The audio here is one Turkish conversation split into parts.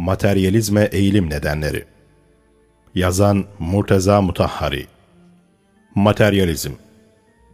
Materyalizme eğilim nedenleri Yazan Murteza Mutahhari Materyalizm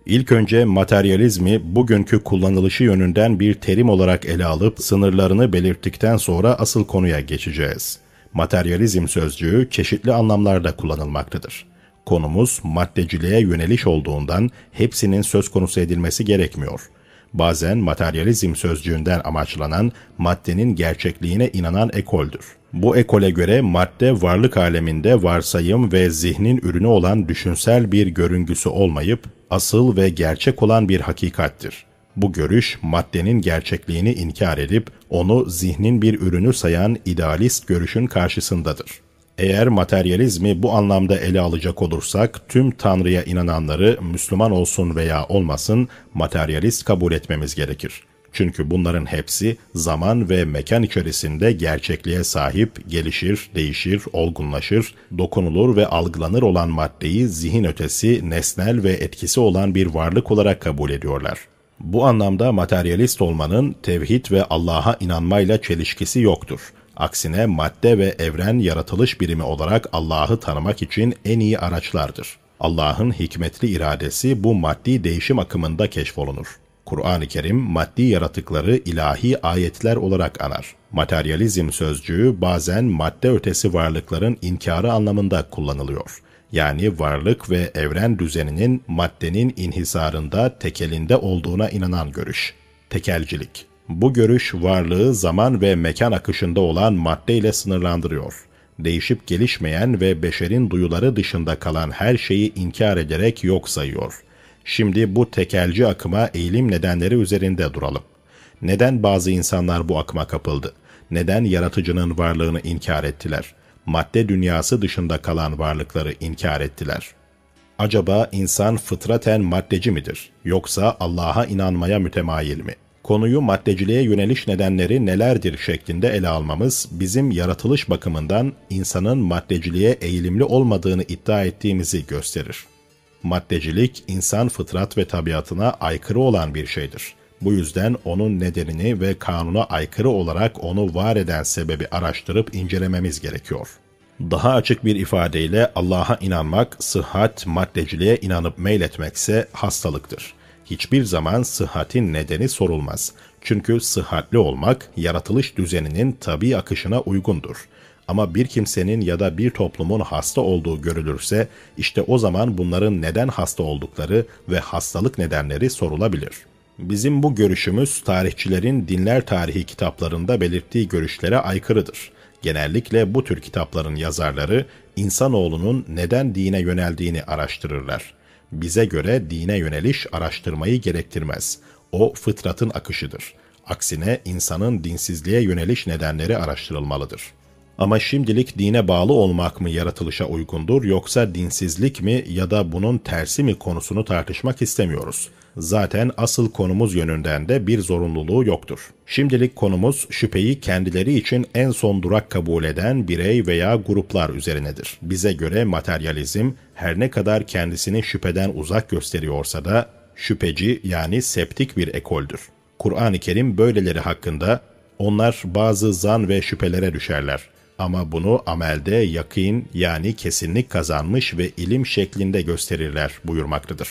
İlk önce materyalizmi bugünkü kullanılışı yönünden bir terim olarak ele alıp sınırlarını belirttikten sonra asıl konuya geçeceğiz. Materyalizm sözcüğü çeşitli anlamlarda kullanılmaktadır. Konumuz maddeciliğe yöneliş olduğundan hepsinin söz konusu edilmesi gerekmiyor. Bazen materyalizm sözcüğünden amaçlanan maddenin gerçekliğine inanan ekoldür. Bu ekole göre madde varlık aleminde varsayım ve zihnin ürünü olan düşünsel bir görüngüsü olmayıp asıl ve gerçek olan bir hakikattir. Bu görüş maddenin gerçekliğini inkar edip onu zihnin bir ürünü sayan idealist görüşün karşısındadır. Eğer materyalizmi bu anlamda ele alacak olursak tüm Tanrı'ya inananları Müslüman olsun veya olmasın materyalist kabul etmemiz gerekir. Çünkü bunların hepsi zaman ve mekan içerisinde gerçekliğe sahip, gelişir, değişir, olgunlaşır, dokunulur ve algılanır olan maddeyi zihin ötesi, nesnel ve etkisi olan bir varlık olarak kabul ediyorlar. Bu anlamda materyalist olmanın tevhid ve Allah'a inanmayla çelişkisi yoktur. Aksine madde ve evren yaratılış birimi olarak Allah'ı tanımak için en iyi araçlardır. Allah'ın hikmetli iradesi bu maddi değişim akımında keşfolunur. Kur'an-ı Kerim maddi yaratıkları ilahi ayetler olarak anar. Materyalizm sözcüğü bazen madde ötesi varlıkların inkarı anlamında kullanılıyor. Yani varlık ve evren düzeninin maddenin inhisarında, tekelinde olduğuna inanan görüş. Tekelcilik. Bu görüş varlığı zaman ve mekan akışında olan maddeyle sınırlandırıyor. Değişip gelişmeyen ve beşerin duyuları dışında kalan her şeyi inkar ederek yok sayıyor. Şimdi bu tekelci akıma eğilim nedenleri üzerinde duralım. Neden bazı insanlar bu akıma kapıldı? Neden yaratıcının varlığını inkar ettiler? Madde dünyası dışında kalan varlıkları inkar ettiler. Acaba insan fıtraten maddeci midir? Yoksa Allah'a inanmaya mütemayil mi? Konuyu maddeciliğe yöneliş nedenleri nelerdir şeklinde ele almamız bizim yaratılış bakımından insanın maddeciliğe eğilimli olmadığını iddia ettiğimizi gösterir. Maddecilik insan fıtrat ve tabiatına aykırı olan bir şeydir. Bu yüzden onun nedenini ve kanuna aykırı olarak onu var eden sebebi araştırıp incelememiz gerekiyor. Daha açık bir ifadeyle Allah'a inanmak, sıhhat, maddeciliğe inanıp meyletmekse hastalıktır. Hiçbir zaman sıhhatin nedeni sorulmaz. Çünkü sıhhatli olmak, yaratılış düzeninin tabi akışına uygundur. Ama bir kimsenin ya da bir toplumun hasta olduğu görülürse, işte o zaman bunların neden hasta oldukları ve hastalık nedenleri sorulabilir. Bizim bu görüşümüz tarihçilerin dinler tarihi kitaplarında belirttiği görüşlere aykırıdır. Genellikle bu tür kitapların yazarları insanoğlunun neden dine yöneldiğini araştırırlar. Bize göre dine yöneliş araştırmayı gerektirmez. O fıtratın akışıdır. Aksine insanın dinsizliğe yöneliş nedenleri araştırılmalıdır. Ama şimdilik dine bağlı olmak mı yaratılışa uygundur yoksa dinsizlik mi ya da bunun tersi mi konusunu tartışmak istemiyoruz. Zaten asıl konumuz yönünden de bir zorunluluğu yoktur. Şimdilik konumuz şüpheyi kendileri için en son durak kabul eden birey veya gruplar üzerinedir. Bize göre materyalizm her ne kadar kendisini şüpheden uzak gösteriyorsa da şüpheci yani septik bir ekoldür. Kur'an-ı Kerim böyleleri hakkında onlar bazı zan ve şüphelere düşerler. Ama bunu amelde yakin yani kesinlik kazanmış ve ilim şeklinde gösterirler buyurmaktadır.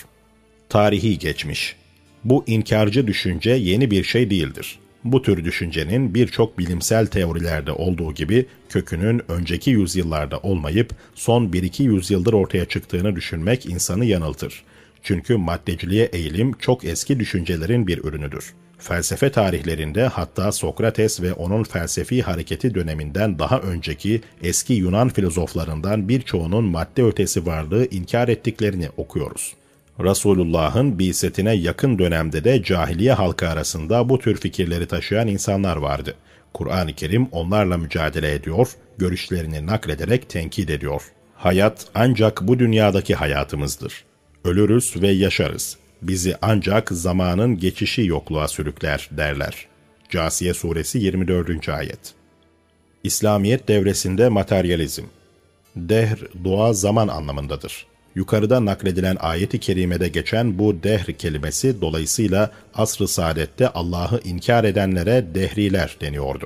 Tarihi geçmiş. Bu inkarcı düşünce yeni bir şey değildir. Bu tür düşüncenin birçok bilimsel teorilerde olduğu gibi kökünün önceki yüzyıllarda olmayıp son 1-2 yüzyıldır ortaya çıktığını düşünmek insanı yanıltır. Çünkü maddeciliğe eğilim çok eski düşüncelerin bir ürünüdür. Felsefe tarihlerinde hatta Sokrates ve onun felsefi hareketi döneminden daha önceki eski Yunan filozoflarından birçoğunun madde ötesi varlığı inkar ettiklerini okuyoruz. Resulullah'ın bisetine yakın dönemde de cahiliye halkı arasında bu tür fikirleri taşıyan insanlar vardı. Kur'an-ı Kerim onlarla mücadele ediyor, görüşlerini naklederek tenkit ediyor. Hayat ancak bu dünyadaki hayatımızdır. Ölürüz ve yaşarız. Bizi ancak zamanın geçişi yokluğa sürükler derler. Casiye Suresi 24. Ayet İslamiyet devresinde materyalizm Dehr, doğa zaman anlamındadır. Yukarıda nakledilen ayeti kerimede geçen bu dehr kelimesi dolayısıyla asr-ı saadette Allah'ı inkar edenlere dehriler deniyordu.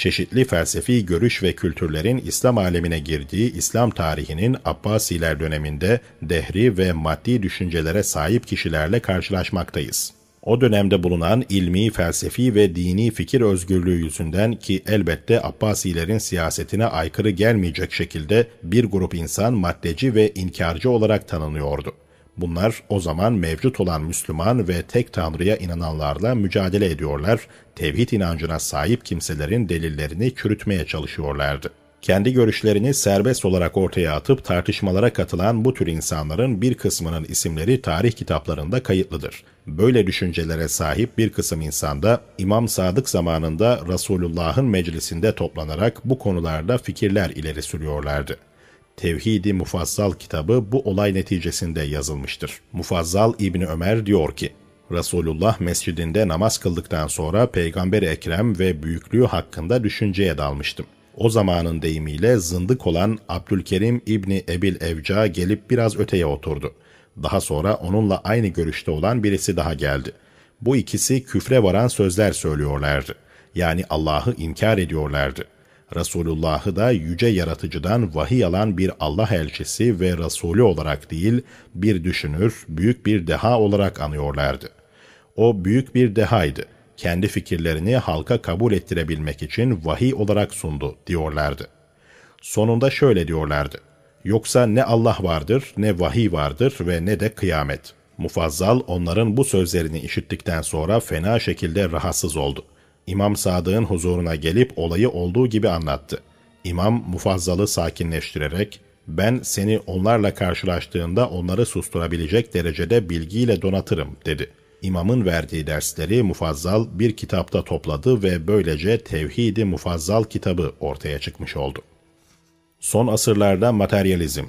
Çeşitli felsefi görüş ve kültürlerin İslam alemine girdiği İslam tarihinin Abbasiler döneminde dehri ve maddi düşüncelere sahip kişilerle karşılaşmaktayız. O dönemde bulunan ilmi, felsefi ve dini fikir özgürlüğü yüzünden ki elbette Abbasilerin siyasetine aykırı gelmeyecek şekilde bir grup insan maddeci ve inkarcı olarak tanınıyordu. Bunlar o zaman mevcut olan Müslüman ve tek Tanrı'ya inananlarla mücadele ediyorlar, tevhid inancına sahip kimselerin delillerini çürütmeye çalışıyorlardı. Kendi görüşlerini serbest olarak ortaya atıp tartışmalara katılan bu tür insanların bir kısmının isimleri tarih kitaplarında kayıtlıdır. Böyle düşüncelere sahip bir kısım insanda İmam Sadık zamanında Resulullah'ın meclisinde toplanarak bu konularda fikirler ileri sürüyorlardı. Tevhidi Mufazzal kitabı bu olay neticesinde yazılmıştır. Mufazzal İbni Ömer diyor ki, Resulullah mescidinde namaz kıldıktan sonra Peygamber Ekrem ve büyüklüğü hakkında düşünceye dalmıştım. O zamanın deyimiyle zındık olan Abdülkerim İbni Ebil Evca gelip biraz öteye oturdu. Daha sonra onunla aynı görüşte olan birisi daha geldi. Bu ikisi küfre varan sözler söylüyorlardı. Yani Allah'ı inkar ediyorlardı. Resulullah'ı da yüce yaratıcıdan vahiy alan bir Allah elçisi ve Resulü olarak değil, bir düşünür, büyük bir deha olarak anıyorlardı. O büyük bir dehaydı. Kendi fikirlerini halka kabul ettirebilmek için vahiy olarak sundu diyorlardı. Sonunda şöyle diyorlardı. Yoksa ne Allah vardır, ne vahiy vardır ve ne de kıyamet. Mufazzal onların bu sözlerini işittikten sonra fena şekilde rahatsız oldu. İmam Sadık'ın huzuruna gelip olayı olduğu gibi anlattı. İmam Mufazzal'ı sakinleştirerek, ben seni onlarla karşılaştığında onları susturabilecek derecede bilgiyle donatırım dedi. İmamın verdiği dersleri Mufazzal bir kitapta topladı ve böylece Tevhidi Mufazzal kitabı ortaya çıkmış oldu. Son asırlarda materyalizm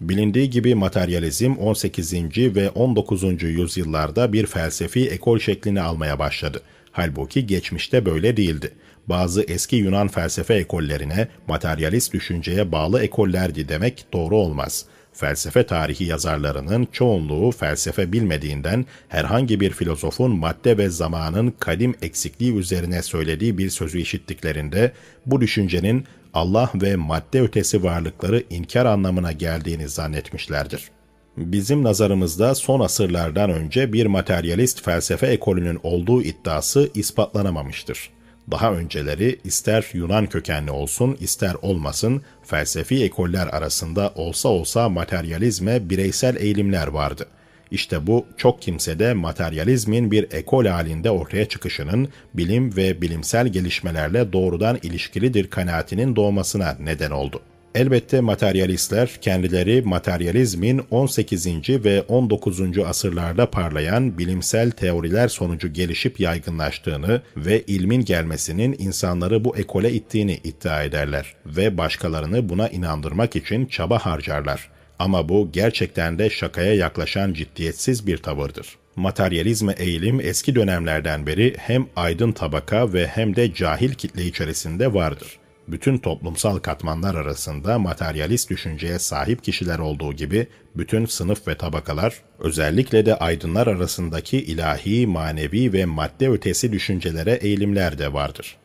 Bilindiği gibi materyalizm 18. ve 19. yüzyıllarda bir felsefi ekol şeklini almaya başladı. Halbuki geçmişte böyle değildi. Bazı eski Yunan felsefe ekollerine materyalist düşünceye bağlı ekollerdi demek doğru olmaz. Felsefe tarihi yazarlarının çoğunluğu felsefe bilmediğinden herhangi bir filozofun madde ve zamanın kadim eksikliği üzerine söylediği bir sözü işittiklerinde bu düşüncenin Allah ve madde ötesi varlıkları inkar anlamına geldiğini zannetmişlerdir. Bizim nazarımızda son asırlardan önce bir materyalist felsefe ekolünün olduğu iddiası ispatlanamamıştır. Daha önceleri ister Yunan kökenli olsun ister olmasın felsefi ekoller arasında olsa olsa materyalizme bireysel eğilimler vardı. İşte bu çok kimsede materyalizmin bir ekol halinde ortaya çıkışının bilim ve bilimsel gelişmelerle doğrudan ilişkilidir kanaatinin doğmasına neden oldu. Elbette materyalistler kendileri materyalizmin 18. ve 19. asırlarda parlayan bilimsel teoriler sonucu gelişip yaygınlaştığını ve ilmin gelmesinin insanları bu ekole ittiğini iddia ederler ve başkalarını buna inandırmak için çaba harcarlar. Ama bu gerçekten de şakaya yaklaşan ciddiyetsiz bir tavırdır. Materyalizme eğilim eski dönemlerden beri hem aydın tabaka ve hem de cahil kitle içerisinde vardır bütün toplumsal katmanlar arasında materyalist düşünceye sahip kişiler olduğu gibi bütün sınıf ve tabakalar, özellikle de aydınlar arasındaki ilahi, manevi ve madde ötesi düşüncelere eğilimler de vardır.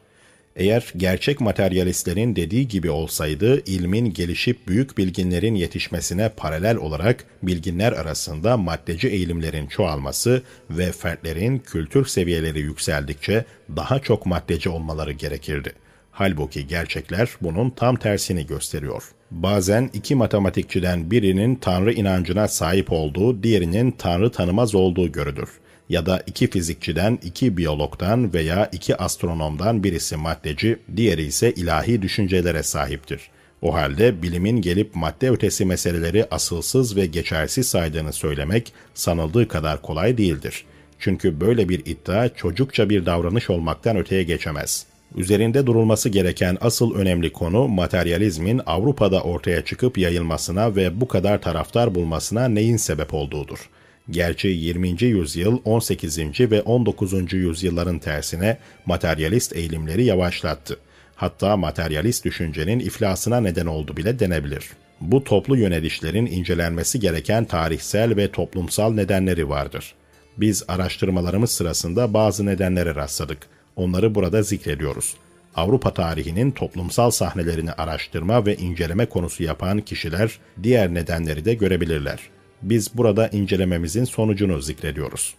Eğer gerçek materyalistlerin dediği gibi olsaydı, ilmin gelişip büyük bilginlerin yetişmesine paralel olarak bilginler arasında maddeci eğilimlerin çoğalması ve fertlerin kültür seviyeleri yükseldikçe daha çok maddeci olmaları gerekirdi.'' Halbuki gerçekler bunun tam tersini gösteriyor. Bazen iki matematikçiden birinin Tanrı inancına sahip olduğu, diğerinin Tanrı tanımaz olduğu görülür. Ya da iki fizikçiden, iki biyologdan veya iki astronomdan birisi maddeci, diğeri ise ilahi düşüncelere sahiptir. O halde bilimin gelip madde ötesi meseleleri asılsız ve geçersiz saydığını söylemek sanıldığı kadar kolay değildir. Çünkü böyle bir iddia çocukça bir davranış olmaktan öteye geçemez. Üzerinde durulması gereken asıl önemli konu materyalizmin Avrupa'da ortaya çıkıp yayılmasına ve bu kadar taraftar bulmasına neyin sebep olduğudur. Gerçi 20. yüzyıl 18. ve 19. yüzyılların tersine materyalist eğilimleri yavaşlattı. Hatta materyalist düşüncenin iflasına neden oldu bile denebilir. Bu toplu yönelişlerin incelenmesi gereken tarihsel ve toplumsal nedenleri vardır. Biz araştırmalarımız sırasında bazı nedenlere rastladık. Onları burada zikrediyoruz. Avrupa tarihinin toplumsal sahnelerini araştırma ve inceleme konusu yapan kişiler diğer nedenleri de görebilirler. Biz burada incelememizin sonucunu zikrediyoruz.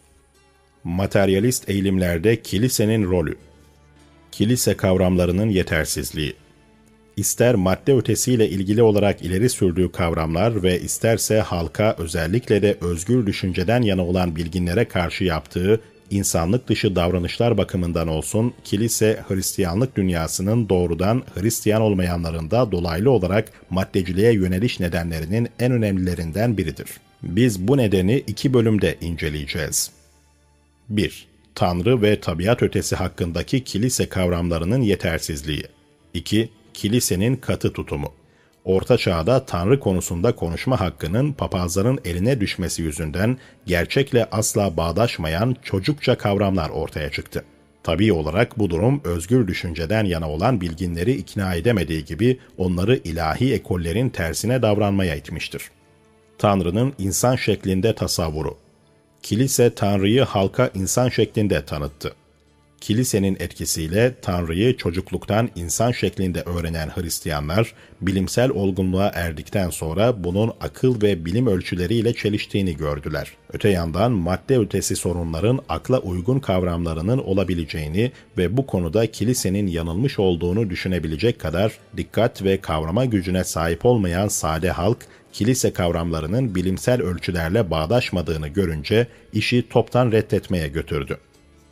Materyalist eğilimlerde kilisenin rolü Kilise kavramlarının yetersizliği ister madde ötesiyle ilgili olarak ileri sürdüğü kavramlar ve isterse halka özellikle de özgür düşünceden yana olan bilginlere karşı yaptığı insanlık dışı davranışlar bakımından olsun, kilise Hristiyanlık dünyasının doğrudan Hristiyan olmayanların da dolaylı olarak maddeciliğe yöneliş nedenlerinin en önemlilerinden biridir. Biz bu nedeni iki bölümde inceleyeceğiz. 1. Tanrı ve tabiat ötesi hakkındaki kilise kavramlarının yetersizliği. 2 kilisenin katı tutumu. Orta Çağ'da Tanrı konusunda konuşma hakkının papazların eline düşmesi yüzünden gerçekle asla bağdaşmayan çocukça kavramlar ortaya çıktı. Tabii olarak bu durum özgür düşünceden yana olan bilginleri ikna edemediği gibi onları ilahi ekollerin tersine davranmaya itmiştir. Tanrı'nın insan şeklinde tasavvuru Kilise Tanrı'yı halka insan şeklinde tanıttı. Kilisenin etkisiyle Tanrı'yı çocukluktan insan şeklinde öğrenen Hristiyanlar, bilimsel olgunluğa erdikten sonra bunun akıl ve bilim ölçüleriyle çeliştiğini gördüler. Öte yandan madde ötesi sorunların akla uygun kavramlarının olabileceğini ve bu konuda kilisenin yanılmış olduğunu düşünebilecek kadar dikkat ve kavrama gücüne sahip olmayan sade halk, kilise kavramlarının bilimsel ölçülerle bağdaşmadığını görünce işi toptan reddetmeye götürdü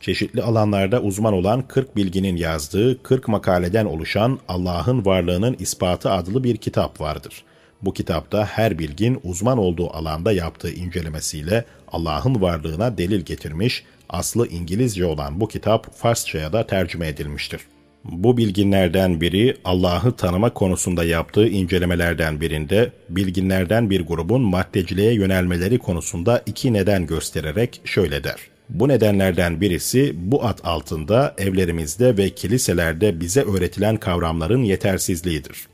çeşitli alanlarda uzman olan 40 bilginin yazdığı 40 makaleden oluşan Allah'ın varlığının ispatı adlı bir kitap vardır. Bu kitapta her bilgin uzman olduğu alanda yaptığı incelemesiyle Allah'ın varlığına delil getirmiş, aslı İngilizce olan bu kitap Farsçaya da tercüme edilmiştir. Bu bilginlerden biri Allah'ı tanıma konusunda yaptığı incelemelerden birinde bilginlerden bir grubun maddeciliğe yönelmeleri konusunda iki neden göstererek şöyle der. Bu nedenlerden birisi bu ad altında evlerimizde ve kiliselerde bize öğretilen kavramların yetersizliğidir.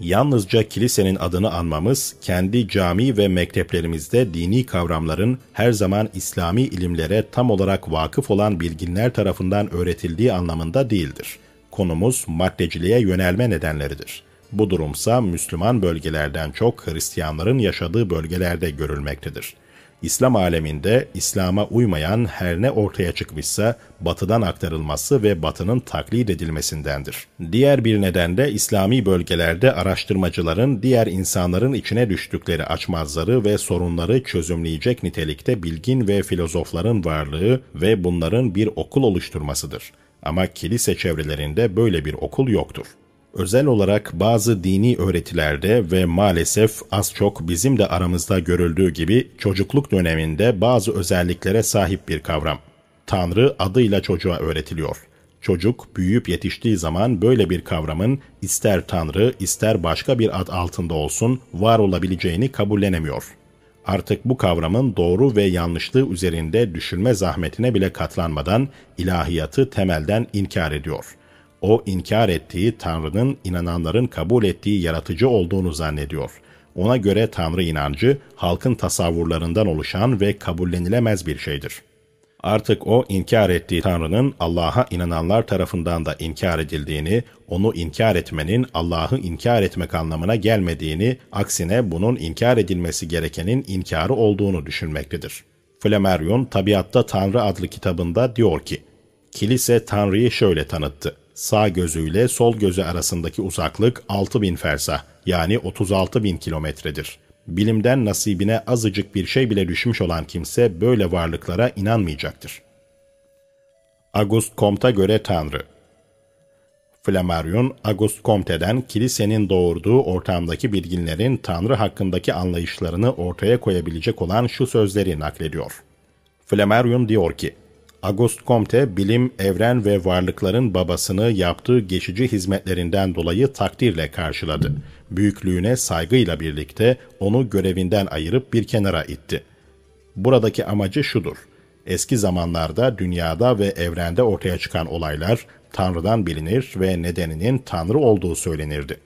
Yalnızca kilisenin adını anmamız, kendi cami ve mekteplerimizde dini kavramların her zaman İslami ilimlere tam olarak vakıf olan bilginler tarafından öğretildiği anlamında değildir. Konumuz maddeciliğe yönelme nedenleridir. Bu durumsa Müslüman bölgelerden çok Hristiyanların yaşadığı bölgelerde görülmektedir. İslam aleminde İslam'a uymayan her ne ortaya çıkmışsa batıdan aktarılması ve batının taklit edilmesindendir. Diğer bir neden de İslami bölgelerde araştırmacıların diğer insanların içine düştükleri açmazları ve sorunları çözümleyecek nitelikte bilgin ve filozofların varlığı ve bunların bir okul oluşturmasıdır. Ama kilise çevrelerinde böyle bir okul yoktur özel olarak bazı dini öğretilerde ve maalesef az çok bizim de aramızda görüldüğü gibi çocukluk döneminde bazı özelliklere sahip bir kavram. Tanrı adıyla çocuğa öğretiliyor. Çocuk büyüyüp yetiştiği zaman böyle bir kavramın ister Tanrı ister başka bir ad altında olsun var olabileceğini kabullenemiyor. Artık bu kavramın doğru ve yanlışlığı üzerinde düşünme zahmetine bile katlanmadan ilahiyatı temelden inkar ediyor.'' O inkar ettiği Tanrı'nın inananların kabul ettiği yaratıcı olduğunu zannediyor. Ona göre Tanrı inancı halkın tasavvurlarından oluşan ve kabullenilemez bir şeydir. Artık o inkar ettiği Tanrı'nın Allah'a inananlar tarafından da inkar edildiğini, onu inkar etmenin Allah'ı inkar etmek anlamına gelmediğini, aksine bunun inkar edilmesi gerekenin inkarı olduğunu düşünmektedir. Flammarion Tabiatta Tanrı adlı kitabında diyor ki, Kilise Tanrı'yı şöyle tanıttı sağ gözüyle sol gözü arasındaki uzaklık 6000 fersah yani 36 bin kilometredir. Bilimden nasibine azıcık bir şey bile düşmüş olan kimse böyle varlıklara inanmayacaktır. Auguste Comte'a göre Tanrı Flammarion, Auguste Comte'den kilisenin doğurduğu ortamdaki bilginlerin Tanrı hakkındaki anlayışlarını ortaya koyabilecek olan şu sözleri naklediyor. Flammarion diyor ki, Auguste Comte, bilim, evren ve varlıkların babasını yaptığı geçici hizmetlerinden dolayı takdirle karşıladı. Büyüklüğüne saygıyla birlikte onu görevinden ayırıp bir kenara itti. Buradaki amacı şudur. Eski zamanlarda dünyada ve evrende ortaya çıkan olaylar Tanrı'dan bilinir ve nedeninin Tanrı olduğu söylenirdi.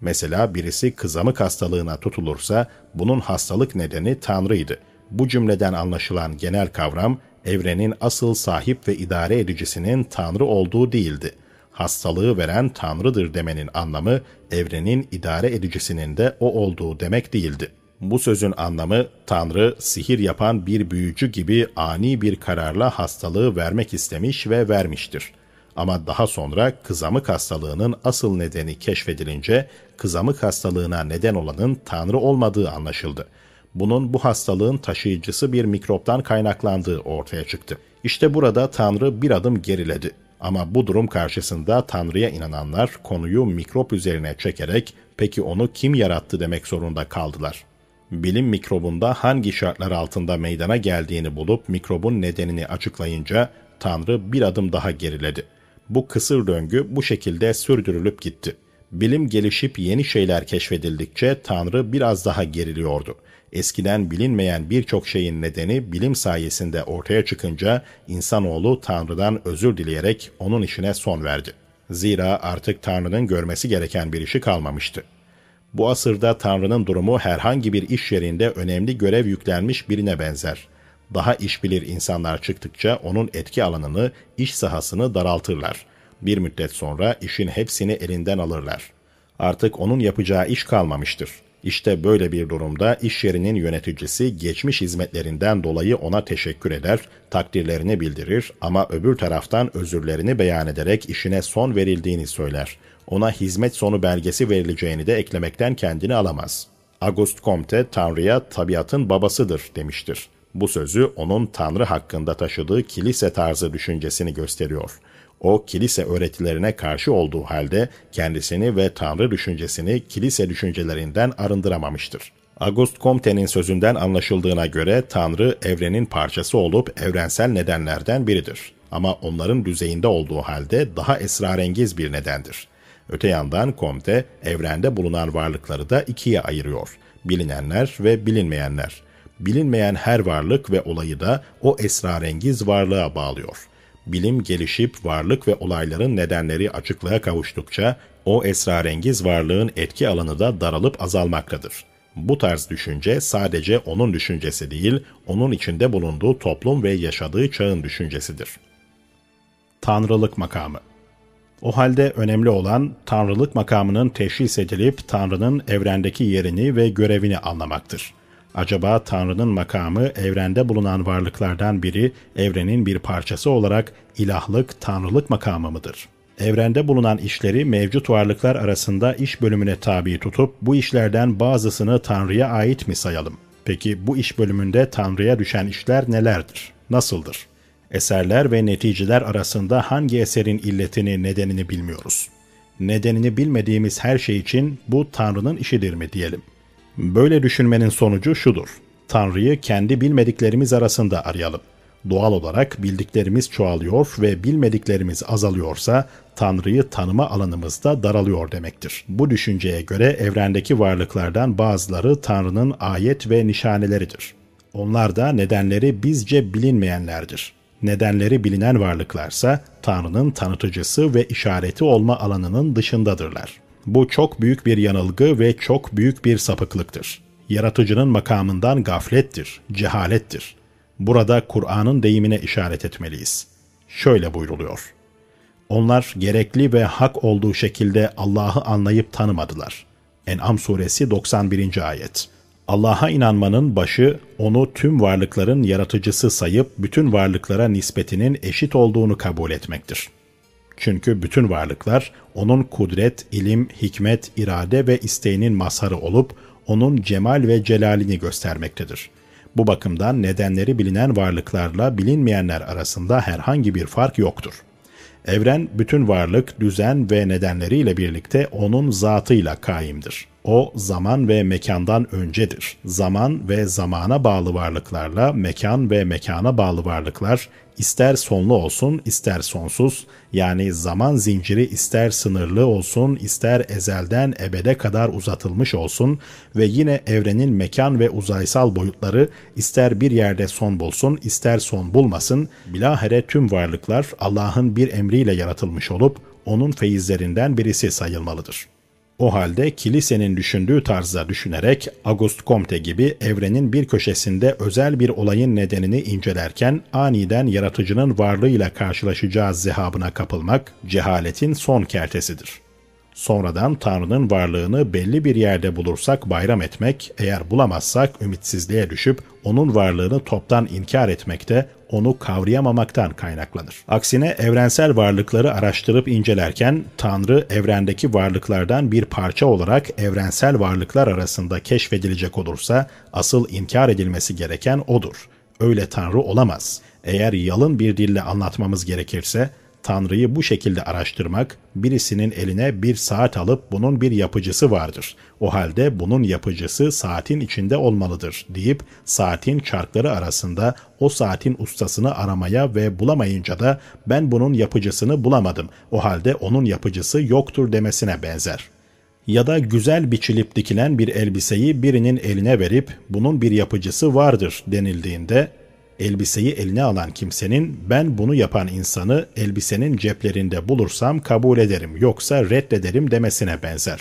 Mesela birisi kızamık hastalığına tutulursa bunun hastalık nedeni Tanrı'ydı. Bu cümleden anlaşılan genel kavram evrenin asıl sahip ve idare edicisinin Tanrı olduğu değildi. Hastalığı veren Tanrı'dır demenin anlamı evrenin idare edicisinin de o olduğu demek değildi. Bu sözün anlamı Tanrı sihir yapan bir büyücü gibi ani bir kararla hastalığı vermek istemiş ve vermiştir. Ama daha sonra kızamık hastalığının asıl nedeni keşfedilince kızamık hastalığına neden olanın Tanrı olmadığı anlaşıldı. Bunun bu hastalığın taşıyıcısı bir mikroptan kaynaklandığı ortaya çıktı. İşte burada Tanrı bir adım geriledi. Ama bu durum karşısında Tanrı'ya inananlar konuyu mikrop üzerine çekerek peki onu kim yarattı demek zorunda kaldılar. Bilim mikrobunda hangi şartlar altında meydana geldiğini bulup mikrobun nedenini açıklayınca Tanrı bir adım daha geriledi. Bu kısır döngü bu şekilde sürdürülüp gitti. Bilim gelişip yeni şeyler keşfedildikçe Tanrı biraz daha geriliyordu. Eskiden bilinmeyen birçok şeyin nedeni bilim sayesinde ortaya çıkınca insanoğlu Tanrı'dan özür dileyerek onun işine son verdi. Zira artık Tanrı'nın görmesi gereken bir işi kalmamıştı. Bu asırda Tanrı'nın durumu herhangi bir iş yerinde önemli görev yüklenmiş birine benzer. Daha işbilir insanlar çıktıkça onun etki alanını, iş sahasını daraltırlar. Bir müddet sonra işin hepsini elinden alırlar. Artık onun yapacağı iş kalmamıştır. İşte böyle bir durumda iş yerinin yöneticisi geçmiş hizmetlerinden dolayı ona teşekkür eder, takdirlerini bildirir ama öbür taraftan özürlerini beyan ederek işine son verildiğini söyler. Ona hizmet sonu belgesi verileceğini de eklemekten kendini alamaz. Auguste Comte Tanrı'ya tabiatın babasıdır demiştir. Bu sözü onun Tanrı hakkında taşıdığı kilise tarzı düşüncesini gösteriyor. O kilise öğretilerine karşı olduğu halde kendisini ve Tanrı düşüncesini kilise düşüncelerinden arındıramamıştır. Auguste Comte'nin sözünden anlaşıldığına göre Tanrı evrenin parçası olup evrensel nedenlerden biridir. Ama onların düzeyinde olduğu halde daha esrarengiz bir nedendir. Öte yandan Comte evrende bulunan varlıkları da ikiye ayırıyor. Bilinenler ve bilinmeyenler. Bilinmeyen her varlık ve olayı da o esrarengiz varlığa bağlıyor.'' Bilim gelişip varlık ve olayların nedenleri açıklığa kavuştukça o esrarengiz varlığın etki alanı da daralıp azalmaktadır. Bu tarz düşünce sadece onun düşüncesi değil, onun içinde bulunduğu toplum ve yaşadığı çağın düşüncesidir. Tanrılık makamı o halde önemli olan tanrılık makamının teşhis edilip Tanrı'nın evrendeki yerini ve görevini anlamaktır. Acaba Tanrı'nın makamı evrende bulunan varlıklardan biri, evrenin bir parçası olarak ilahlık, tanrılık makamı mıdır? Evrende bulunan işleri mevcut varlıklar arasında iş bölümüne tabi tutup bu işlerden bazısını Tanrı'ya ait mi sayalım? Peki bu iş bölümünde Tanrı'ya düşen işler nelerdir? Nasıldır? Eserler ve neticeler arasında hangi eserin illetini, nedenini bilmiyoruz. Nedenini bilmediğimiz her şey için bu Tanrı'nın işidir mi diyelim? Böyle düşünmenin sonucu şudur. Tanrı'yı kendi bilmediklerimiz arasında arayalım. Doğal olarak bildiklerimiz çoğalıyor ve bilmediklerimiz azalıyorsa Tanrı'yı tanıma alanımız da daralıyor demektir. Bu düşünceye göre evrendeki varlıklardan bazıları Tanrı'nın ayet ve nişaneleridir. Onlar da nedenleri bizce bilinmeyenlerdir. Nedenleri bilinen varlıklarsa Tanrı'nın tanıtıcısı ve işareti olma alanının dışındadırlar. Bu çok büyük bir yanılgı ve çok büyük bir sapıklıktır. Yaratıcının makamından gaflettir, cehalettir. Burada Kur'an'ın deyimine işaret etmeliyiz. Şöyle buyruluyor. Onlar gerekli ve hak olduğu şekilde Allah'ı anlayıp tanımadılar. En'am suresi 91. ayet. Allah'a inanmanın başı onu tüm varlıkların yaratıcısı sayıp bütün varlıklara nispetinin eşit olduğunu kabul etmektir. Çünkü bütün varlıklar onun kudret, ilim, hikmet, irade ve isteğinin mazharı olup onun cemal ve celalini göstermektedir. Bu bakımdan nedenleri bilinen varlıklarla bilinmeyenler arasında herhangi bir fark yoktur. Evren bütün varlık, düzen ve nedenleriyle birlikte onun zatıyla kaimdir. O zaman ve mekandan öncedir. Zaman ve zamana bağlı varlıklarla mekan ve mekana bağlı varlıklar ister sonlu olsun ister sonsuz yani zaman zinciri ister sınırlı olsun ister ezelden ebede kadar uzatılmış olsun ve yine evrenin mekan ve uzaysal boyutları ister bir yerde son bulsun ister son bulmasın bilahere tüm varlıklar Allah'ın bir emriyle yaratılmış olup onun feyizlerinden birisi sayılmalıdır. O halde kilisenin düşündüğü tarzda düşünerek Auguste Comte gibi evrenin bir köşesinde özel bir olayın nedenini incelerken aniden yaratıcının varlığıyla karşılaşacağı zehabına kapılmak cehaletin son kertesidir. Sonradan Tanrı'nın varlığını belli bir yerde bulursak bayram etmek, eğer bulamazsak ümitsizliğe düşüp onun varlığını toptan inkar etmekte, onu kavrayamamaktan kaynaklanır. Aksine evrensel varlıkları araştırıp incelerken Tanrı evrendeki varlıklardan bir parça olarak evrensel varlıklar arasında keşfedilecek olursa asıl inkar edilmesi gereken odur. Öyle Tanrı olamaz. Eğer yalın bir dille anlatmamız gerekirse Tanrı'yı bu şekilde araştırmak, birisinin eline bir saat alıp bunun bir yapıcısı vardır. O halde bunun yapıcısı saatin içinde olmalıdır deyip saatin çarkları arasında o saatin ustasını aramaya ve bulamayınca da ben bunun yapıcısını bulamadım. O halde onun yapıcısı yoktur demesine benzer ya da güzel biçilip dikilen bir elbiseyi birinin eline verip bunun bir yapıcısı vardır denildiğinde elbiseyi eline alan kimsenin ben bunu yapan insanı elbisenin ceplerinde bulursam kabul ederim yoksa reddederim demesine benzer.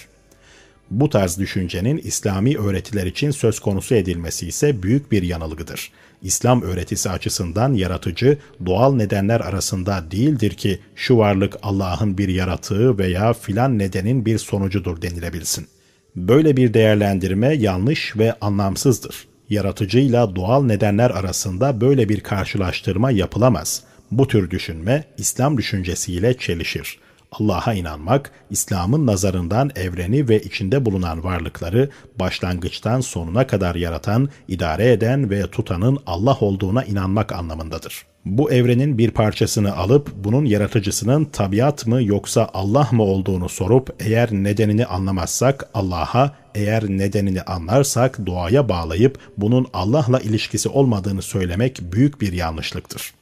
Bu tarz düşüncenin İslami öğretiler için söz konusu edilmesi ise büyük bir yanılgıdır. İslam öğretisi açısından yaratıcı doğal nedenler arasında değildir ki şu varlık Allah'ın bir yaratığı veya filan nedenin bir sonucudur denilebilsin. Böyle bir değerlendirme yanlış ve anlamsızdır yaratıcıyla doğal nedenler arasında böyle bir karşılaştırma yapılamaz. Bu tür düşünme İslam düşüncesiyle çelişir. Allah'a inanmak, İslam'ın nazarından evreni ve içinde bulunan varlıkları başlangıçtan sonuna kadar yaratan, idare eden ve tutanın Allah olduğuna inanmak anlamındadır. Bu evrenin bir parçasını alıp bunun yaratıcısının tabiat mı yoksa Allah mı olduğunu sorup eğer nedenini anlamazsak Allah'a, eğer nedenini anlarsak doğaya bağlayıp bunun Allah'la ilişkisi olmadığını söylemek büyük bir yanlışlıktır.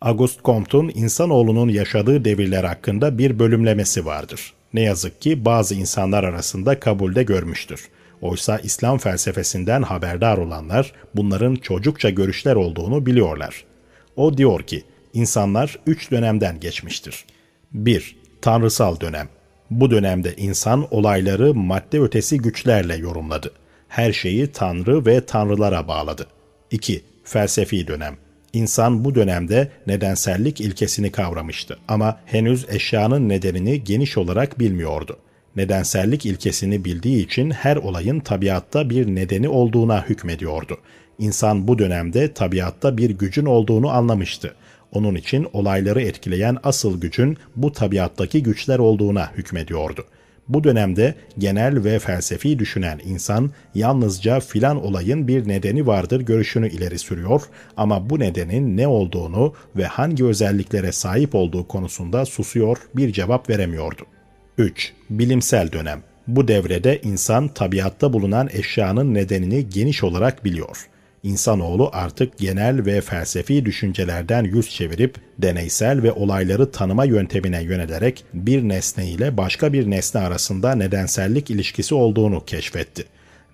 Auguste Comte'un insanoğlunun yaşadığı devirler hakkında bir bölümlemesi vardır. Ne yazık ki bazı insanlar arasında kabulde görmüştür. Oysa İslam felsefesinden haberdar olanlar bunların çocukça görüşler olduğunu biliyorlar. O diyor ki, insanlar üç dönemden geçmiştir. 1. Tanrısal dönem. Bu dönemde insan olayları madde ötesi güçlerle yorumladı. Her şeyi tanrı ve tanrılara bağladı. 2. Felsefi dönem. İnsan bu dönemde nedensellik ilkesini kavramıştı ama henüz eşyanın nedenini geniş olarak bilmiyordu. Nedensellik ilkesini bildiği için her olayın tabiatta bir nedeni olduğuna hükmediyordu. İnsan bu dönemde tabiatta bir gücün olduğunu anlamıştı. Onun için olayları etkileyen asıl gücün bu tabiattaki güçler olduğuna hükmediyordu. Bu dönemde genel ve felsefi düşünen insan yalnızca filan olayın bir nedeni vardır görüşünü ileri sürüyor ama bu nedenin ne olduğunu ve hangi özelliklere sahip olduğu konusunda susuyor, bir cevap veremiyordu. 3. Bilimsel dönem. Bu devrede insan tabiatta bulunan eşyanın nedenini geniş olarak biliyor. İnsanoğlu artık genel ve felsefi düşüncelerden yüz çevirip deneysel ve olayları tanıma yöntemine yönelerek bir nesne ile başka bir nesne arasında nedensellik ilişkisi olduğunu keşfetti.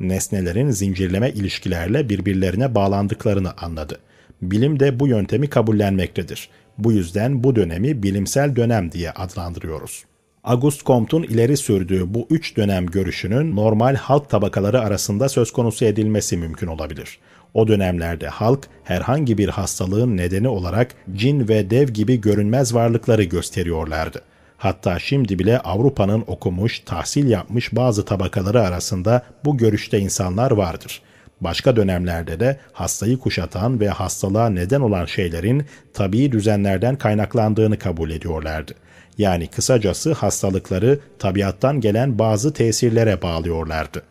Nesnelerin zincirleme ilişkilerle birbirlerine bağlandıklarını anladı. Bilim de bu yöntemi kabullenmektedir. Bu yüzden bu dönemi bilimsel dönem diye adlandırıyoruz. Auguste Comte'un ileri sürdüğü bu üç dönem görüşünün normal halk tabakaları arasında söz konusu edilmesi mümkün olabilir. O dönemlerde halk herhangi bir hastalığın nedeni olarak cin ve dev gibi görünmez varlıkları gösteriyorlardı. Hatta şimdi bile Avrupa'nın okumuş, tahsil yapmış bazı tabakaları arasında bu görüşte insanlar vardır. Başka dönemlerde de hastayı kuşatan ve hastalığa neden olan şeylerin tabii düzenlerden kaynaklandığını kabul ediyorlardı. Yani kısacası hastalıkları tabiattan gelen bazı tesirlere bağlıyorlardı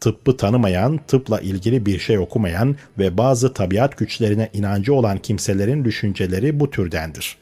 tıbbı tanımayan, tıpla ilgili bir şey okumayan ve bazı tabiat güçlerine inancı olan kimselerin düşünceleri bu türdendir.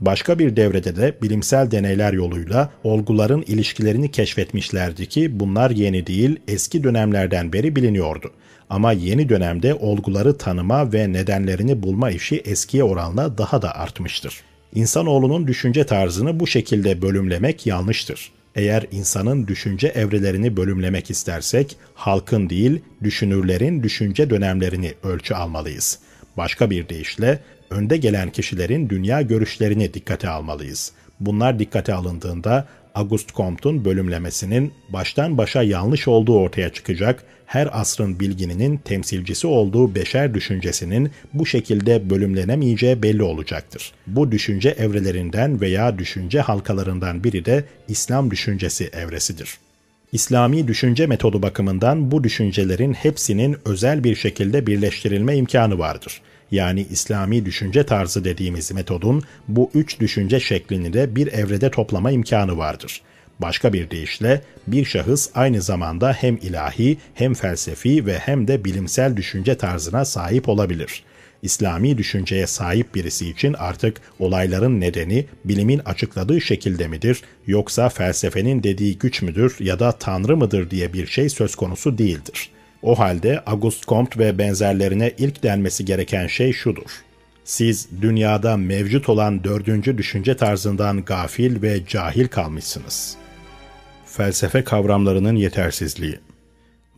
Başka bir devrede de bilimsel deneyler yoluyla olguların ilişkilerini keşfetmişlerdi ki bunlar yeni değil, eski dönemlerden beri biliniyordu. Ama yeni dönemde olguları tanıma ve nedenlerini bulma işi eskiye oranla daha da artmıştır. İnsanoğlunun düşünce tarzını bu şekilde bölümlemek yanlıştır. Eğer insanın düşünce evrelerini bölümlemek istersek, halkın değil, düşünürlerin düşünce dönemlerini ölçü almalıyız. Başka bir deyişle, önde gelen kişilerin dünya görüşlerini dikkate almalıyız. Bunlar dikkate alındığında Auguste Comte'un bölümlemesinin baştan başa yanlış olduğu ortaya çıkacak, her asrın bilgininin temsilcisi olduğu beşer düşüncesinin bu şekilde bölümlenemeyeceği belli olacaktır. Bu düşünce evrelerinden veya düşünce halkalarından biri de İslam düşüncesi evresidir. İslami düşünce metodu bakımından bu düşüncelerin hepsinin özel bir şekilde birleştirilme imkanı vardır. Yani İslami düşünce tarzı dediğimiz metodun bu üç düşünce şeklini de bir evrede toplama imkanı vardır. Başka bir deyişle bir şahıs aynı zamanda hem ilahi hem felsefi ve hem de bilimsel düşünce tarzına sahip olabilir. İslami düşünceye sahip birisi için artık olayların nedeni bilimin açıkladığı şekilde midir yoksa felsefenin dediği güç müdür ya da tanrı mıdır diye bir şey söz konusu değildir. O halde Auguste Comte ve benzerlerine ilk denmesi gereken şey şudur. Siz dünyada mevcut olan dördüncü düşünce tarzından gafil ve cahil kalmışsınız. Felsefe kavramlarının yetersizliği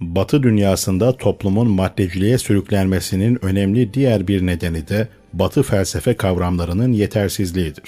Batı dünyasında toplumun maddeciliğe sürüklenmesinin önemli diğer bir nedeni de Batı felsefe kavramlarının yetersizliğidir.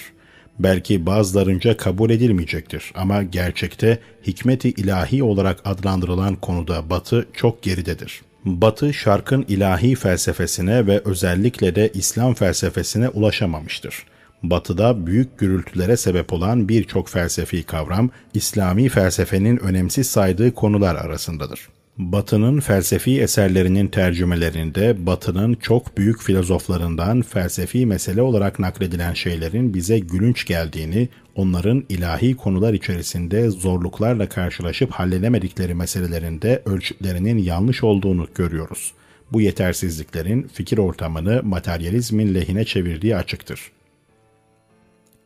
Belki bazılarınca kabul edilmeyecektir ama gerçekte hikmeti ilahi olarak adlandırılan konuda Batı çok geridedir. Batı şarkın ilahi felsefesine ve özellikle de İslam felsefesine ulaşamamıştır. Batı'da büyük gürültülere sebep olan birçok felsefi kavram, İslami felsefenin önemsiz saydığı konular arasındadır. Batı'nın felsefi eserlerinin tercümelerinde Batı'nın çok büyük filozoflarından felsefi mesele olarak nakledilen şeylerin bize gülünç geldiğini, onların ilahi konular içerisinde zorluklarla karşılaşıp halledemedikleri meselelerinde ölçütlerinin yanlış olduğunu görüyoruz. Bu yetersizliklerin fikir ortamını materyalizmin lehine çevirdiği açıktır.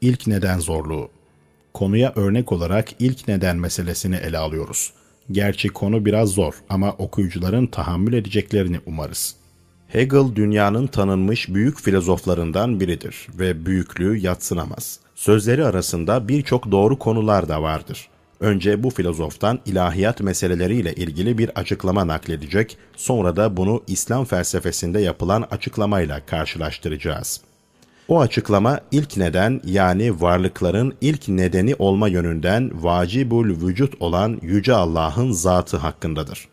İlk neden zorluğu Konuya örnek olarak ilk neden meselesini ele alıyoruz. Gerçi konu biraz zor ama okuyucuların tahammül edeceklerini umarız. Hegel dünyanın tanınmış büyük filozoflarından biridir ve büyüklüğü yatsınamaz. Sözleri arasında birçok doğru konular da vardır. Önce bu filozoftan ilahiyat meseleleriyle ilgili bir açıklama nakledecek, sonra da bunu İslam felsefesinde yapılan açıklamayla karşılaştıracağız. O açıklama ilk neden yani varlıkların ilk nedeni olma yönünden vacibul vücut olan Yüce Allah'ın zatı hakkındadır.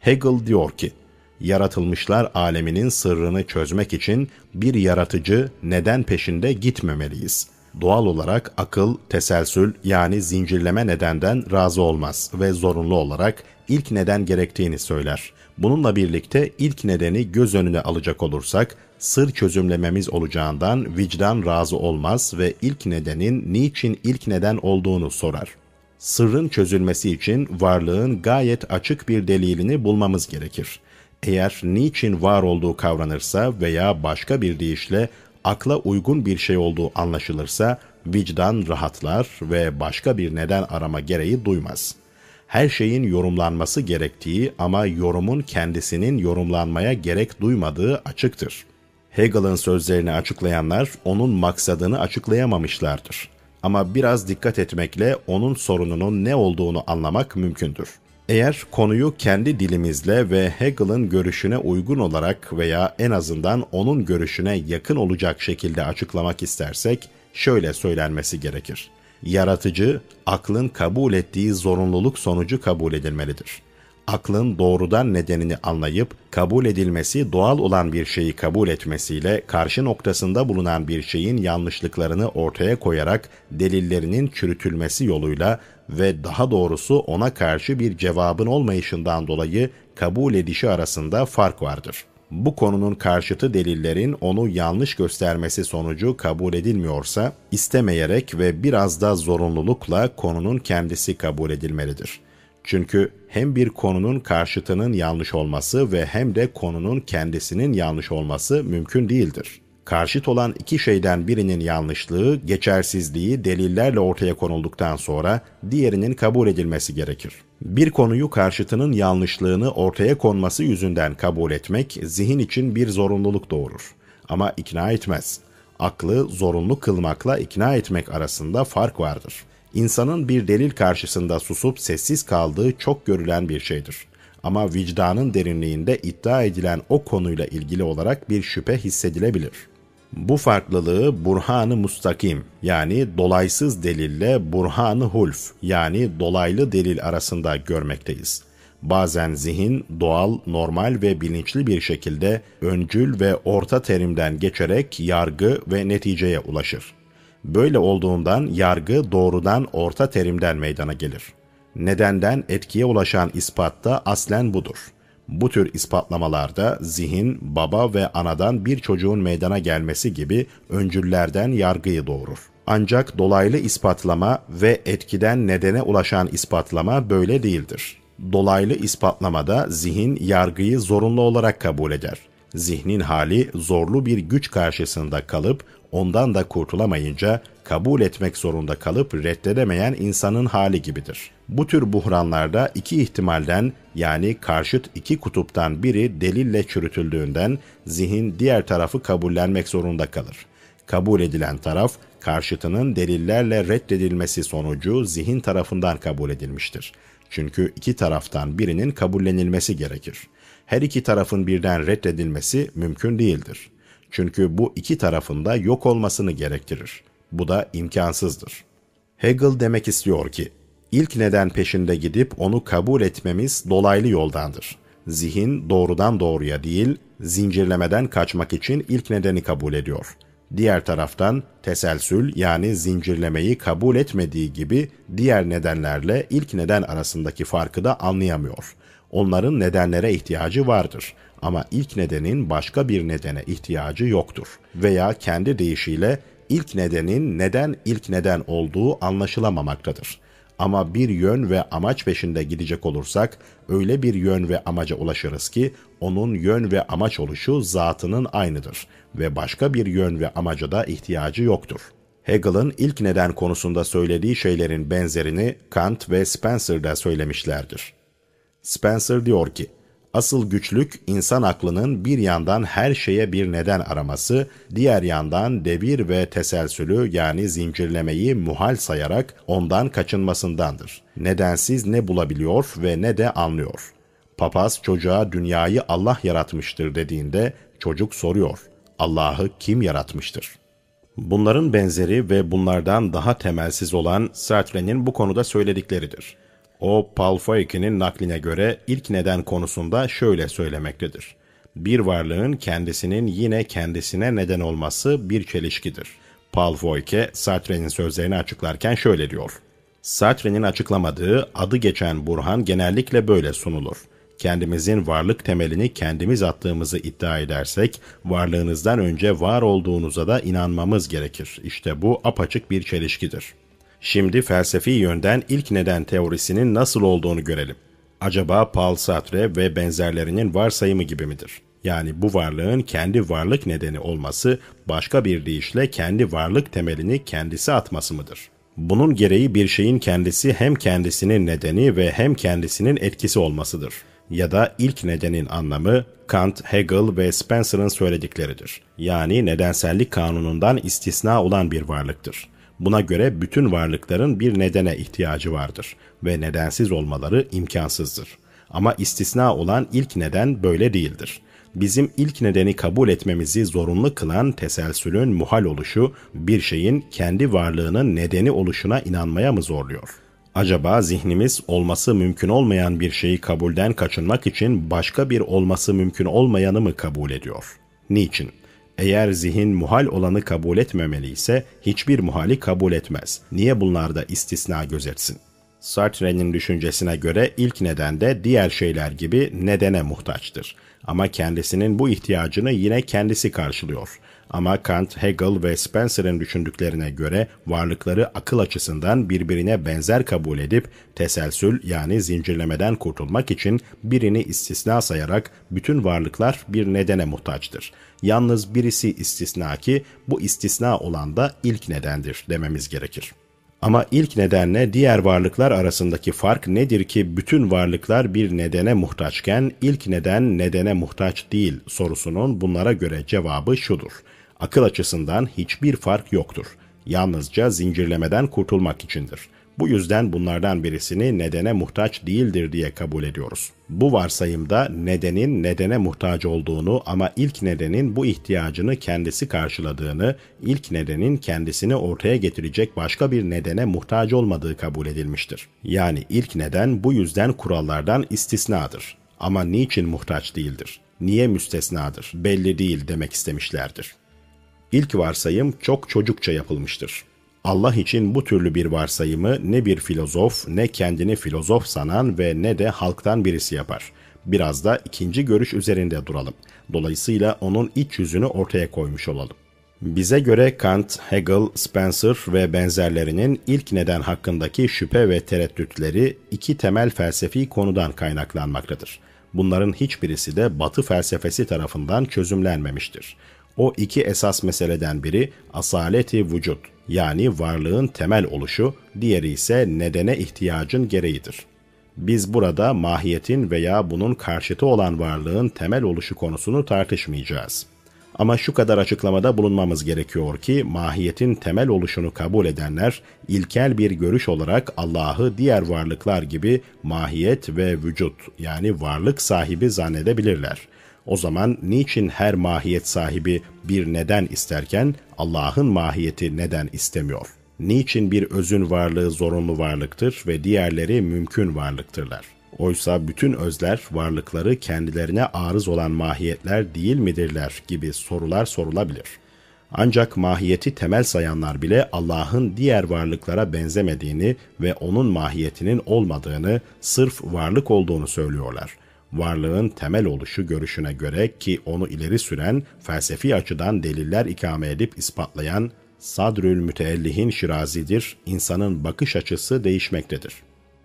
Hegel diyor ki, yaratılmışlar aleminin sırrını çözmek için bir yaratıcı neden peşinde gitmemeliyiz. Doğal olarak akıl, teselsül yani zincirleme nedenden razı olmaz ve zorunlu olarak ilk neden gerektiğini söyler. Bununla birlikte ilk nedeni göz önüne alacak olursak, sır çözümlememiz olacağından vicdan razı olmaz ve ilk nedenin niçin ilk neden olduğunu sorar. Sırrın çözülmesi için varlığın gayet açık bir delilini bulmamız gerekir. Eğer niçin var olduğu kavranırsa veya başka bir deyişle akla uygun bir şey olduğu anlaşılırsa vicdan rahatlar ve başka bir neden arama gereği duymaz. Her şeyin yorumlanması gerektiği ama yorumun kendisinin yorumlanmaya gerek duymadığı açıktır. Hegel'ın sözlerini açıklayanlar onun maksadını açıklayamamışlardır. Ama biraz dikkat etmekle onun sorununun ne olduğunu anlamak mümkündür. Eğer konuyu kendi dilimizle ve Hegel'ın görüşüne uygun olarak veya en azından onun görüşüne yakın olacak şekilde açıklamak istersek şöyle söylenmesi gerekir. Yaratıcı, aklın kabul ettiği zorunluluk sonucu kabul edilmelidir aklın doğrudan nedenini anlayıp kabul edilmesi doğal olan bir şeyi kabul etmesiyle karşı noktasında bulunan bir şeyin yanlışlıklarını ortaya koyarak delillerinin çürütülmesi yoluyla ve daha doğrusu ona karşı bir cevabın olmayışından dolayı kabul edişi arasında fark vardır. Bu konunun karşıtı delillerin onu yanlış göstermesi sonucu kabul edilmiyorsa, istemeyerek ve biraz da zorunlulukla konunun kendisi kabul edilmelidir. Çünkü hem bir konunun karşıtının yanlış olması ve hem de konunun kendisinin yanlış olması mümkün değildir. Karşıt olan iki şeyden birinin yanlışlığı, geçersizliği delillerle ortaya konulduktan sonra diğerinin kabul edilmesi gerekir. Bir konuyu karşıtının yanlışlığını ortaya konması yüzünden kabul etmek zihin için bir zorunluluk doğurur. Ama ikna etmez. Aklı zorunlu kılmakla ikna etmek arasında fark vardır.'' İnsanın bir delil karşısında susup sessiz kaldığı çok görülen bir şeydir. Ama vicdanın derinliğinde iddia edilen o konuyla ilgili olarak bir şüphe hissedilebilir. Bu farklılığı burhanı mustakim yani dolaysız delille burhanı hulf yani dolaylı delil arasında görmekteyiz. Bazen zihin doğal, normal ve bilinçli bir şekilde öncül ve orta terimden geçerek yargı ve neticeye ulaşır. Böyle olduğundan yargı doğrudan orta terimden meydana gelir. Nedenden etkiye ulaşan ispatta aslen budur. Bu tür ispatlamalarda zihin, baba ve anadan bir çocuğun meydana gelmesi gibi öncüllerden yargıyı doğurur. Ancak dolaylı ispatlama ve etkiden nedene ulaşan ispatlama böyle değildir. Dolaylı ispatlamada zihin yargıyı zorunlu olarak kabul eder. Zihnin hali zorlu bir güç karşısında kalıp ondan da kurtulamayınca kabul etmek zorunda kalıp reddedemeyen insanın hali gibidir. Bu tür buhranlarda iki ihtimalden yani karşıt iki kutuptan biri delille çürütüldüğünden zihin diğer tarafı kabullenmek zorunda kalır. Kabul edilen taraf karşıtının delillerle reddedilmesi sonucu zihin tarafından kabul edilmiştir. Çünkü iki taraftan birinin kabullenilmesi gerekir. Her iki tarafın birden reddedilmesi mümkün değildir. Çünkü bu iki tarafında yok olmasını gerektirir. Bu da imkansızdır. Hegel demek istiyor ki, ilk neden peşinde gidip onu kabul etmemiz dolaylı yoldandır. Zihin doğrudan doğruya değil, zincirlemeden kaçmak için ilk nedeni kabul ediyor. Diğer taraftan teselsül yani zincirlemeyi kabul etmediği gibi diğer nedenlerle ilk neden arasındaki farkı da anlayamıyor. Onların nedenlere ihtiyacı vardır ama ilk nedenin başka bir nedene ihtiyacı yoktur veya kendi deyişiyle ilk nedenin neden ilk neden olduğu anlaşılamamaktadır. Ama bir yön ve amaç peşinde gidecek olursak öyle bir yön ve amaca ulaşırız ki onun yön ve amaç oluşu zatının aynıdır ve başka bir yön ve amaca da ihtiyacı yoktur. Hegel'ın ilk neden konusunda söylediği şeylerin benzerini Kant ve Spencer de söylemişlerdir. Spencer diyor ki, Asıl güçlük insan aklının bir yandan her şeye bir neden araması, diğer yandan devir ve teselsülü yani zincirlemeyi muhal sayarak ondan kaçınmasındandır. Nedensiz ne bulabiliyor ve ne de anlıyor. Papaz çocuğa dünyayı Allah yaratmıştır dediğinde çocuk soruyor. Allah'ı kim yaratmıştır? Bunların benzeri ve bunlardan daha temelsiz olan Sartre'nin bu konuda söyledikleridir. O, Paul Feuille'nin nakline göre ilk neden konusunda şöyle söylemektedir. Bir varlığın kendisinin yine kendisine neden olması bir çelişkidir. Paul Feuille, Sartre'nin sözlerini açıklarken şöyle diyor. Sartre'nin açıklamadığı adı geçen burhan genellikle böyle sunulur. Kendimizin varlık temelini kendimiz attığımızı iddia edersek, varlığınızdan önce var olduğunuza da inanmamız gerekir. İşte bu apaçık bir çelişkidir.'' Şimdi felsefi yönden ilk neden teorisinin nasıl olduğunu görelim. Acaba Paul Sartre ve benzerlerinin varsayımı gibi midir? Yani bu varlığın kendi varlık nedeni olması, başka bir deyişle kendi varlık temelini kendisi atması mıdır? Bunun gereği bir şeyin kendisi hem kendisinin nedeni ve hem kendisinin etkisi olmasıdır. Ya da ilk nedenin anlamı Kant, Hegel ve Spencer'ın söyledikleridir. Yani nedensellik kanunundan istisna olan bir varlıktır. Buna göre bütün varlıkların bir nedene ihtiyacı vardır ve nedensiz olmaları imkansızdır. Ama istisna olan ilk neden böyle değildir. Bizim ilk nedeni kabul etmemizi zorunlu kılan teselsülün muhal oluşu bir şeyin kendi varlığının nedeni oluşuna inanmaya mı zorluyor? Acaba zihnimiz olması mümkün olmayan bir şeyi kabulden kaçınmak için başka bir olması mümkün olmayanı mı kabul ediyor? Niçin? Eğer zihin muhal olanı kabul etmemeli ise hiçbir muhali kabul etmez. Niye bunlarda istisna gözetsin? Sartre'nin düşüncesine göre ilk neden de diğer şeyler gibi nedene muhtaçtır. Ama kendisinin bu ihtiyacını yine kendisi karşılıyor. Ama Kant, Hegel ve Spencer'ın düşündüklerine göre varlıkları akıl açısından birbirine benzer kabul edip teselsül yani zincirlemeden kurtulmak için birini istisna sayarak bütün varlıklar bir nedene muhtaçtır. Yalnız birisi istisna ki bu istisna olan da ilk nedendir dememiz gerekir. Ama ilk nedenle diğer varlıklar arasındaki fark nedir ki bütün varlıklar bir nedene muhtaçken ilk neden nedene muhtaç değil sorusunun bunlara göre cevabı şudur. Akıl açısından hiçbir fark yoktur. Yalnızca zincirlemeden kurtulmak içindir. Bu yüzden bunlardan birisini nedene muhtaç değildir diye kabul ediyoruz. Bu varsayımda nedenin nedene muhtaç olduğunu ama ilk nedenin bu ihtiyacını kendisi karşıladığını, ilk nedenin kendisini ortaya getirecek başka bir nedene muhtaç olmadığı kabul edilmiştir. Yani ilk neden bu yüzden kurallardan istisnadır. Ama niçin muhtaç değildir? Niye müstesnadır? Belli değil demek istemişlerdir. İlk varsayım çok çocukça yapılmıştır. Allah için bu türlü bir varsayımı ne bir filozof, ne kendini filozof sanan ve ne de halktan birisi yapar. Biraz da ikinci görüş üzerinde duralım. Dolayısıyla onun iç yüzünü ortaya koymuş olalım. Bize göre Kant, Hegel, Spencer ve benzerlerinin ilk neden hakkındaki şüphe ve tereddütleri iki temel felsefi konudan kaynaklanmaktadır. Bunların hiçbirisi de Batı felsefesi tarafından çözümlenmemiştir. O iki esas meseleden biri asaleti vücut yani varlığın temel oluşu, diğeri ise nedene ihtiyacın gereğidir. Biz burada mahiyetin veya bunun karşıtı olan varlığın temel oluşu konusunu tartışmayacağız. Ama şu kadar açıklamada bulunmamız gerekiyor ki mahiyetin temel oluşunu kabul edenler ilkel bir görüş olarak Allah'ı diğer varlıklar gibi mahiyet ve vücut yani varlık sahibi zannedebilirler. O zaman niçin her mahiyet sahibi bir neden isterken Allah'ın mahiyeti neden istemiyor? Niçin bir özün varlığı zorunlu varlıktır ve diğerleri mümkün varlıktırlar? Oysa bütün özler varlıkları kendilerine arız olan mahiyetler değil midirler gibi sorular sorulabilir. Ancak mahiyeti temel sayanlar bile Allah'ın diğer varlıklara benzemediğini ve onun mahiyetinin olmadığını, sırf varlık olduğunu söylüyorlar. Varlığın temel oluşu görüşüne göre ki onu ileri süren, felsefi açıdan deliller ikame edip ispatlayan Sadrül Müteellihin Şirazi'dir, insanın bakış açısı değişmektedir.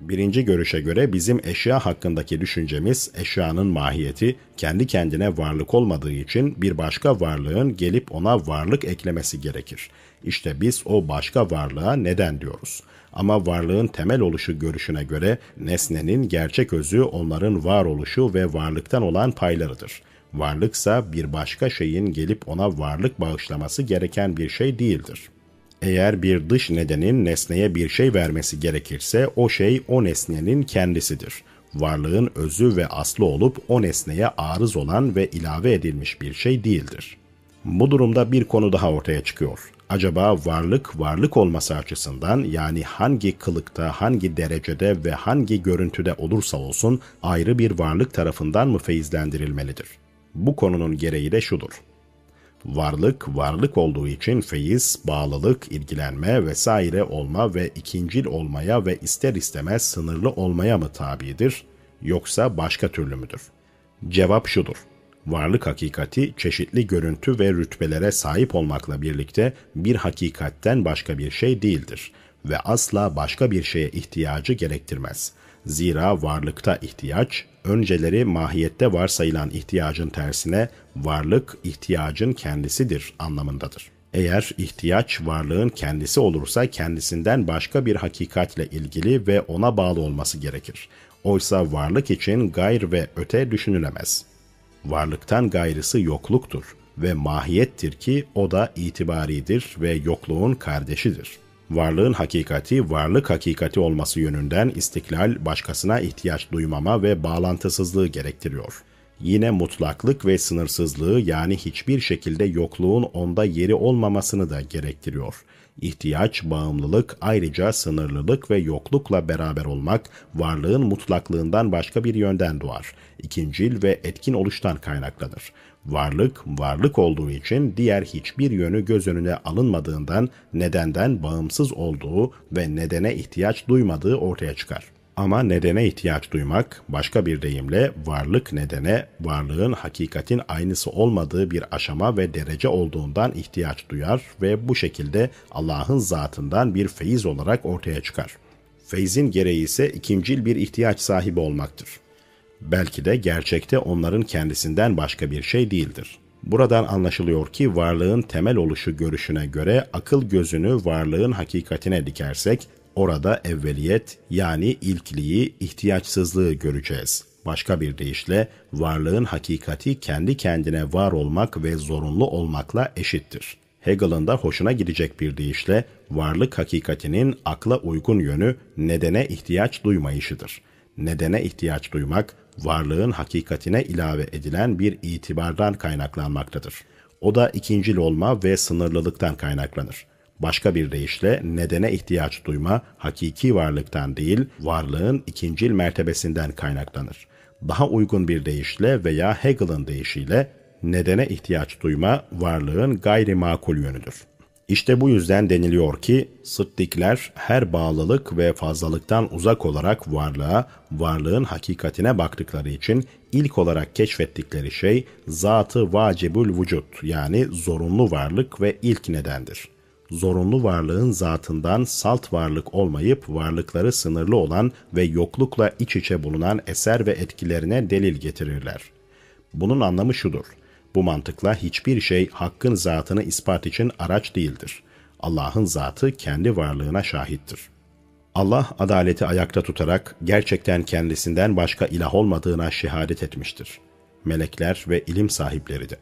Birinci görüşe göre bizim eşya hakkındaki düşüncemiz eşyanın mahiyeti kendi kendine varlık olmadığı için bir başka varlığın gelip ona varlık eklemesi gerekir. İşte biz o başka varlığa neden diyoruz. Ama varlığın temel oluşu görüşüne göre nesnenin gerçek özü onların varoluşu ve varlıktan olan paylarıdır. Varlıksa bir başka şeyin gelip ona varlık bağışlaması gereken bir şey değildir. Eğer bir dış nedenin nesneye bir şey vermesi gerekirse o şey o nesnenin kendisidir. Varlığın özü ve aslı olup o nesneye arız olan ve ilave edilmiş bir şey değildir. Bu durumda bir konu daha ortaya çıkıyor. Acaba varlık varlık olması açısından yani hangi kılıkta, hangi derecede ve hangi görüntüde olursa olsun ayrı bir varlık tarafından mı feyizlendirilmelidir? Bu konunun gereği de şudur. Varlık, varlık olduğu için feyiz, bağlılık, ilgilenme vesaire olma ve ikincil olmaya ve ister istemez sınırlı olmaya mı tabidir, yoksa başka türlü müdür? Cevap şudur. Varlık hakikati çeşitli görüntü ve rütbelere sahip olmakla birlikte bir hakikatten başka bir şey değildir ve asla başka bir şeye ihtiyacı gerektirmez. Zira varlıkta ihtiyaç, önceleri mahiyette varsayılan ihtiyacın tersine varlık ihtiyacın kendisidir anlamındadır. Eğer ihtiyaç varlığın kendisi olursa kendisinden başka bir hakikatle ilgili ve ona bağlı olması gerekir. Oysa varlık için gayr ve öte düşünülemez. Varlıktan gayrısı yokluktur ve mahiyettir ki o da itibaridir ve yokluğun kardeşidir. Varlığın hakikati, varlık hakikati olması yönünden istiklal, başkasına ihtiyaç duymama ve bağlantısızlığı gerektiriyor. Yine mutlaklık ve sınırsızlığı yani hiçbir şekilde yokluğun onda yeri olmamasını da gerektiriyor. İhtiyaç, bağımlılık, ayrıca sınırlılık ve yoklukla beraber olmak varlığın mutlaklığından başka bir yönden doğar. İkincil ve etkin oluştan kaynaklanır. Varlık, varlık olduğu için diğer hiçbir yönü göz önüne alınmadığından nedenden bağımsız olduğu ve nedene ihtiyaç duymadığı ortaya çıkar. Ama nedene ihtiyaç duymak, başka bir deyimle varlık nedene, varlığın hakikatin aynısı olmadığı bir aşama ve derece olduğundan ihtiyaç duyar ve bu şekilde Allah'ın zatından bir feyiz olarak ortaya çıkar. Feyzin gereği ise ikincil bir ihtiyaç sahibi olmaktır. Belki de gerçekte onların kendisinden başka bir şey değildir. Buradan anlaşılıyor ki varlığın temel oluşu görüşüne göre akıl gözünü varlığın hakikatine dikersek orada evveliyet yani ilkliği, ihtiyaçsızlığı göreceğiz. Başka bir deyişle varlığın hakikati kendi kendine var olmak ve zorunlu olmakla eşittir. Hegel'ın da hoşuna gidecek bir deyişle varlık hakikatinin akla uygun yönü nedene ihtiyaç duymayışıdır. Nedene ihtiyaç duymak, varlığın hakikatine ilave edilen bir itibardan kaynaklanmaktadır. O da ikincil olma ve sınırlılıktan kaynaklanır. Başka bir deyişle nedene ihtiyaç duyma hakiki varlıktan değil, varlığın ikincil mertebesinden kaynaklanır. Daha uygun bir deyişle veya Hegel'ın deyişiyle nedene ihtiyaç duyma varlığın gayri makul yönüdür. İşte bu yüzden deniliyor ki sıddıkler her bağlılık ve fazlalıktan uzak olarak varlığa, varlığın hakikatine baktıkları için ilk olarak keşfettikleri şey zatı vacibül vücut yani zorunlu varlık ve ilk nedendir. Zorunlu varlığın zatından salt varlık olmayıp varlıkları sınırlı olan ve yoklukla iç içe bulunan eser ve etkilerine delil getirirler. Bunun anlamı şudur. Bu mantıkla hiçbir şey hakkın zatını ispat için araç değildir. Allah'ın zatı kendi varlığına şahittir. Allah adaleti ayakta tutarak gerçekten kendisinden başka ilah olmadığına şehadet etmiştir. Melekler ve ilim sahipleri de.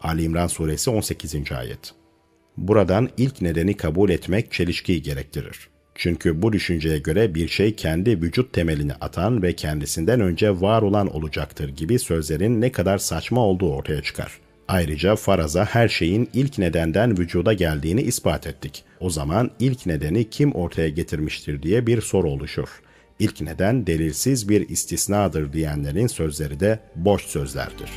Ali İmran Suresi 18. Ayet Buradan ilk nedeni kabul etmek çelişkiyi gerektirir. Çünkü bu düşünceye göre bir şey kendi vücut temelini atan ve kendisinden önce var olan olacaktır gibi sözlerin ne kadar saçma olduğu ortaya çıkar. Ayrıca faraza her şeyin ilk nedenden vücuda geldiğini ispat ettik. O zaman ilk nedeni kim ortaya getirmiştir diye bir soru oluşur. İlk neden delilsiz bir istisnadır diyenlerin sözleri de boş sözlerdir.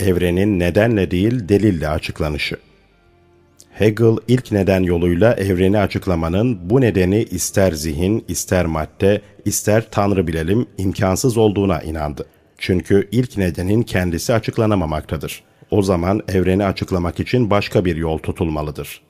Evrenin nedenle değil delille açıklanışı Hegel ilk neden yoluyla evreni açıklamanın bu nedeni ister zihin, ister madde, ister tanrı bilelim imkansız olduğuna inandı. Çünkü ilk nedenin kendisi açıklanamamaktadır. O zaman evreni açıklamak için başka bir yol tutulmalıdır.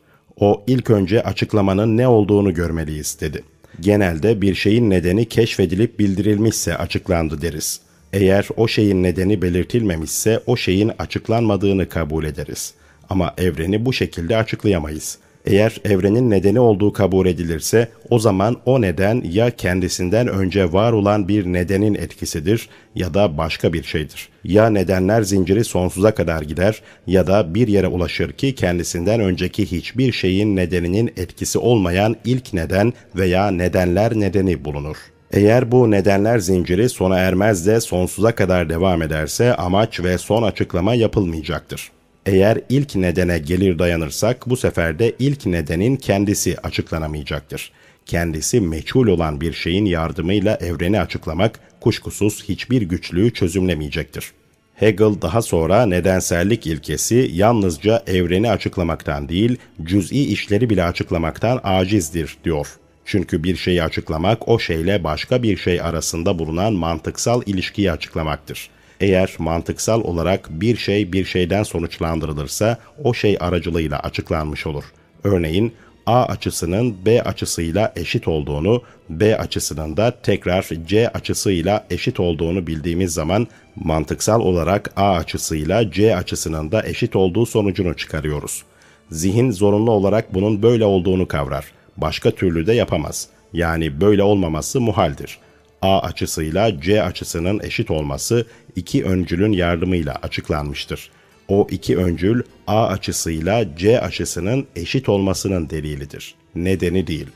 O ilk önce açıklamanın ne olduğunu görmeliyiz dedi. Genelde bir şeyin nedeni keşfedilip bildirilmişse açıklandı deriz. Eğer o şeyin nedeni belirtilmemişse o şeyin açıklanmadığını kabul ederiz. Ama evreni bu şekilde açıklayamayız. Eğer evrenin nedeni olduğu kabul edilirse o zaman o neden ya kendisinden önce var olan bir nedenin etkisidir ya da başka bir şeydir. Ya nedenler zinciri sonsuza kadar gider ya da bir yere ulaşır ki kendisinden önceki hiçbir şeyin nedeninin etkisi olmayan ilk neden veya nedenler nedeni bulunur. Eğer bu nedenler zinciri sona ermez de sonsuza kadar devam ederse amaç ve son açıklama yapılmayacaktır. Eğer ilk nedene gelir dayanırsak bu sefer de ilk nedenin kendisi açıklanamayacaktır. Kendisi meçhul olan bir şeyin yardımıyla evreni açıklamak kuşkusuz hiçbir güçlüğü çözümlemeyecektir. Hegel daha sonra nedensellik ilkesi yalnızca evreni açıklamaktan değil, cüz'i işleri bile açıklamaktan acizdir diyor. Çünkü bir şeyi açıklamak o şeyle başka bir şey arasında bulunan mantıksal ilişkiyi açıklamaktır. Eğer mantıksal olarak bir şey bir şeyden sonuçlandırılırsa o şey aracılığıyla açıklanmış olur. Örneğin A açısının B açısıyla eşit olduğunu, B açısının da tekrar C açısıyla eşit olduğunu bildiğimiz zaman mantıksal olarak A açısıyla C açısının da eşit olduğu sonucunu çıkarıyoruz. Zihin zorunlu olarak bunun böyle olduğunu kavrar. Başka türlü de yapamaz. Yani böyle olmaması muhaldir. A açısıyla C açısının eşit olması iki öncülün yardımıyla açıklanmıştır. O iki öncül A açısıyla C açısının eşit olmasının delilidir. Nedeni değil.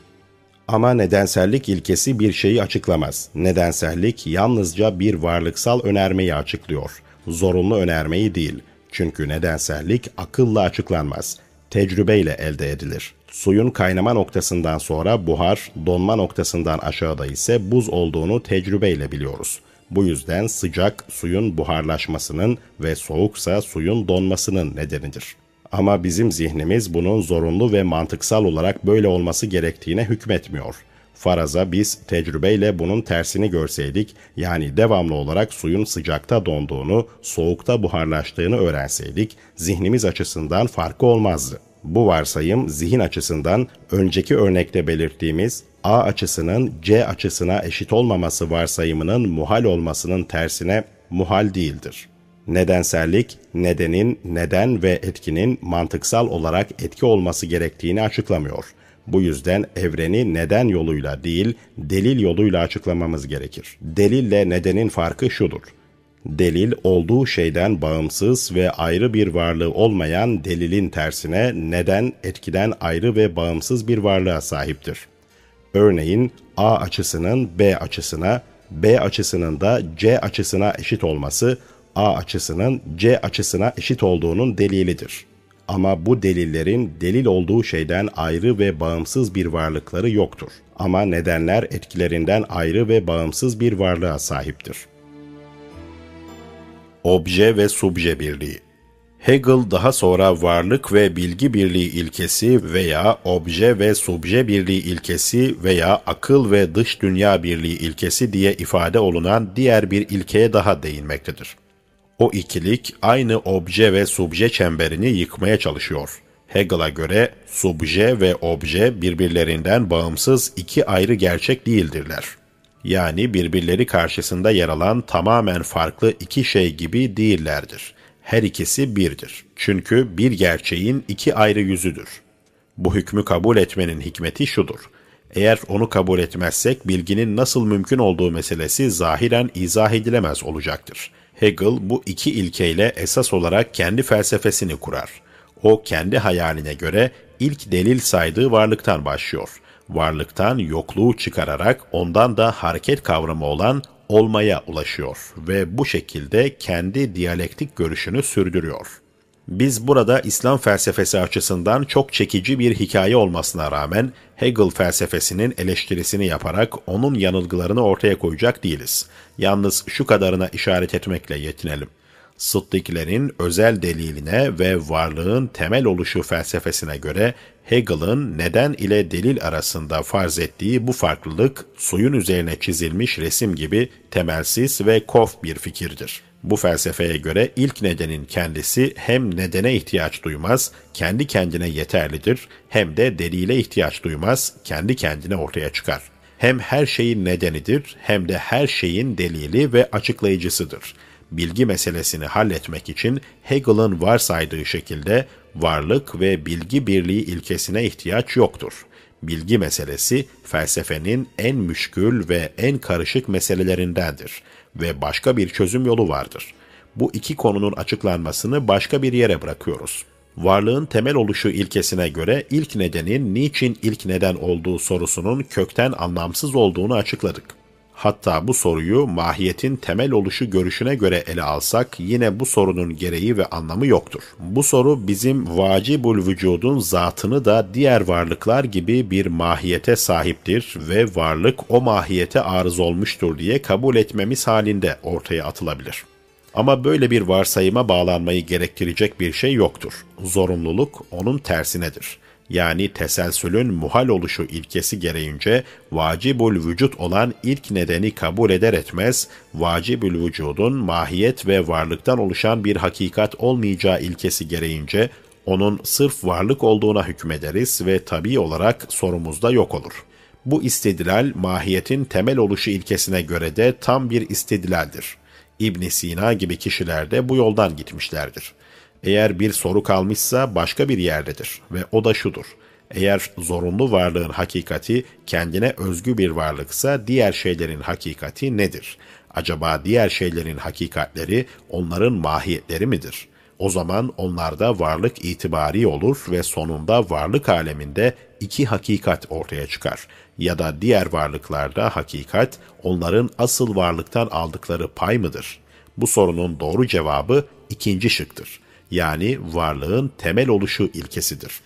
Ama nedensellik ilkesi bir şeyi açıklamaz. Nedensellik yalnızca bir varlıksal önermeyi açıklıyor. Zorunlu önermeyi değil. Çünkü nedensellik akılla açıklanmaz. Tecrübeyle elde edilir. Suyun kaynama noktasından sonra buhar, donma noktasından aşağıda ise buz olduğunu tecrübeyle biliyoruz. Bu yüzden sıcak suyun buharlaşmasının ve soğuksa suyun donmasının nedenidir. Ama bizim zihnimiz bunun zorunlu ve mantıksal olarak böyle olması gerektiğine hükmetmiyor. Faraza biz tecrübeyle bunun tersini görseydik, yani devamlı olarak suyun sıcakta donduğunu, soğukta buharlaştığını öğrenseydik, zihnimiz açısından farkı olmazdı. Bu varsayım zihin açısından önceki örnekte belirttiğimiz A açısının C açısına eşit olmaması varsayımının muhal olmasının tersine muhal değildir. Nedensellik, nedenin, neden ve etkinin mantıksal olarak etki olması gerektiğini açıklamıyor. Bu yüzden evreni neden yoluyla değil, delil yoluyla açıklamamız gerekir. Delille nedenin farkı şudur. Delil olduğu şeyden bağımsız ve ayrı bir varlığı olmayan delilin tersine neden etkiden ayrı ve bağımsız bir varlığa sahiptir. Örneğin A açısının B açısına, B açısının da C açısına eşit olması A açısının C açısına eşit olduğunun delilidir. Ama bu delillerin delil olduğu şeyden ayrı ve bağımsız bir varlıkları yoktur. Ama nedenler etkilerinden ayrı ve bağımsız bir varlığa sahiptir. Obje ve subje birliği Hegel daha sonra varlık ve bilgi birliği ilkesi veya obje ve subje birliği ilkesi veya akıl ve dış dünya birliği ilkesi diye ifade olunan diğer bir ilkeye daha değinmektedir. O ikilik aynı obje ve subje çemberini yıkmaya çalışıyor. Hegel'a göre subje ve obje birbirlerinden bağımsız iki ayrı gerçek değildirler. Yani birbirleri karşısında yer alan tamamen farklı iki şey gibi değillerdir. Her ikisi birdir. Çünkü bir gerçeğin iki ayrı yüzüdür. Bu hükmü kabul etmenin hikmeti şudur. Eğer onu kabul etmezsek bilginin nasıl mümkün olduğu meselesi zahiren izah edilemez olacaktır. Hegel bu iki ilkeyle esas olarak kendi felsefesini kurar. O kendi hayaline göre ilk delil saydığı varlıktan başlıyor. Varlıktan yokluğu çıkararak ondan da hareket kavramı olan olmaya ulaşıyor ve bu şekilde kendi diyalektik görüşünü sürdürüyor. Biz burada İslam felsefesi açısından çok çekici bir hikaye olmasına rağmen Hegel felsefesinin eleştirisini yaparak onun yanılgılarını ortaya koyacak değiliz. Yalnız şu kadarına işaret etmekle yetinelim. Sıddıklerin özel deliline ve varlığın temel oluşu felsefesine göre Hegel'ın neden ile delil arasında farz ettiği bu farklılık suyun üzerine çizilmiş resim gibi temelsiz ve kof bir fikirdir. Bu felsefeye göre ilk nedenin kendisi hem nedene ihtiyaç duymaz, kendi kendine yeterlidir, hem de delile ihtiyaç duymaz, kendi kendine ortaya çıkar. Hem her şeyin nedenidir, hem de her şeyin delili ve açıklayıcısıdır. Bilgi meselesini halletmek için Hegel'ın varsaydığı şekilde varlık ve bilgi birliği ilkesine ihtiyaç yoktur. Bilgi meselesi felsefenin en müşkül ve en karışık meselelerindendir ve başka bir çözüm yolu vardır. Bu iki konunun açıklanmasını başka bir yere bırakıyoruz. Varlığın temel oluşu ilkesine göre ilk nedenin niçin ilk neden olduğu sorusunun kökten anlamsız olduğunu açıkladık. Hatta bu soruyu mahiyetin temel oluşu görüşüne göre ele alsak yine bu sorunun gereği ve anlamı yoktur. Bu soru bizim vacibul vücudun zatını da diğer varlıklar gibi bir mahiyete sahiptir ve varlık o mahiyete arız olmuştur diye kabul etmemiz halinde ortaya atılabilir. Ama böyle bir varsayıma bağlanmayı gerektirecek bir şey yoktur. Zorunluluk onun tersinedir yani teselsülün muhal oluşu ilkesi gereğince vacibül vücut olan ilk nedeni kabul eder etmez, vacibül vücudun mahiyet ve varlıktan oluşan bir hakikat olmayacağı ilkesi gereğince onun sırf varlık olduğuna hükmederiz ve tabi olarak sorumuzda yok olur. Bu istidlal mahiyetin temel oluşu ilkesine göre de tam bir istidlaldir. İbn Sina gibi kişiler de bu yoldan gitmişlerdir. Eğer bir soru kalmışsa başka bir yerdedir ve o da şudur. Eğer zorunlu varlığın hakikati kendine özgü bir varlıksa diğer şeylerin hakikati nedir? Acaba diğer şeylerin hakikatleri onların mahiyetleri midir? O zaman onlarda varlık itibari olur ve sonunda varlık aleminde iki hakikat ortaya çıkar. Ya da diğer varlıklarda hakikat onların asıl varlıktan aldıkları pay mıdır? Bu sorunun doğru cevabı ikinci şıktır yani varlığın temel oluşu ilkesidir.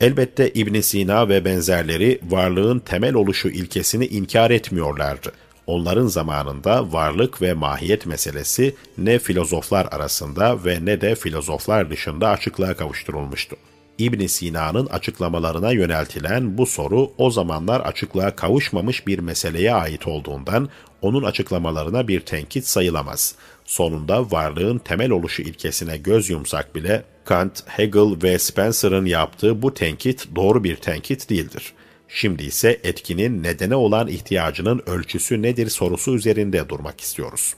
Elbette İbn Sina ve benzerleri varlığın temel oluşu ilkesini inkar etmiyorlardı. Onların zamanında varlık ve mahiyet meselesi ne filozoflar arasında ve ne de filozoflar dışında açıklığa kavuşturulmuştu. İbn Sina'nın açıklamalarına yöneltilen bu soru o zamanlar açıklığa kavuşmamış bir meseleye ait olduğundan onun açıklamalarına bir tenkit sayılamaz. Sonunda varlığın temel oluşu ilkesine göz yumsak bile Kant, Hegel ve Spencer'ın yaptığı bu tenkit doğru bir tenkit değildir. Şimdi ise etkinin nedene olan ihtiyacının ölçüsü nedir sorusu üzerinde durmak istiyoruz.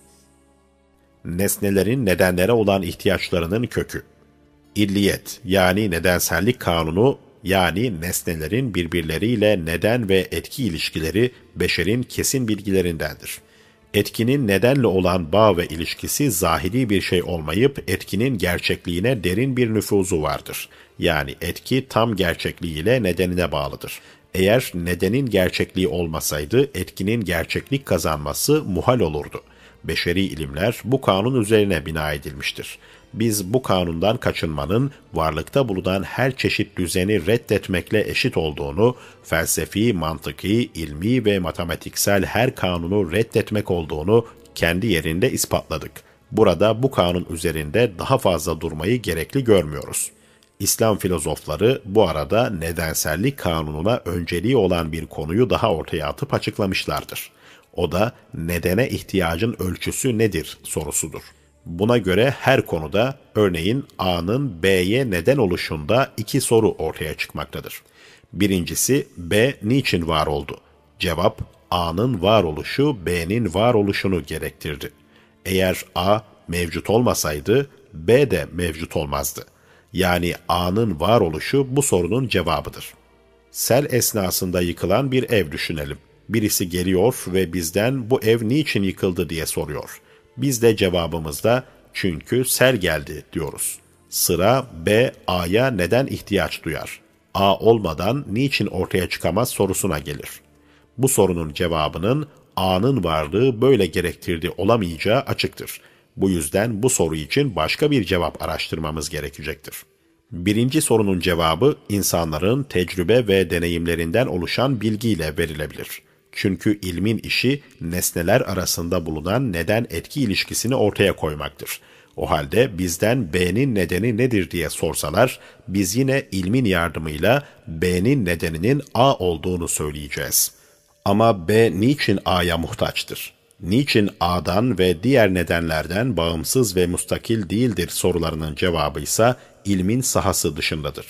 Nesnelerin nedenlere olan ihtiyaçlarının kökü İlliyet yani nedensellik kanunu Yani nesnelerin birbirleriyle neden ve etki ilişkileri beşerin kesin bilgilerindendir. Etkinin nedenle olan bağ ve ilişkisi zahiri bir şey olmayıp etkinin gerçekliğine derin bir nüfuzu vardır. Yani etki tam gerçekliğiyle nedenine bağlıdır. Eğer nedenin gerçekliği olmasaydı etkinin gerçeklik kazanması muhal olurdu. Beşeri ilimler bu kanun üzerine bina edilmiştir. Biz bu kanundan kaçınmanın varlıkta bulunan her çeşit düzeni reddetmekle eşit olduğunu, felsefi, mantıki, ilmi ve matematiksel her kanunu reddetmek olduğunu kendi yerinde ispatladık. Burada bu kanun üzerinde daha fazla durmayı gerekli görmüyoruz. İslam filozofları bu arada nedensellik kanununa önceliği olan bir konuyu daha ortaya atıp açıklamışlardır. O da nedene ihtiyacın ölçüsü nedir sorusudur. Buna göre her konuda örneğin A'nın B'ye neden oluşunda iki soru ortaya çıkmaktadır. Birincisi B niçin var oldu? Cevap A'nın varoluşu B'nin varoluşunu gerektirdi. Eğer A mevcut olmasaydı B de mevcut olmazdı. Yani A'nın varoluşu bu sorunun cevabıdır. Sel esnasında yıkılan bir ev düşünelim. Birisi geliyor ve bizden bu ev niçin yıkıldı diye soruyor. Biz de cevabımızda çünkü sel geldi diyoruz. Sıra B, A'ya neden ihtiyaç duyar? A olmadan niçin ortaya çıkamaz sorusuna gelir. Bu sorunun cevabının A'nın varlığı böyle gerektirdiği olamayacağı açıktır. Bu yüzden bu soru için başka bir cevap araştırmamız gerekecektir. Birinci sorunun cevabı insanların tecrübe ve deneyimlerinden oluşan bilgiyle verilebilir. Çünkü ilmin işi nesneler arasında bulunan neden-etki ilişkisini ortaya koymaktır. O halde bizden B'nin nedeni nedir diye sorsalar, biz yine ilmin yardımıyla B'nin nedeninin A olduğunu söyleyeceğiz. Ama B niçin A'ya muhtaçtır? Niçin A'dan ve diğer nedenlerden bağımsız ve mustakil değildir sorularının cevabı ise ilmin sahası dışındadır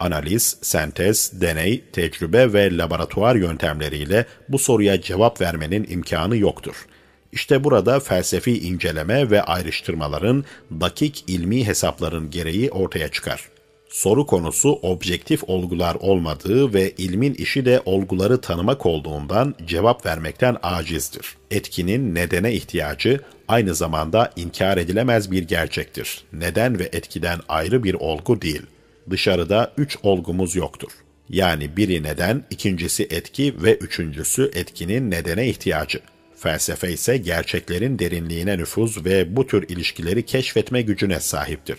analiz, sentez, deney, tecrübe ve laboratuvar yöntemleriyle bu soruya cevap vermenin imkanı yoktur. İşte burada felsefi inceleme ve ayrıştırmaların dakik ilmi hesapların gereği ortaya çıkar. Soru konusu objektif olgular olmadığı ve ilmin işi de olguları tanımak olduğundan cevap vermekten acizdir. Etkinin nedene ihtiyacı aynı zamanda inkar edilemez bir gerçektir. Neden ve etkiden ayrı bir olgu değil dışarıda üç olgumuz yoktur. Yani biri neden, ikincisi etki ve üçüncüsü etkinin nedene ihtiyacı. Felsefe ise gerçeklerin derinliğine nüfuz ve bu tür ilişkileri keşfetme gücüne sahiptir.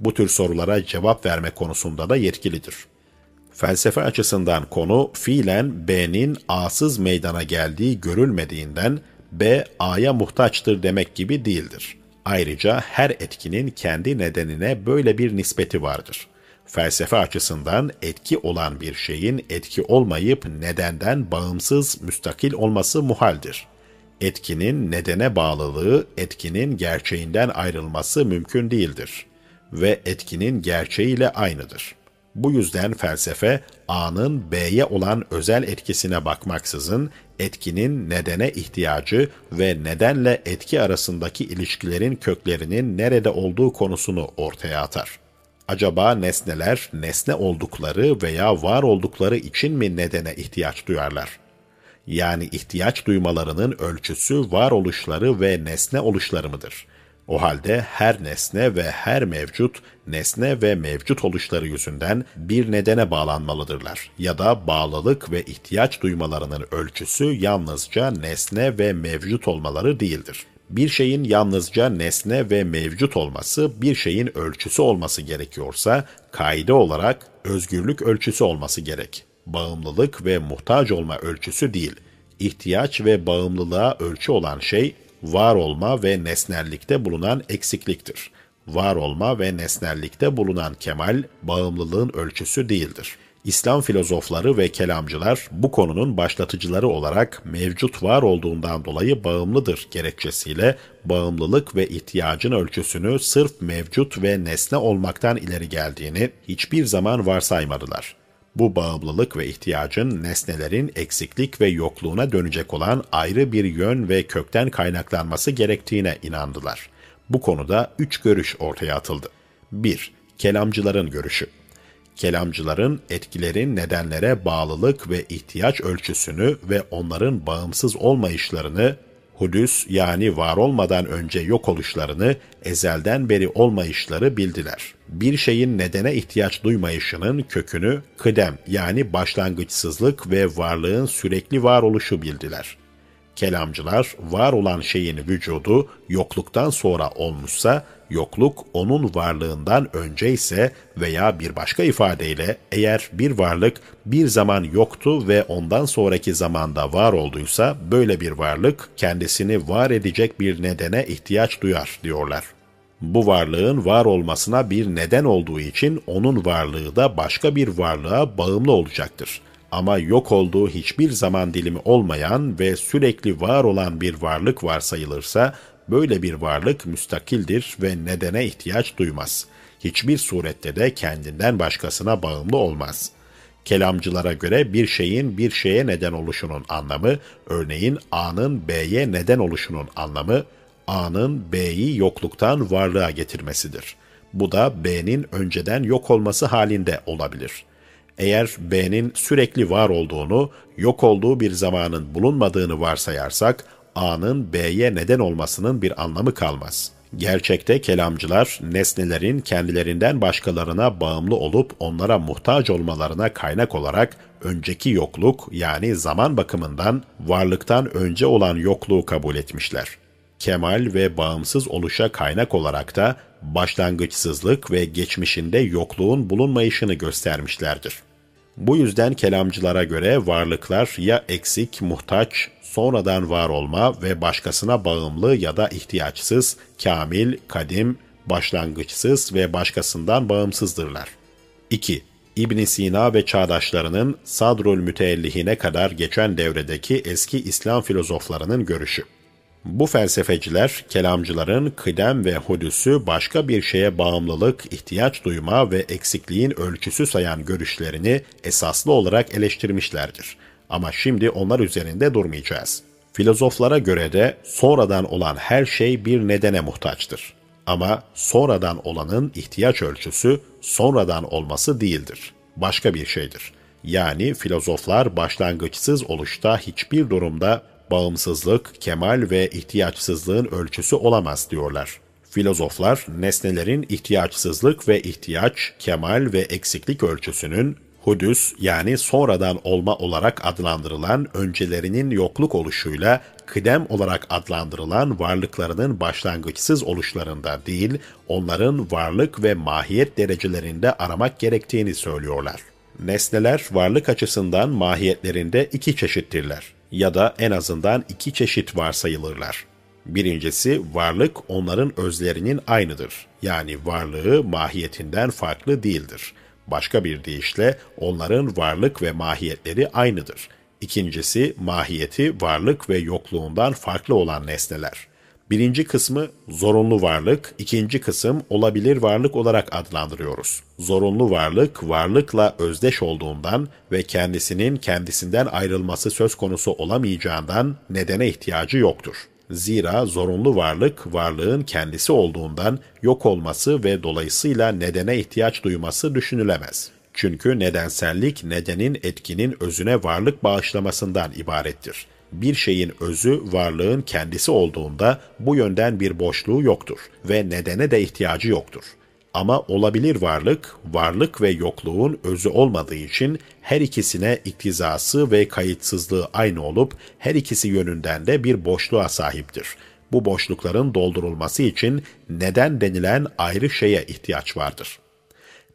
Bu tür sorulara cevap verme konusunda da yetkilidir. Felsefe açısından konu fiilen B'nin A'sız meydana geldiği görülmediğinden B A'ya muhtaçtır demek gibi değildir. Ayrıca her etkinin kendi nedenine böyle bir nispeti vardır felsefe açısından etki olan bir şeyin etki olmayıp nedenden bağımsız, müstakil olması muhaldir. Etkinin nedene bağlılığı, etkinin gerçeğinden ayrılması mümkün değildir ve etkinin gerçeğiyle aynıdır. Bu yüzden felsefe, A'nın B'ye olan özel etkisine bakmaksızın, etkinin nedene ihtiyacı ve nedenle etki arasındaki ilişkilerin köklerinin nerede olduğu konusunu ortaya atar.'' Acaba nesneler nesne oldukları veya var oldukları için mi nedene ihtiyaç duyarlar? Yani ihtiyaç duymalarının ölçüsü varoluşları ve nesne oluşları mıdır? O halde her nesne ve her mevcut, nesne ve mevcut oluşları yüzünden bir nedene bağlanmalıdırlar. Ya da bağlılık ve ihtiyaç duymalarının ölçüsü yalnızca nesne ve mevcut olmaları değildir bir şeyin yalnızca nesne ve mevcut olması bir şeyin ölçüsü olması gerekiyorsa kaide olarak özgürlük ölçüsü olması gerek. Bağımlılık ve muhtaç olma ölçüsü değil. İhtiyaç ve bağımlılığa ölçü olan şey var olma ve nesnellikte bulunan eksikliktir. Var olma ve nesnellikte bulunan kemal bağımlılığın ölçüsü değildir.'' İslam filozofları ve kelamcılar bu konunun başlatıcıları olarak mevcut var olduğundan dolayı bağımlıdır gerekçesiyle bağımlılık ve ihtiyacın ölçüsünü sırf mevcut ve nesne olmaktan ileri geldiğini hiçbir zaman varsaymadılar. Bu bağımlılık ve ihtiyacın nesnelerin eksiklik ve yokluğuna dönecek olan ayrı bir yön ve kökten kaynaklanması gerektiğine inandılar. Bu konuda üç görüş ortaya atıldı. 1. Kelamcıların görüşü Kelamcıların etkilerin nedenlere bağlılık ve ihtiyaç ölçüsünü ve onların bağımsız olmayışlarını, hudüs yani var olmadan önce yok oluşlarını, ezelden beri olmayışları bildiler. Bir şeyin nedene ihtiyaç duymayışının kökünü kıdem yani başlangıçsızlık ve varlığın sürekli varoluşu bildiler.'' Kelamcılar var olan şeyin vücudu yokluktan sonra olmuşsa, yokluk onun varlığından önce ise veya bir başka ifadeyle eğer bir varlık bir zaman yoktu ve ondan sonraki zamanda var olduysa böyle bir varlık kendisini var edecek bir nedene ihtiyaç duyar diyorlar. Bu varlığın var olmasına bir neden olduğu için onun varlığı da başka bir varlığa bağımlı olacaktır ama yok olduğu hiçbir zaman dilimi olmayan ve sürekli var olan bir varlık varsayılırsa, böyle bir varlık müstakildir ve nedene ihtiyaç duymaz. Hiçbir surette de kendinden başkasına bağımlı olmaz. Kelamcılara göre bir şeyin bir şeye neden oluşunun anlamı, örneğin A'nın B'ye neden oluşunun anlamı, A'nın B'yi yokluktan varlığa getirmesidir. Bu da B'nin önceden yok olması halinde olabilir.'' Eğer B'nin sürekli var olduğunu, yok olduğu bir zamanın bulunmadığını varsayarsak, A'nın B'ye neden olmasının bir anlamı kalmaz. Gerçekte kelamcılar nesnelerin kendilerinden başkalarına bağımlı olup onlara muhtaç olmalarına kaynak olarak önceki yokluk yani zaman bakımından varlıktan önce olan yokluğu kabul etmişler. Kemal ve bağımsız oluşa kaynak olarak da başlangıçsızlık ve geçmişinde yokluğun bulunmayışını göstermişlerdir. Bu yüzden kelamcılara göre varlıklar ya eksik, muhtaç, sonradan var olma ve başkasına bağımlı ya da ihtiyaçsız, kamil, kadim, başlangıçsız ve başkasından bağımsızdırlar. 2. ibn Sina ve çağdaşlarının Sadrul Müteellihine kadar geçen devredeki eski İslam filozoflarının görüşü. Bu felsefeciler, kelamcıların kıdem ve hudüsü başka bir şeye bağımlılık, ihtiyaç duyma ve eksikliğin ölçüsü sayan görüşlerini esaslı olarak eleştirmişlerdir. Ama şimdi onlar üzerinde durmayacağız. Filozoflara göre de sonradan olan her şey bir nedene muhtaçtır. Ama sonradan olanın ihtiyaç ölçüsü sonradan olması değildir. Başka bir şeydir. Yani filozoflar başlangıçsız oluşta hiçbir durumda bağımsızlık, kemal ve ihtiyaçsızlığın ölçüsü olamaz diyorlar. Filozoflar, nesnelerin ihtiyaçsızlık ve ihtiyaç, kemal ve eksiklik ölçüsünün hudüs yani sonradan olma olarak adlandırılan öncelerinin yokluk oluşuyla kıdem olarak adlandırılan varlıklarının başlangıçsız oluşlarında değil, onların varlık ve mahiyet derecelerinde aramak gerektiğini söylüyorlar. Nesneler varlık açısından mahiyetlerinde iki çeşittirler ya da en azından iki çeşit varsayılırlar. Birincisi varlık onların özlerinin aynıdır. Yani varlığı mahiyetinden farklı değildir. Başka bir deyişle onların varlık ve mahiyetleri aynıdır. İkincisi mahiyeti varlık ve yokluğundan farklı olan nesneler. Birinci kısmı zorunlu varlık, ikinci kısım olabilir varlık olarak adlandırıyoruz. Zorunlu varlık, varlıkla özdeş olduğundan ve kendisinin kendisinden ayrılması söz konusu olamayacağından nedene ihtiyacı yoktur. Zira zorunlu varlık, varlığın kendisi olduğundan yok olması ve dolayısıyla nedene ihtiyaç duyması düşünülemez. Çünkü nedensellik nedenin etkinin özüne varlık bağışlamasından ibarettir bir şeyin özü varlığın kendisi olduğunda bu yönden bir boşluğu yoktur ve nedene de ihtiyacı yoktur. Ama olabilir varlık, varlık ve yokluğun özü olmadığı için her ikisine iktizası ve kayıtsızlığı aynı olup her ikisi yönünden de bir boşluğa sahiptir. Bu boşlukların doldurulması için neden denilen ayrı şeye ihtiyaç vardır.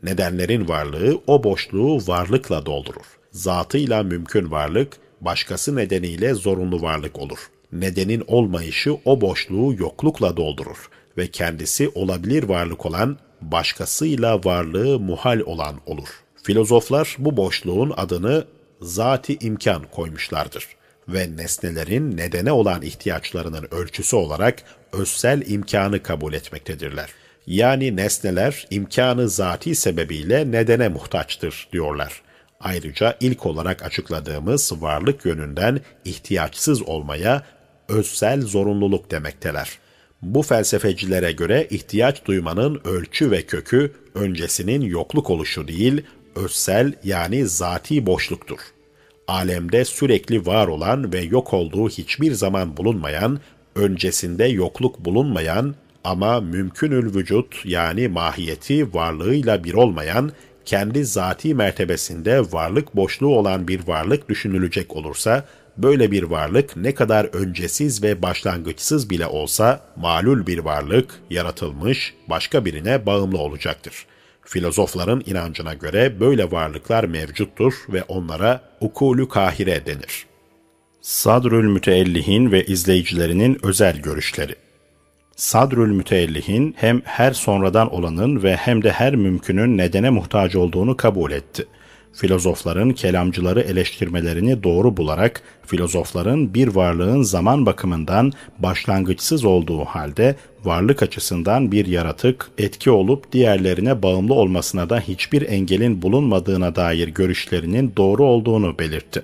Nedenlerin varlığı o boşluğu varlıkla doldurur. Zatıyla mümkün varlık, başkası nedeniyle zorunlu varlık olur. Nedenin olmayışı o boşluğu yoklukla doldurur ve kendisi olabilir varlık olan, başkasıyla varlığı muhal olan olur. Filozoflar bu boşluğun adını zati imkan koymuşlardır ve nesnelerin nedene olan ihtiyaçlarının ölçüsü olarak özsel imkanı kabul etmektedirler. Yani nesneler imkanı zati sebebiyle nedene muhtaçtır diyorlar. Ayrıca ilk olarak açıkladığımız varlık yönünden ihtiyaçsız olmaya özsel zorunluluk demekteler. Bu felsefecilere göre ihtiyaç duymanın ölçü ve kökü öncesinin yokluk oluşu değil, özsel yani zati boşluktur. Alemde sürekli var olan ve yok olduğu hiçbir zaman bulunmayan, öncesinde yokluk bulunmayan ama mümkünül vücut yani mahiyeti varlığıyla bir olmayan, kendi zati mertebesinde varlık boşluğu olan bir varlık düşünülecek olursa, böyle bir varlık ne kadar öncesiz ve başlangıçsız bile olsa malul bir varlık, yaratılmış, başka birine bağımlı olacaktır. Filozofların inancına göre böyle varlıklar mevcuttur ve onlara ukulü kahire denir. Sadrül Müteellihin ve izleyicilerinin özel görüşleri Sadrül Müteellihin hem her sonradan olanın ve hem de her mümkünün nedene muhtaç olduğunu kabul etti. Filozofların kelamcıları eleştirmelerini doğru bularak filozofların bir varlığın zaman bakımından başlangıçsız olduğu halde varlık açısından bir yaratık, etki olup diğerlerine bağımlı olmasına da hiçbir engelin bulunmadığına dair görüşlerinin doğru olduğunu belirtti.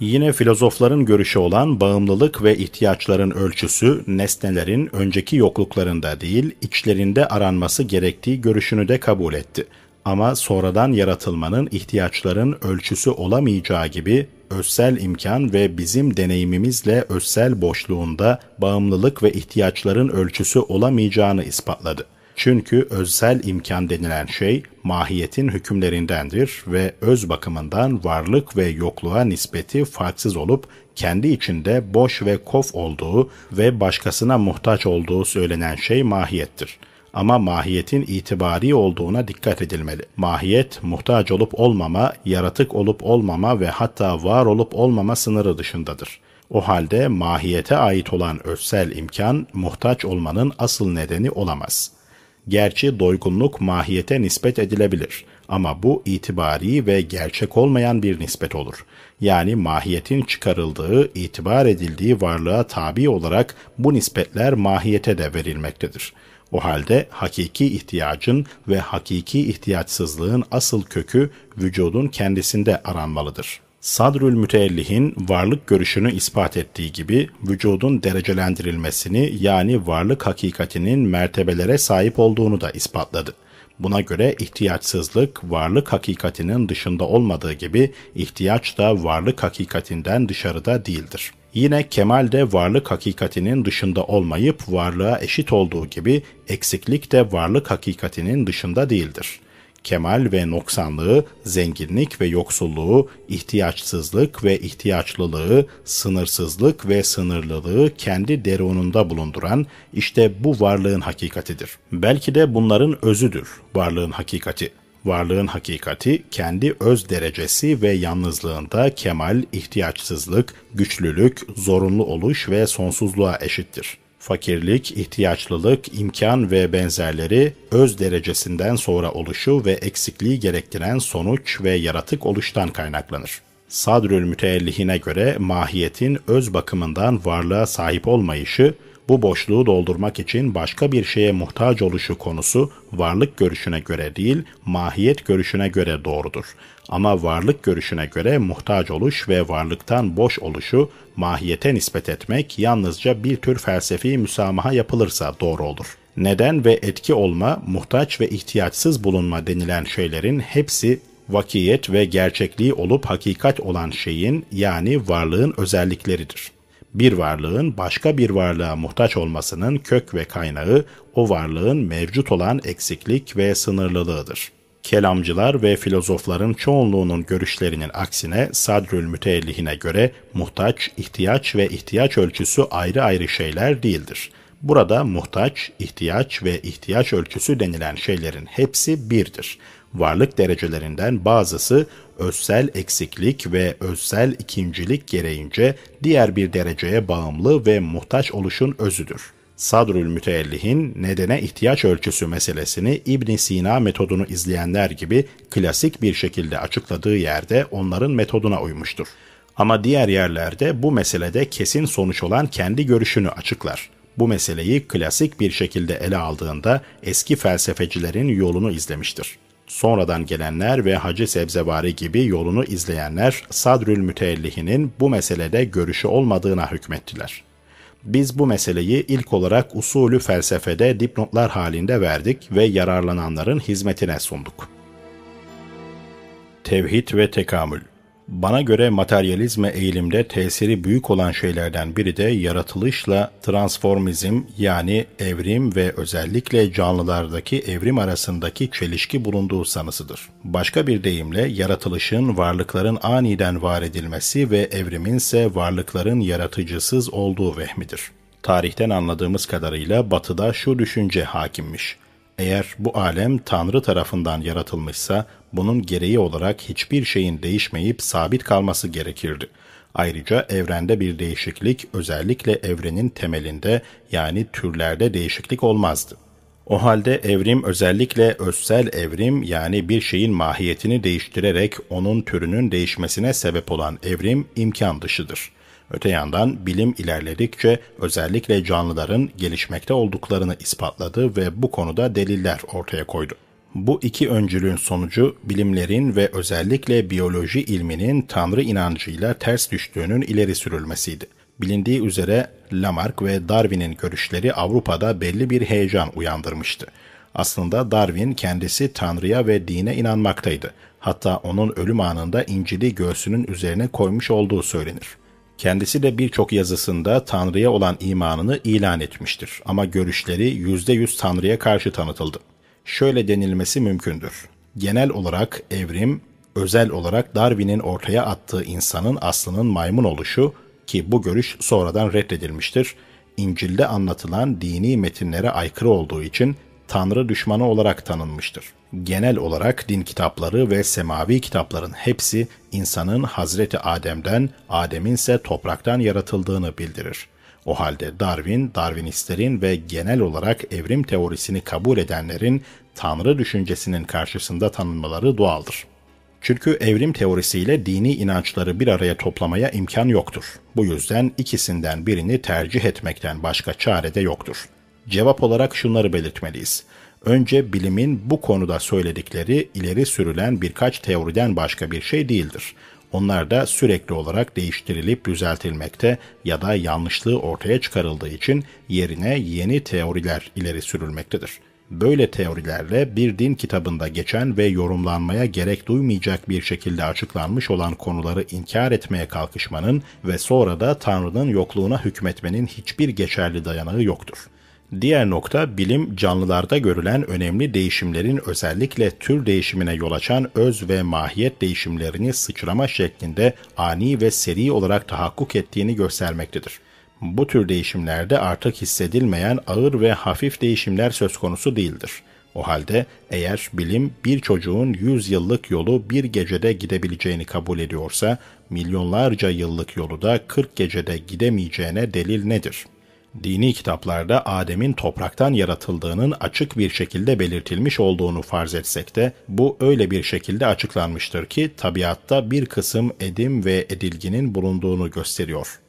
Yine filozofların görüşü olan bağımlılık ve ihtiyaçların ölçüsü nesnelerin önceki yokluklarında değil, içlerinde aranması gerektiği görüşünü de kabul etti. Ama sonradan yaratılmanın ihtiyaçların ölçüsü olamayacağı gibi özsel imkan ve bizim deneyimimizle özsel boşluğunda bağımlılık ve ihtiyaçların ölçüsü olamayacağını ispatladı. Çünkü özsel imkan denilen şey mahiyetin hükümlerindendir ve öz bakımından varlık ve yokluğa nispeti farksız olup kendi içinde boş ve kof olduğu ve başkasına muhtaç olduğu söylenen şey mahiyettir. Ama mahiyetin itibari olduğuna dikkat edilmeli. Mahiyet, muhtaç olup olmama, yaratık olup olmama ve hatta var olup olmama sınırı dışındadır. O halde mahiyete ait olan özsel imkan, muhtaç olmanın asıl nedeni olamaz.'' Gerçi doygunluk mahiyete nispet edilebilir ama bu itibari ve gerçek olmayan bir nispet olur. Yani mahiyetin çıkarıldığı, itibar edildiği varlığa tabi olarak bu nispetler mahiyete de verilmektedir. O halde hakiki ihtiyacın ve hakiki ihtiyaçsızlığın asıl kökü vücudun kendisinde aranmalıdır.'' Sadrül Müteellihin varlık görüşünü ispat ettiği gibi vücudun derecelendirilmesini yani varlık hakikatinin mertebelere sahip olduğunu da ispatladı. Buna göre ihtiyaçsızlık varlık hakikatinin dışında olmadığı gibi ihtiyaç da varlık hakikatinden dışarıda değildir. Yine kemal de varlık hakikatinin dışında olmayıp varlığa eşit olduğu gibi eksiklik de varlık hakikatinin dışında değildir kemal ve noksanlığı, zenginlik ve yoksulluğu, ihtiyaçsızlık ve ihtiyaçlılığı, sınırsızlık ve sınırlılığı kendi derununda bulunduran işte bu varlığın hakikatidir. Belki de bunların özüdür varlığın hakikati. Varlığın hakikati kendi öz derecesi ve yalnızlığında kemal, ihtiyaçsızlık, güçlülük, zorunlu oluş ve sonsuzluğa eşittir fakirlik, ihtiyaçlılık, imkan ve benzerleri öz derecesinden sonra oluşu ve eksikliği gerektiren sonuç ve yaratık oluştan kaynaklanır. Sadrül müteellihine göre mahiyetin öz bakımından varlığa sahip olmayışı, bu boşluğu doldurmak için başka bir şeye muhtaç oluşu konusu varlık görüşüne göre değil, mahiyet görüşüne göre doğrudur. Ama varlık görüşüne göre muhtaç oluş ve varlıktan boş oluşu mahiyete nispet etmek yalnızca bir tür felsefi müsamaha yapılırsa doğru olur. Neden ve etki olma, muhtaç ve ihtiyaçsız bulunma denilen şeylerin hepsi vakiyet ve gerçekliği olup hakikat olan şeyin yani varlığın özellikleridir. Bir varlığın başka bir varlığa muhtaç olmasının kök ve kaynağı o varlığın mevcut olan eksiklik ve sınırlılığıdır. Kelamcılar ve filozofların çoğunluğunun görüşlerinin aksine Sadrül Müteellihine göre muhtaç, ihtiyaç ve ihtiyaç ölçüsü ayrı ayrı şeyler değildir. Burada muhtaç, ihtiyaç ve ihtiyaç ölçüsü denilen şeylerin hepsi birdir. Varlık derecelerinden bazısı özsel eksiklik ve özsel ikincilik gereğince diğer bir dereceye bağımlı ve muhtaç oluşun özüdür. Sadrül Müteellihin nedene ihtiyaç ölçüsü meselesini İbn Sina metodunu izleyenler gibi klasik bir şekilde açıkladığı yerde onların metoduna uymuştur. Ama diğer yerlerde bu meselede kesin sonuç olan kendi görüşünü açıklar. Bu meseleyi klasik bir şekilde ele aldığında eski felsefecilerin yolunu izlemiştir. Sonradan gelenler ve Hacı Sebzevari gibi yolunu izleyenler Sadrül Müteellihinin bu meselede görüşü olmadığına hükmettiler. Biz bu meseleyi ilk olarak usulü felsefede dipnotlar halinde verdik ve yararlananların hizmetine sunduk. Tevhid ve tekamül bana göre materyalizme eğilimde tesiri büyük olan şeylerden biri de yaratılışla transformizm yani evrim ve özellikle canlılardaki evrim arasındaki çelişki bulunduğu sanısıdır. Başka bir deyimle yaratılışın varlıkların aniden var edilmesi ve evrimin ise varlıkların yaratıcısız olduğu vehmidir. Tarihten anladığımız kadarıyla batıda şu düşünce hakimmiş. Eğer bu alem Tanrı tarafından yaratılmışsa bunun gereği olarak hiçbir şeyin değişmeyip sabit kalması gerekirdi. Ayrıca evrende bir değişiklik özellikle evrenin temelinde yani türlerde değişiklik olmazdı. O halde evrim özellikle özsel evrim yani bir şeyin mahiyetini değiştirerek onun türünün değişmesine sebep olan evrim imkan dışıdır. Öte yandan bilim ilerledikçe özellikle canlıların gelişmekte olduklarını ispatladı ve bu konuda deliller ortaya koydu. Bu iki öncülün sonucu bilimlerin ve özellikle biyoloji ilminin Tanrı inancıyla ters düştüğünün ileri sürülmesiydi. Bilindiği üzere Lamarck ve Darwin'in görüşleri Avrupa'da belli bir heyecan uyandırmıştı. Aslında Darwin kendisi Tanrı'ya ve dine inanmaktaydı. Hatta onun ölüm anında İncil'i göğsünün üzerine koymuş olduğu söylenir. Kendisi de birçok yazısında Tanrı'ya olan imanını ilan etmiştir ama görüşleri %100 Tanrı'ya karşı tanıtıldı şöyle denilmesi mümkündür. Genel olarak evrim, özel olarak Darwin'in ortaya attığı insanın aslının maymun oluşu ki bu görüş sonradan reddedilmiştir. İncil'de anlatılan dini metinlere aykırı olduğu için Tanrı düşmanı olarak tanınmıştır. Genel olarak din kitapları ve semavi kitapların hepsi insanın Hazreti Adem'den, Adem'in ise topraktan yaratıldığını bildirir. O halde Darwin, Darwinistlerin ve genel olarak evrim teorisini kabul edenlerin Tanrı düşüncesinin karşısında tanınmaları doğaldır. Çünkü evrim teorisiyle dini inançları bir araya toplamaya imkan yoktur. Bu yüzden ikisinden birini tercih etmekten başka çare de yoktur. Cevap olarak şunları belirtmeliyiz. Önce bilimin bu konuda söyledikleri ileri sürülen birkaç teoriden başka bir şey değildir. Onlar da sürekli olarak değiştirilip düzeltilmekte ya da yanlışlığı ortaya çıkarıldığı için yerine yeni teoriler ileri sürülmektedir. Böyle teorilerle bir din kitabında geçen ve yorumlanmaya gerek duymayacak bir şekilde açıklanmış olan konuları inkar etmeye kalkışmanın ve sonra da Tanrı'nın yokluğuna hükmetmenin hiçbir geçerli dayanağı yoktur. Diğer nokta bilim canlılarda görülen önemli değişimlerin özellikle tür değişimine yol açan öz ve mahiyet değişimlerini sıçrama şeklinde ani ve seri olarak tahakkuk ettiğini göstermektedir. Bu tür değişimlerde artık hissedilmeyen ağır ve hafif değişimler söz konusu değildir. O halde eğer bilim bir çocuğun 100 yıllık yolu bir gecede gidebileceğini kabul ediyorsa, milyonlarca yıllık yolu da 40 gecede gidemeyeceğine delil nedir?'' Dini kitaplarda Adem'in topraktan yaratıldığının açık bir şekilde belirtilmiş olduğunu farz etsek de bu öyle bir şekilde açıklanmıştır ki tabiatta bir kısım edim ve edilginin bulunduğunu gösteriyor.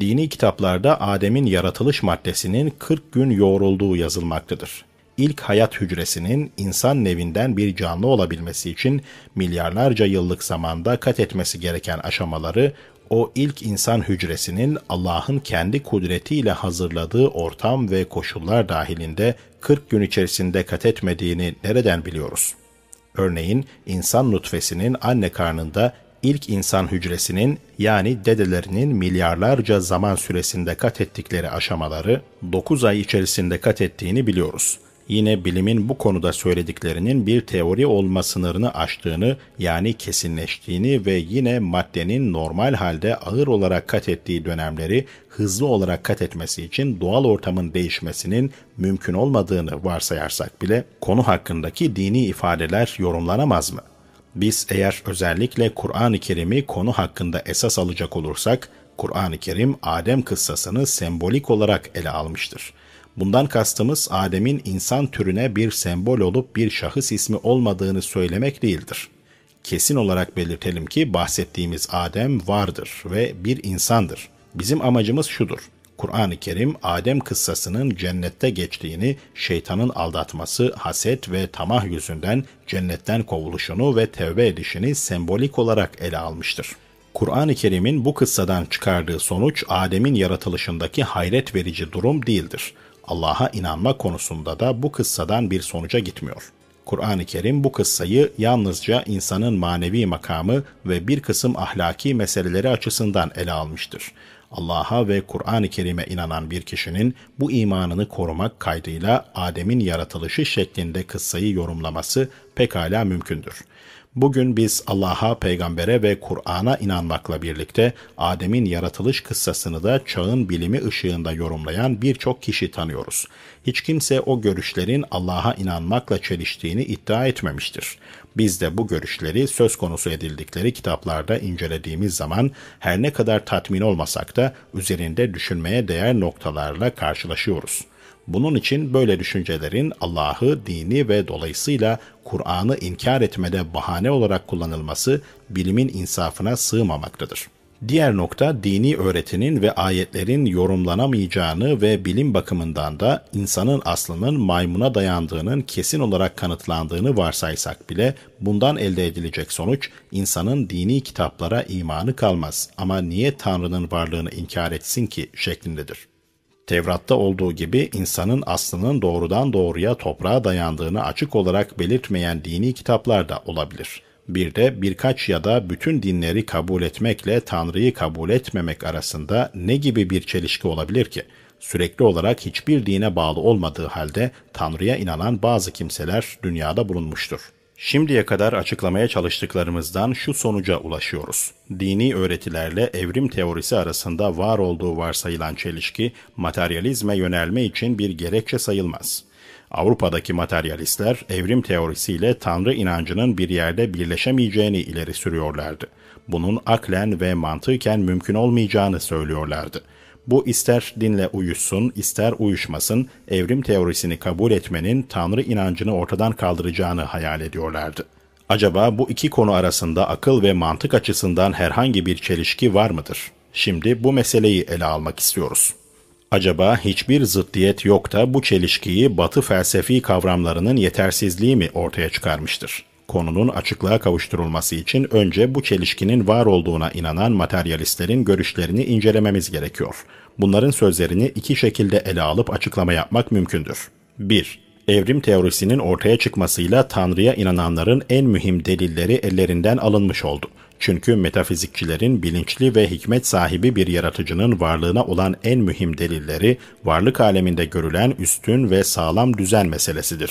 Dini kitaplarda Adem'in yaratılış maddesinin 40 gün yoğrulduğu yazılmaktadır. İlk hayat hücresinin insan nevinden bir canlı olabilmesi için milyarlarca yıllık zamanda kat etmesi gereken aşamaları o ilk insan hücresinin Allah'ın kendi kudretiyle hazırladığı ortam ve koşullar dahilinde 40 gün içerisinde kat etmediğini nereden biliyoruz? Örneğin insan nutfesinin anne karnında ilk insan hücresinin yani dedelerinin milyarlarca zaman süresinde kat ettikleri aşamaları 9 ay içerisinde kat ettiğini biliyoruz yine bilimin bu konuda söylediklerinin bir teori olma sınırını aştığını yani kesinleştiğini ve yine maddenin normal halde ağır olarak kat ettiği dönemleri hızlı olarak kat etmesi için doğal ortamın değişmesinin mümkün olmadığını varsayarsak bile konu hakkındaki dini ifadeler yorumlanamaz mı? Biz eğer özellikle Kur'an-ı Kerim'i konu hakkında esas alacak olursak, Kur'an-ı Kerim Adem kıssasını sembolik olarak ele almıştır. Bundan kastımız Adem'in insan türüne bir sembol olup bir şahıs ismi olmadığını söylemek değildir. Kesin olarak belirtelim ki bahsettiğimiz Adem vardır ve bir insandır. Bizim amacımız şudur. Kur'an-ı Kerim Adem kıssasının cennette geçtiğini, şeytanın aldatması, haset ve tamah yüzünden cennetten kovuluşunu ve tevbe edişini sembolik olarak ele almıştır. Kur'an-ı Kerim'in bu kıssadan çıkardığı sonuç Adem'in yaratılışındaki hayret verici durum değildir. Allah'a inanma konusunda da bu kıssadan bir sonuca gitmiyor. Kur'an-ı Kerim bu kıssayı yalnızca insanın manevi makamı ve bir kısım ahlaki meseleleri açısından ele almıştır. Allah'a ve Kur'an-ı Kerim'e inanan bir kişinin bu imanını korumak kaydıyla Adem'in yaratılışı şeklinde kıssayı yorumlaması pekala mümkündür. Bugün biz Allah'a, peygambere ve Kur'an'a inanmakla birlikte Adem'in yaratılış kıssasını da çağın bilimi ışığında yorumlayan birçok kişi tanıyoruz. Hiç kimse o görüşlerin Allah'a inanmakla çeliştiğini iddia etmemiştir. Biz de bu görüşleri söz konusu edildikleri kitaplarda incelediğimiz zaman her ne kadar tatmin olmasak da üzerinde düşünmeye değer noktalarla karşılaşıyoruz. Bunun için böyle düşüncelerin Allah'ı, dini ve dolayısıyla Kur'an'ı inkar etmede bahane olarak kullanılması bilimin insafına sığmamaktadır. Diğer nokta dini öğretinin ve ayetlerin yorumlanamayacağını ve bilim bakımından da insanın aslının maymuna dayandığının kesin olarak kanıtlandığını varsaysak bile bundan elde edilecek sonuç insanın dini kitaplara imanı kalmaz ama niye Tanrı'nın varlığını inkar etsin ki şeklindedir. Tevrat'ta olduğu gibi insanın aslının doğrudan doğruya toprağa dayandığını açık olarak belirtmeyen dini kitaplar da olabilir. Bir de birkaç ya da bütün dinleri kabul etmekle Tanrı'yı kabul etmemek arasında ne gibi bir çelişki olabilir ki? Sürekli olarak hiçbir dine bağlı olmadığı halde Tanrı'ya inanan bazı kimseler dünyada bulunmuştur. Şimdiye kadar açıklamaya çalıştıklarımızdan şu sonuca ulaşıyoruz. Dini öğretilerle evrim teorisi arasında var olduğu varsayılan çelişki, materyalizme yönelme için bir gerekçe sayılmaz. Avrupa'daki materyalistler evrim teorisiyle Tanrı inancının bir yerde birleşemeyeceğini ileri sürüyorlardı. Bunun aklen ve mantıken mümkün olmayacağını söylüyorlardı. Bu ister dinle uyuşsun, ister uyuşmasın, evrim teorisini kabul etmenin Tanrı inancını ortadan kaldıracağını hayal ediyorlardı. Acaba bu iki konu arasında akıl ve mantık açısından herhangi bir çelişki var mıdır? Şimdi bu meseleyi ele almak istiyoruz. Acaba hiçbir zıddiyet yok da bu çelişkiyi batı felsefi kavramlarının yetersizliği mi ortaya çıkarmıştır? Konunun açıklığa kavuşturulması için önce bu çelişkinin var olduğuna inanan materyalistlerin görüşlerini incelememiz gerekiyor. Bunların sözlerini iki şekilde ele alıp açıklama yapmak mümkündür. 1. Evrim teorisinin ortaya çıkmasıyla Tanrı'ya inananların en mühim delilleri ellerinden alınmış oldu. Çünkü metafizikçilerin bilinçli ve hikmet sahibi bir yaratıcının varlığına olan en mühim delilleri varlık aleminde görülen üstün ve sağlam düzen meselesidir.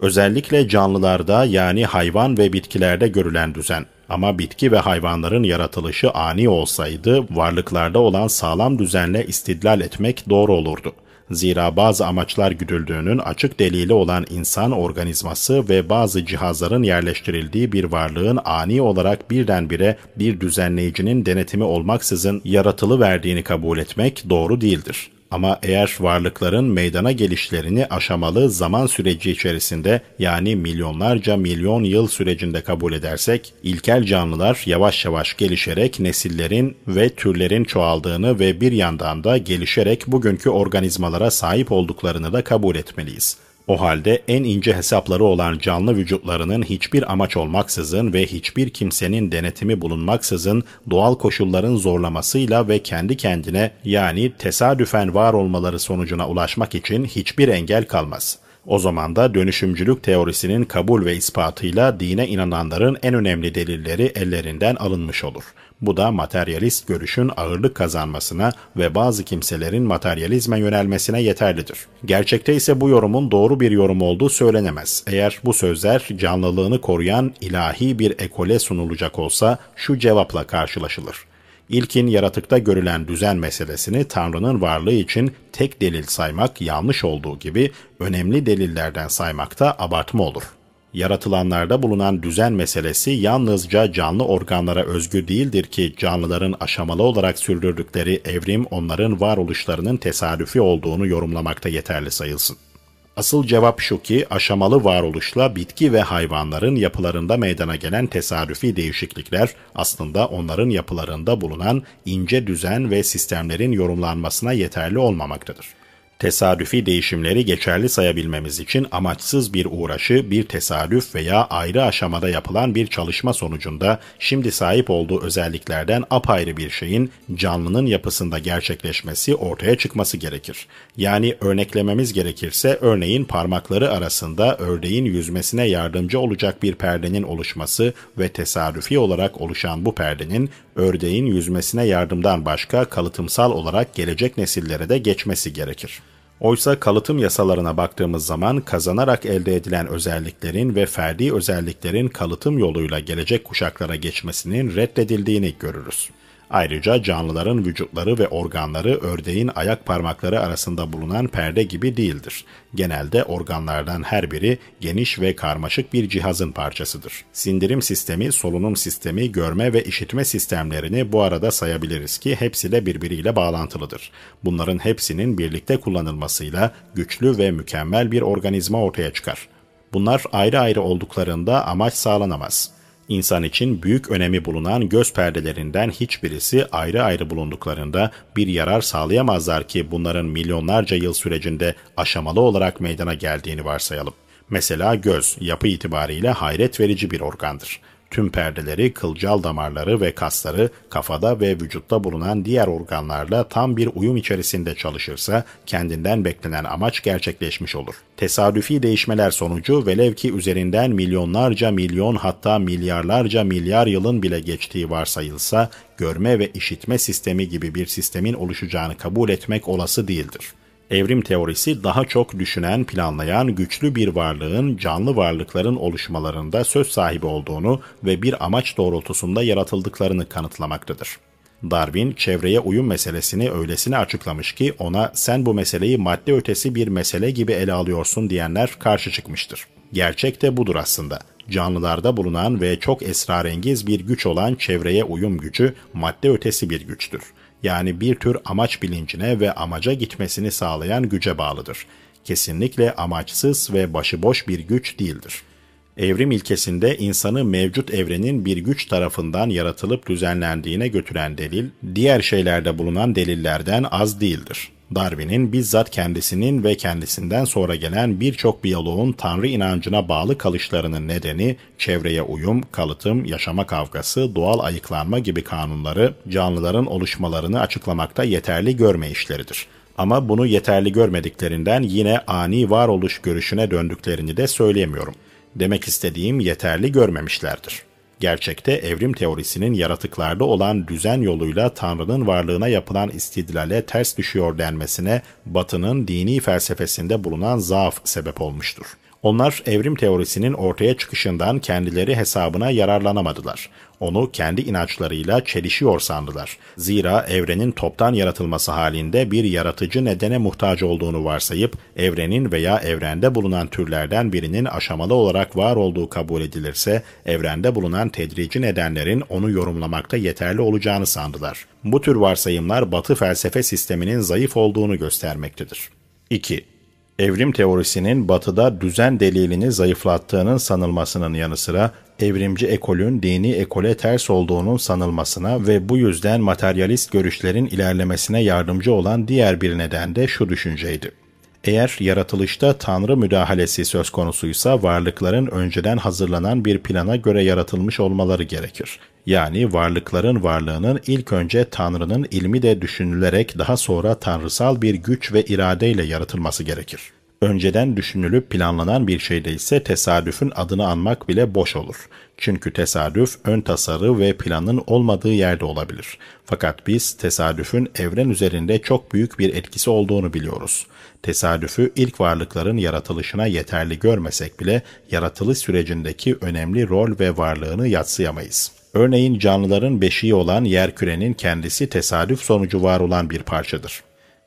Özellikle canlılarda yani hayvan ve bitkilerde görülen düzen. Ama bitki ve hayvanların yaratılışı ani olsaydı varlıklarda olan sağlam düzenle istidlal etmek doğru olurdu. Zira bazı amaçlar güdüldüğünün açık delili olan insan organizması ve bazı cihazların yerleştirildiği bir varlığın ani olarak birdenbire bir düzenleyicinin denetimi olmaksızın yaratılı verdiğini kabul etmek doğru değildir. Ama eğer varlıkların meydana gelişlerini aşamalı zaman süreci içerisinde yani milyonlarca milyon yıl sürecinde kabul edersek, ilkel canlılar yavaş yavaş gelişerek nesillerin ve türlerin çoğaldığını ve bir yandan da gelişerek bugünkü organizmalara sahip olduklarını da kabul etmeliyiz. O halde en ince hesapları olan canlı vücutlarının hiçbir amaç olmaksızın ve hiçbir kimsenin denetimi bulunmaksızın doğal koşulların zorlamasıyla ve kendi kendine yani tesadüfen var olmaları sonucuna ulaşmak için hiçbir engel kalmaz.'' O zaman da dönüşümcülük teorisinin kabul ve ispatıyla dine inananların en önemli delilleri ellerinden alınmış olur. Bu da materyalist görüşün ağırlık kazanmasına ve bazı kimselerin materyalizme yönelmesine yeterlidir. Gerçekte ise bu yorumun doğru bir yorum olduğu söylenemez. Eğer bu sözler canlılığını koruyan ilahi bir ekole sunulacak olsa şu cevapla karşılaşılır. İlkin yaratıkta görülen düzen meselesini Tanrı'nın varlığı için tek delil saymak yanlış olduğu gibi önemli delillerden saymakta abartma olur. Yaratılanlarda bulunan düzen meselesi yalnızca canlı organlara özgü değildir ki canlıların aşamalı olarak sürdürdükleri evrim onların varoluşlarının tesadüfi olduğunu yorumlamakta yeterli sayılsın. Asıl cevap şu ki aşamalı varoluşla bitki ve hayvanların yapılarında meydana gelen tesadüfi değişiklikler aslında onların yapılarında bulunan ince düzen ve sistemlerin yorumlanmasına yeterli olmamaktadır. Tesadüfi değişimleri geçerli sayabilmemiz için amaçsız bir uğraşı, bir tesadüf veya ayrı aşamada yapılan bir çalışma sonucunda şimdi sahip olduğu özelliklerden apayrı bir şeyin canlının yapısında gerçekleşmesi, ortaya çıkması gerekir. Yani örneklememiz gerekirse örneğin parmakları arasında ördeğin yüzmesine yardımcı olacak bir perdenin oluşması ve tesadüfi olarak oluşan bu perdenin ördeğin yüzmesine yardımdan başka kalıtımsal olarak gelecek nesillere de geçmesi gerekir. Oysa kalıtım yasalarına baktığımız zaman kazanarak elde edilen özelliklerin ve ferdi özelliklerin kalıtım yoluyla gelecek kuşaklara geçmesinin reddedildiğini görürüz. Ayrıca canlıların vücutları ve organları ördeğin ayak parmakları arasında bulunan perde gibi değildir. Genelde organlardan her biri geniş ve karmaşık bir cihazın parçasıdır. Sindirim sistemi, solunum sistemi, görme ve işitme sistemlerini bu arada sayabiliriz ki hepsi de birbiriyle bağlantılıdır. Bunların hepsinin birlikte kullanılmasıyla güçlü ve mükemmel bir organizma ortaya çıkar. Bunlar ayrı ayrı olduklarında amaç sağlanamaz. İnsan için büyük önemi bulunan göz perdelerinden hiçbirisi ayrı ayrı bulunduklarında bir yarar sağlayamazlar ki bunların milyonlarca yıl sürecinde aşamalı olarak meydana geldiğini varsayalım. Mesela göz yapı itibariyle hayret verici bir organdır tüm perdeleri, kılcal damarları ve kasları kafada ve vücutta bulunan diğer organlarla tam bir uyum içerisinde çalışırsa kendinden beklenen amaç gerçekleşmiş olur. Tesadüfi değişmeler sonucu velev ki üzerinden milyonlarca milyon hatta milyarlarca milyar yılın bile geçtiği varsayılsa görme ve işitme sistemi gibi bir sistemin oluşacağını kabul etmek olası değildir. Evrim teorisi daha çok düşünen, planlayan güçlü bir varlığın canlı varlıkların oluşmalarında söz sahibi olduğunu ve bir amaç doğrultusunda yaratıldıklarını kanıtlamaktadır. Darwin çevreye uyum meselesini öylesine açıklamış ki ona sen bu meseleyi madde ötesi bir mesele gibi ele alıyorsun diyenler karşı çıkmıştır. Gerçek de budur aslında. Canlılarda bulunan ve çok esrarengiz bir güç olan çevreye uyum gücü madde ötesi bir güçtür yani bir tür amaç bilincine ve amaca gitmesini sağlayan güce bağlıdır. Kesinlikle amaçsız ve başıboş bir güç değildir. Evrim ilkesinde insanı mevcut evrenin bir güç tarafından yaratılıp düzenlendiğine götüren delil, diğer şeylerde bulunan delillerden az değildir. Darwin'in bizzat kendisinin ve kendisinden sonra gelen birçok biyoloğun tanrı inancına bağlı kalışlarının nedeni çevreye uyum, kalıtım, yaşama kavgası, doğal ayıklanma gibi kanunları canlıların oluşmalarını açıklamakta yeterli görme işleridir. Ama bunu yeterli görmediklerinden yine ani varoluş görüşüne döndüklerini de söyleyemiyorum. Demek istediğim yeterli görmemişlerdir. Gerçekte evrim teorisinin yaratıklarda olan düzen yoluyla Tanrı'nın varlığına yapılan istidlale ters düşüyor denmesine Batı'nın dini felsefesinde bulunan zaaf sebep olmuştur. Onlar evrim teorisinin ortaya çıkışından kendileri hesabına yararlanamadılar. Onu kendi inançlarıyla çelişiyor sandılar. Zira evrenin toptan yaratılması halinde bir yaratıcı nedene muhtaç olduğunu varsayıp evrenin veya evrende bulunan türlerden birinin aşamalı olarak var olduğu kabul edilirse evrende bulunan tedrici nedenlerin onu yorumlamakta yeterli olacağını sandılar. Bu tür varsayımlar Batı felsefe sisteminin zayıf olduğunu göstermektedir. 2. Evrim teorisinin batıda düzen delilini zayıflattığının sanılmasının yanı sıra evrimci ekolün dini ekole ters olduğunun sanılmasına ve bu yüzden materyalist görüşlerin ilerlemesine yardımcı olan diğer bir neden de şu düşünceydi. Eğer yaratılışta tanrı müdahalesi söz konusuysa varlıkların önceden hazırlanan bir plana göre yaratılmış olmaları gerekir. Yani varlıkların varlığının ilk önce tanrının ilmi de düşünülerek daha sonra tanrısal bir güç ve iradeyle yaratılması gerekir. Önceden düşünülüp planlanan bir şeyde ise tesadüfün adını anmak bile boş olur. Çünkü tesadüf ön tasarı ve planın olmadığı yerde olabilir. Fakat biz tesadüfün evren üzerinde çok büyük bir etkisi olduğunu biliyoruz. Tesadüfü ilk varlıkların yaratılışına yeterli görmesek bile yaratılış sürecindeki önemli rol ve varlığını yatsıyamayız. Örneğin canlıların beşiği olan yer kürenin kendisi tesadüf sonucu var olan bir parçadır.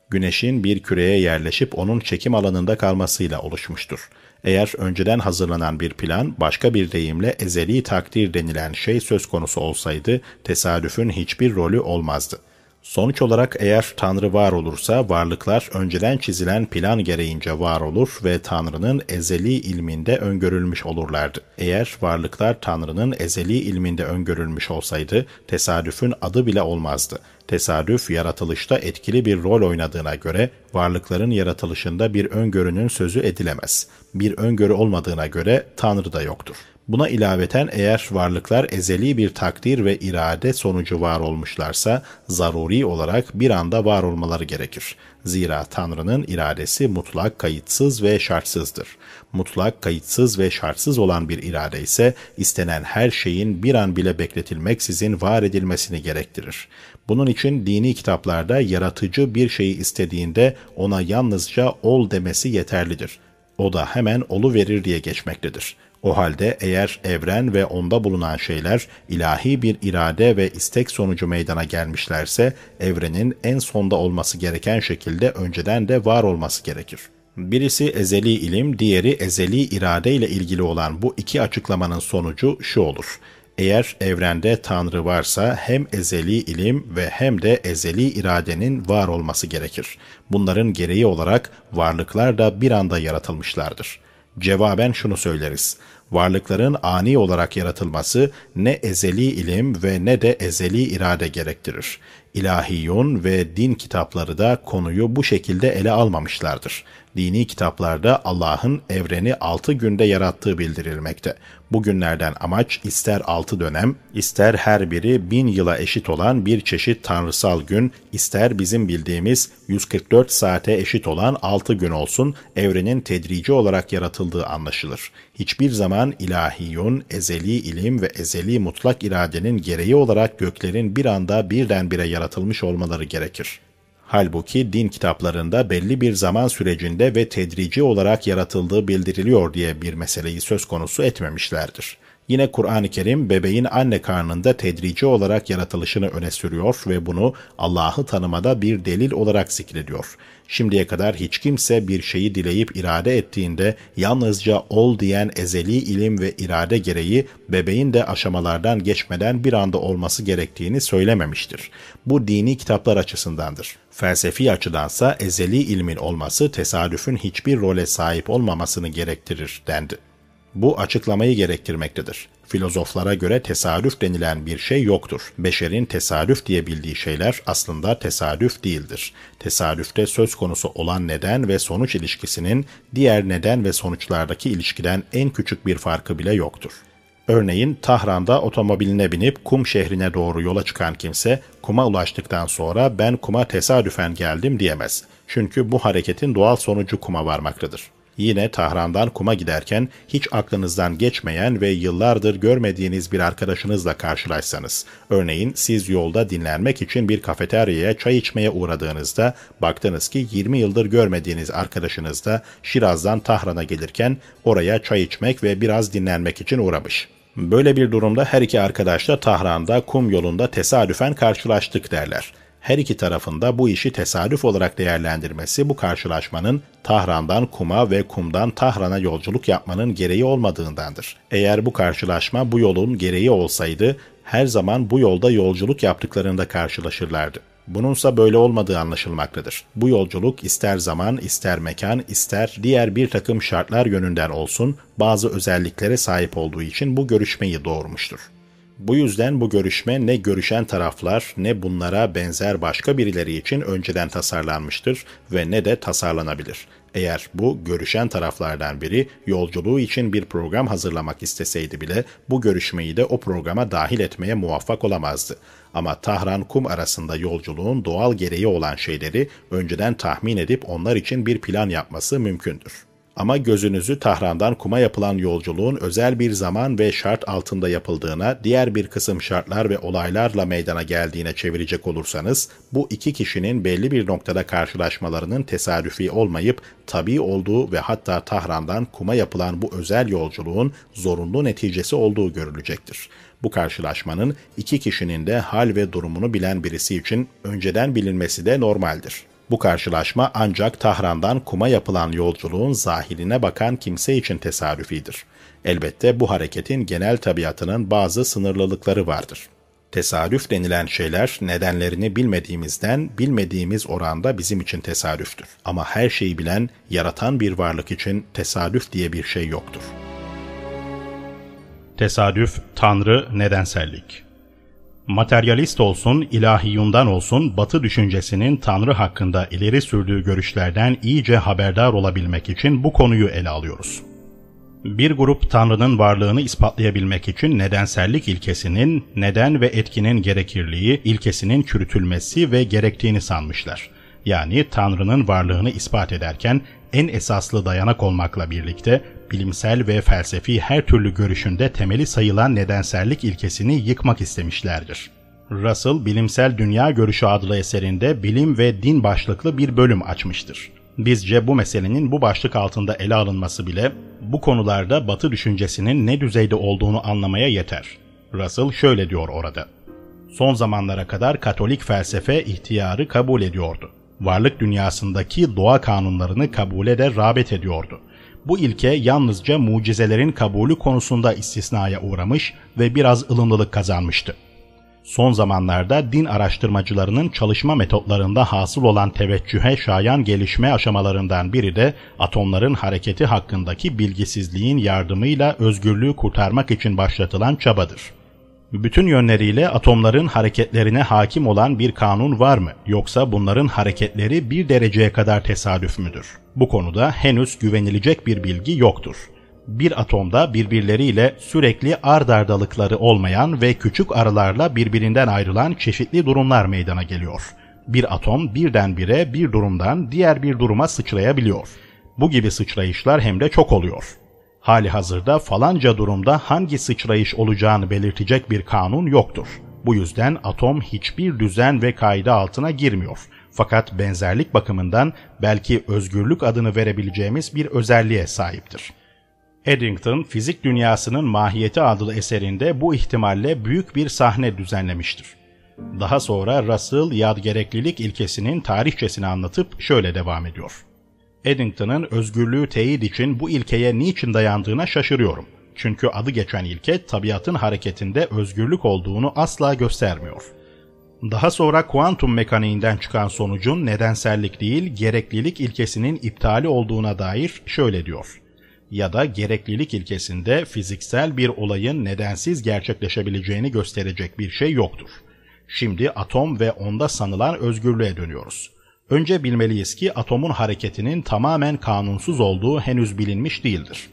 Güneşin bir küreye yerleşip onun çekim alanında kalmasıyla oluşmuştur. Eğer önceden hazırlanan bir plan, başka bir deyimle ezeli takdir denilen şey söz konusu olsaydı, tesadüfün hiçbir rolü olmazdı. Sonuç olarak eğer Tanrı var olursa varlıklar önceden çizilen plan gereğince var olur ve Tanrı'nın ezeli ilminde öngörülmüş olurlardı. Eğer varlıklar Tanrı'nın ezeli ilminde öngörülmüş olsaydı tesadüfün adı bile olmazdı. Tesadüf yaratılışta etkili bir rol oynadığına göre varlıkların yaratılışında bir öngörünün sözü edilemez. Bir öngörü olmadığına göre Tanrı da yoktur. Buna ilaveten eğer varlıklar ezeli bir takdir ve irade sonucu var olmuşlarsa zaruri olarak bir anda var olmaları gerekir. Zira Tanrı'nın iradesi mutlak, kayıtsız ve şartsızdır. Mutlak, kayıtsız ve şartsız olan bir irade ise istenen her şeyin bir an bile bekletilmeksizin var edilmesini gerektirir. Bunun için dini kitaplarda yaratıcı bir şeyi istediğinde ona yalnızca ol demesi yeterlidir. O da hemen olu verir diye geçmektedir. O halde eğer evren ve onda bulunan şeyler ilahi bir irade ve istek sonucu meydana gelmişlerse evrenin en sonda olması gereken şekilde önceden de var olması gerekir. Birisi ezeli ilim, diğeri ezeli irade ile ilgili olan bu iki açıklamanın sonucu şu olur. Eğer evrende Tanrı varsa hem ezeli ilim ve hem de ezeli iradenin var olması gerekir. Bunların gereği olarak varlıklar da bir anda yaratılmışlardır.'' Cevaben şunu söyleriz. Varlıkların ani olarak yaratılması ne ezeli ilim ve ne de ezeli irade gerektirir. İlahiyun ve din kitapları da konuyu bu şekilde ele almamışlardır. Dini kitaplarda Allah'ın evreni altı günde yarattığı bildirilmekte. Bu günlerden amaç ister altı dönem, ister her biri bin yıla eşit olan bir çeşit tanrısal gün, ister bizim bildiğimiz 144 saate eşit olan altı gün olsun, evrenin tedrici olarak yaratıldığı anlaşılır. Hiçbir zaman ilahiyun, ezeli ilim ve ezeli mutlak iradenin gereği olarak göklerin bir anda birdenbire yaratılmış olmaları gerekir. Halbuki din kitaplarında belli bir zaman sürecinde ve tedrici olarak yaratıldığı bildiriliyor diye bir meseleyi söz konusu etmemişlerdir. Yine Kur'an-ı Kerim bebeğin anne karnında tedrici olarak yaratılışını öne sürüyor ve bunu Allah'ı tanımada bir delil olarak zikrediyor. Şimdiye kadar hiç kimse bir şeyi dileyip irade ettiğinde yalnızca ol diyen ezeli ilim ve irade gereği bebeğin de aşamalardan geçmeden bir anda olması gerektiğini söylememiştir. Bu dini kitaplar açısındandır. Felsefi açıdansa ezeli ilmin olması tesadüfün hiçbir role sahip olmamasını gerektirir dendi. Bu açıklamayı gerektirmektedir. Filozoflara göre tesadüf denilen bir şey yoktur. Beşerin tesadüf diye bildiği şeyler aslında tesadüf değildir. Tesadüfte söz konusu olan neden ve sonuç ilişkisinin diğer neden ve sonuçlardaki ilişkiden en küçük bir farkı bile yoktur. Örneğin Tahran'da otomobiline binip Kum şehrine doğru yola çıkan kimse Kum'a ulaştıktan sonra ben Kum'a tesadüfen geldim diyemez. Çünkü bu hareketin doğal sonucu Kum'a varmaktadır. Yine Tahran'dan Kum'a giderken hiç aklınızdan geçmeyen ve yıllardır görmediğiniz bir arkadaşınızla karşılaşsanız, örneğin siz yolda dinlenmek için bir kafeteryaya çay içmeye uğradığınızda baktınız ki 20 yıldır görmediğiniz arkadaşınız da Şiraz'dan Tahran'a gelirken oraya çay içmek ve biraz dinlenmek için uğramış. Böyle bir durumda her iki arkadaş da Tahran'da kum yolunda tesadüfen karşılaştık derler her iki tarafında bu işi tesadüf olarak değerlendirmesi bu karşılaşmanın Tahran'dan Kum'a ve Kum'dan Tahran'a yolculuk yapmanın gereği olmadığındandır. Eğer bu karşılaşma bu yolun gereği olsaydı her zaman bu yolda yolculuk yaptıklarında karşılaşırlardı. Bununsa böyle olmadığı anlaşılmaktadır. Bu yolculuk ister zaman, ister mekan, ister diğer bir takım şartlar yönünden olsun bazı özelliklere sahip olduğu için bu görüşmeyi doğurmuştur. Bu yüzden bu görüşme ne görüşen taraflar ne bunlara benzer başka birileri için önceden tasarlanmıştır ve ne de tasarlanabilir. Eğer bu görüşen taraflardan biri yolculuğu için bir program hazırlamak isteseydi bile bu görüşmeyi de o programa dahil etmeye muvaffak olamazdı. Ama Tahran-Kum arasında yolculuğun doğal gereği olan şeyleri önceden tahmin edip onlar için bir plan yapması mümkündür. Ama gözünüzü Tahran'dan Kum'a yapılan yolculuğun özel bir zaman ve şart altında yapıldığına, diğer bir kısım şartlar ve olaylarla meydana geldiğine çevirecek olursanız, bu iki kişinin belli bir noktada karşılaşmalarının tesadüfi olmayıp tabi olduğu ve hatta Tahran'dan Kum'a yapılan bu özel yolculuğun zorunlu neticesi olduğu görülecektir. Bu karşılaşmanın iki kişinin de hal ve durumunu bilen birisi için önceden bilinmesi de normaldir. Bu karşılaşma ancak Tahran'dan Kum'a yapılan yolculuğun zahiline bakan kimse için tesadüfidir. Elbette bu hareketin genel tabiatının bazı sınırlılıkları vardır. Tesadüf denilen şeyler nedenlerini bilmediğimizden bilmediğimiz oranda bizim için tesadüftür. Ama her şeyi bilen, yaratan bir varlık için tesadüf diye bir şey yoktur. Tesadüf, Tanrı, nedensellik Materyalist olsun, ilahiyundan olsun batı düşüncesinin Tanrı hakkında ileri sürdüğü görüşlerden iyice haberdar olabilmek için bu konuyu ele alıyoruz. Bir grup Tanrı'nın varlığını ispatlayabilmek için nedensellik ilkesinin, neden ve etkinin gerekirliği ilkesinin çürütülmesi ve gerektiğini sanmışlar. Yani Tanrı'nın varlığını ispat ederken en esaslı dayanak olmakla birlikte bilimsel ve felsefi her türlü görüşünde temeli sayılan nedensellik ilkesini yıkmak istemişlerdir. Russell, Bilimsel Dünya Görüşü adlı eserinde bilim ve din başlıklı bir bölüm açmıştır. Bizce bu meselenin bu başlık altında ele alınması bile bu konularda Batı düşüncesinin ne düzeyde olduğunu anlamaya yeter. Russell şöyle diyor orada. Son zamanlara kadar Katolik felsefe ihtiyarı kabul ediyordu. Varlık dünyasındaki doğa kanunlarını kabule de rağbet ediyordu. Bu ilke yalnızca mucizelerin kabulü konusunda istisnaya uğramış ve biraz ılımlılık kazanmıştı. Son zamanlarda din araştırmacılarının çalışma metotlarında hasıl olan teveccühe şayan gelişme aşamalarından biri de atomların hareketi hakkındaki bilgisizliğin yardımıyla özgürlüğü kurtarmak için başlatılan çabadır. Bütün yönleriyle atomların hareketlerine hakim olan bir kanun var mı yoksa bunların hareketleri bir dereceye kadar tesadüf müdür? Bu konuda henüz güvenilecek bir bilgi yoktur bir atomda birbirleriyle sürekli ardardalıkları olmayan ve küçük aralarla birbirinden ayrılan çeşitli durumlar meydana geliyor. Bir atom birdenbire bir durumdan diğer bir duruma sıçrayabiliyor. Bu gibi sıçrayışlar hem de çok oluyor. Hali hazırda falanca durumda hangi sıçrayış olacağını belirtecek bir kanun yoktur. Bu yüzden atom hiçbir düzen ve kaide altına girmiyor. Fakat benzerlik bakımından belki özgürlük adını verebileceğimiz bir özelliğe sahiptir. Eddington, Fizik Dünyasının Mahiyeti adlı eserinde bu ihtimalle büyük bir sahne düzenlemiştir. Daha sonra Russell yad gereklilik ilkesinin tarihçesini anlatıp şöyle devam ediyor. Eddington'ın özgürlüğü teyit için bu ilkeye niçin dayandığına şaşırıyorum. Çünkü adı geçen ilke tabiatın hareketinde özgürlük olduğunu asla göstermiyor. Daha sonra kuantum mekaniğinden çıkan sonucun nedensellik değil gereklilik ilkesinin iptali olduğuna dair şöyle diyor ya da gereklilik ilkesinde fiziksel bir olayın nedensiz gerçekleşebileceğini gösterecek bir şey yoktur. Şimdi atom ve onda sanılan özgürlüğe dönüyoruz. Önce bilmeliyiz ki atomun hareketinin tamamen kanunsuz olduğu henüz bilinmiş değildir.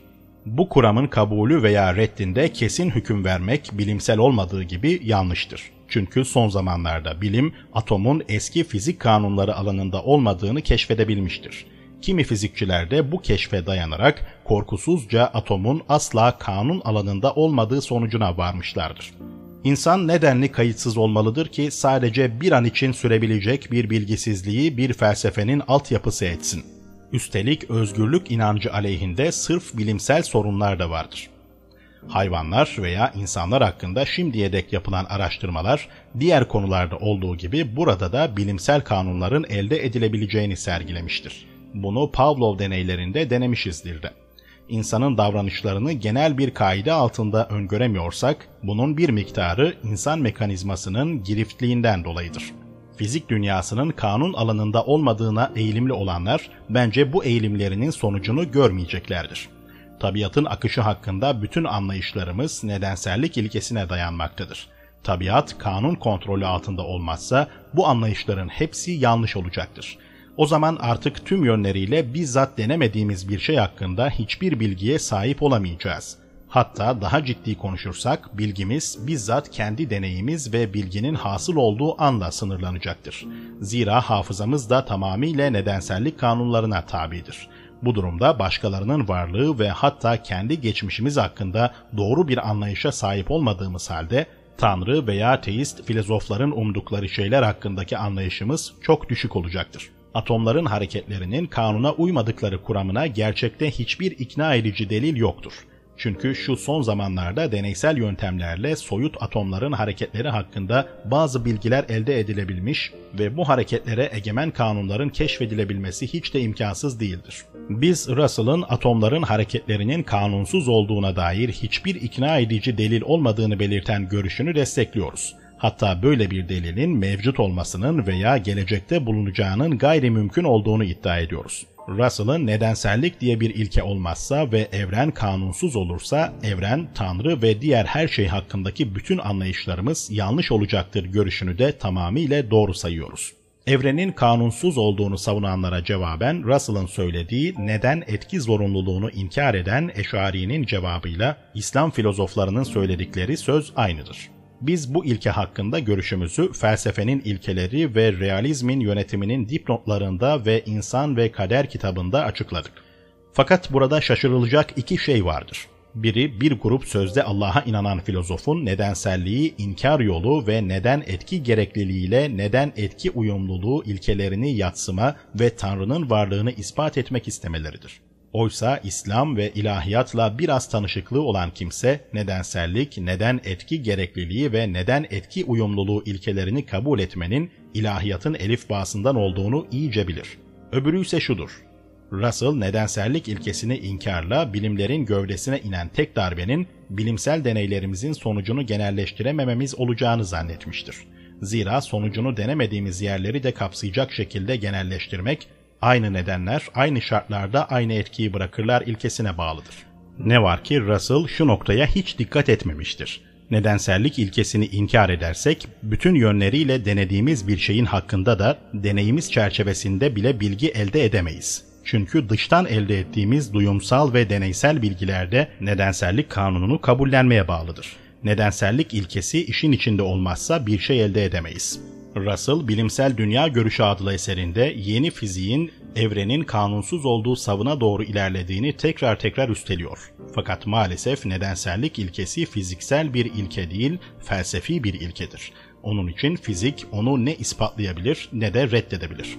Bu kuramın kabulü veya reddinde kesin hüküm vermek bilimsel olmadığı gibi yanlıştır. Çünkü son zamanlarda bilim atomun eski fizik kanunları alanında olmadığını keşfedebilmiştir Kimi fizikçiler de bu keşfe dayanarak korkusuzca atomun asla kanun alanında olmadığı sonucuna varmışlardır. İnsan nedenli kayıtsız olmalıdır ki sadece bir an için sürebilecek bir bilgisizliği bir felsefenin altyapısı etsin. Üstelik özgürlük inancı aleyhinde sırf bilimsel sorunlar da vardır. Hayvanlar veya insanlar hakkında şimdiye dek yapılan araştırmalar diğer konularda olduğu gibi burada da bilimsel kanunların elde edilebileceğini sergilemiştir. Bunu Pavlov deneylerinde denemişizdir de. İnsanın davranışlarını genel bir kaide altında öngöremiyorsak, bunun bir miktarı insan mekanizmasının giriftliğinden dolayıdır. Fizik dünyasının kanun alanında olmadığına eğilimli olanlar, bence bu eğilimlerinin sonucunu görmeyeceklerdir. Tabiatın akışı hakkında bütün anlayışlarımız nedensellik ilkesine dayanmaktadır. Tabiat kanun kontrolü altında olmazsa bu anlayışların hepsi yanlış olacaktır o zaman artık tüm yönleriyle bizzat denemediğimiz bir şey hakkında hiçbir bilgiye sahip olamayacağız. Hatta daha ciddi konuşursak bilgimiz bizzat kendi deneyimiz ve bilginin hasıl olduğu anla sınırlanacaktır. Zira hafızamız da tamamıyla nedensellik kanunlarına tabidir. Bu durumda başkalarının varlığı ve hatta kendi geçmişimiz hakkında doğru bir anlayışa sahip olmadığımız halde Tanrı veya teist filozofların umdukları şeyler hakkındaki anlayışımız çok düşük olacaktır atomların hareketlerinin kanuna uymadıkları kuramına gerçekte hiçbir ikna edici delil yoktur. Çünkü şu son zamanlarda deneysel yöntemlerle soyut atomların hareketleri hakkında bazı bilgiler elde edilebilmiş ve bu hareketlere egemen kanunların keşfedilebilmesi hiç de imkansız değildir. Biz Russell'ın atomların hareketlerinin kanunsuz olduğuna dair hiçbir ikna edici delil olmadığını belirten görüşünü destekliyoruz. Hatta böyle bir delilin mevcut olmasının veya gelecekte bulunacağının gayri mümkün olduğunu iddia ediyoruz. Russell'ın nedensellik diye bir ilke olmazsa ve evren kanunsuz olursa evren, tanrı ve diğer her şey hakkındaki bütün anlayışlarımız yanlış olacaktır görüşünü de tamamıyla doğru sayıyoruz. Evrenin kanunsuz olduğunu savunanlara cevaben Russell'ın söylediği neden etki zorunluluğunu inkar eden Eşari'nin cevabıyla İslam filozoflarının söyledikleri söz aynıdır. Biz bu ilke hakkında görüşümüzü felsefenin ilkeleri ve realizmin yönetiminin dipnotlarında ve İnsan ve Kader kitabında açıkladık. Fakat burada şaşırılacak iki şey vardır. Biri bir grup sözde Allah'a inanan filozofun nedenselliği, inkar yolu ve neden etki gerekliliğiyle neden etki uyumluluğu ilkelerini yatsıma ve Tanrı'nın varlığını ispat etmek istemeleridir. Oysa İslam ve ilahiyatla biraz tanışıklığı olan kimse nedensellik, neden etki gerekliliği ve neden etki uyumluluğu ilkelerini kabul etmenin ilahiyatın elif bağısından olduğunu iyice bilir. Öbürü ise şudur. Russell nedensellik ilkesini inkarla bilimlerin gövdesine inen tek darbenin bilimsel deneylerimizin sonucunu genelleştiremememiz olacağını zannetmiştir. Zira sonucunu denemediğimiz yerleri de kapsayacak şekilde genelleştirmek aynı nedenler aynı şartlarda aynı etkiyi bırakırlar ilkesine bağlıdır. Ne var ki Russell şu noktaya hiç dikkat etmemiştir. Nedensellik ilkesini inkar edersek, bütün yönleriyle denediğimiz bir şeyin hakkında da deneyimiz çerçevesinde bile bilgi elde edemeyiz. Çünkü dıştan elde ettiğimiz duyumsal ve deneysel bilgilerde nedensellik kanununu kabullenmeye bağlıdır. Nedensellik ilkesi işin içinde olmazsa bir şey elde edemeyiz. Russell, Bilimsel Dünya Görüşü adlı eserinde yeni fiziğin evrenin kanunsuz olduğu savına doğru ilerlediğini tekrar tekrar üsteliyor. Fakat maalesef nedensellik ilkesi fiziksel bir ilke değil, felsefi bir ilkedir. Onun için fizik onu ne ispatlayabilir ne de reddedebilir.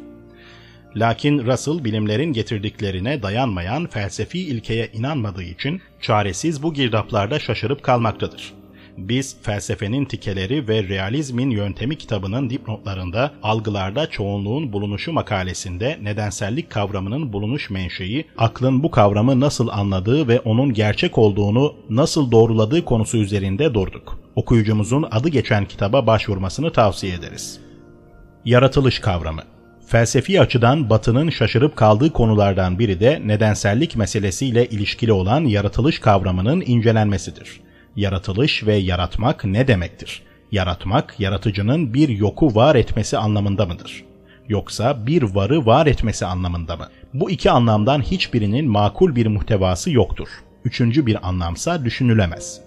Lakin Russell bilimlerin getirdiklerine dayanmayan felsefi ilkeye inanmadığı için çaresiz bu girdaplarda şaşırıp kalmaktadır. Biz felsefenin tikeleri ve realizmin yöntemi kitabının dipnotlarında algılarda çoğunluğun bulunuşu makalesinde nedensellik kavramının bulunuş menşei, aklın bu kavramı nasıl anladığı ve onun gerçek olduğunu nasıl doğruladığı konusu üzerinde durduk. Okuyucumuzun adı geçen kitaba başvurmasını tavsiye ederiz. Yaratılış kavramı Felsefi açıdan Batı'nın şaşırıp kaldığı konulardan biri de nedensellik meselesiyle ilişkili olan yaratılış kavramının incelenmesidir. Yaratılış ve yaratmak ne demektir? Yaratmak, yaratıcının bir yoku var etmesi anlamında mıdır? Yoksa bir varı var etmesi anlamında mı? Bu iki anlamdan hiçbirinin makul bir muhtevası yoktur. Üçüncü bir anlamsa düşünülemez.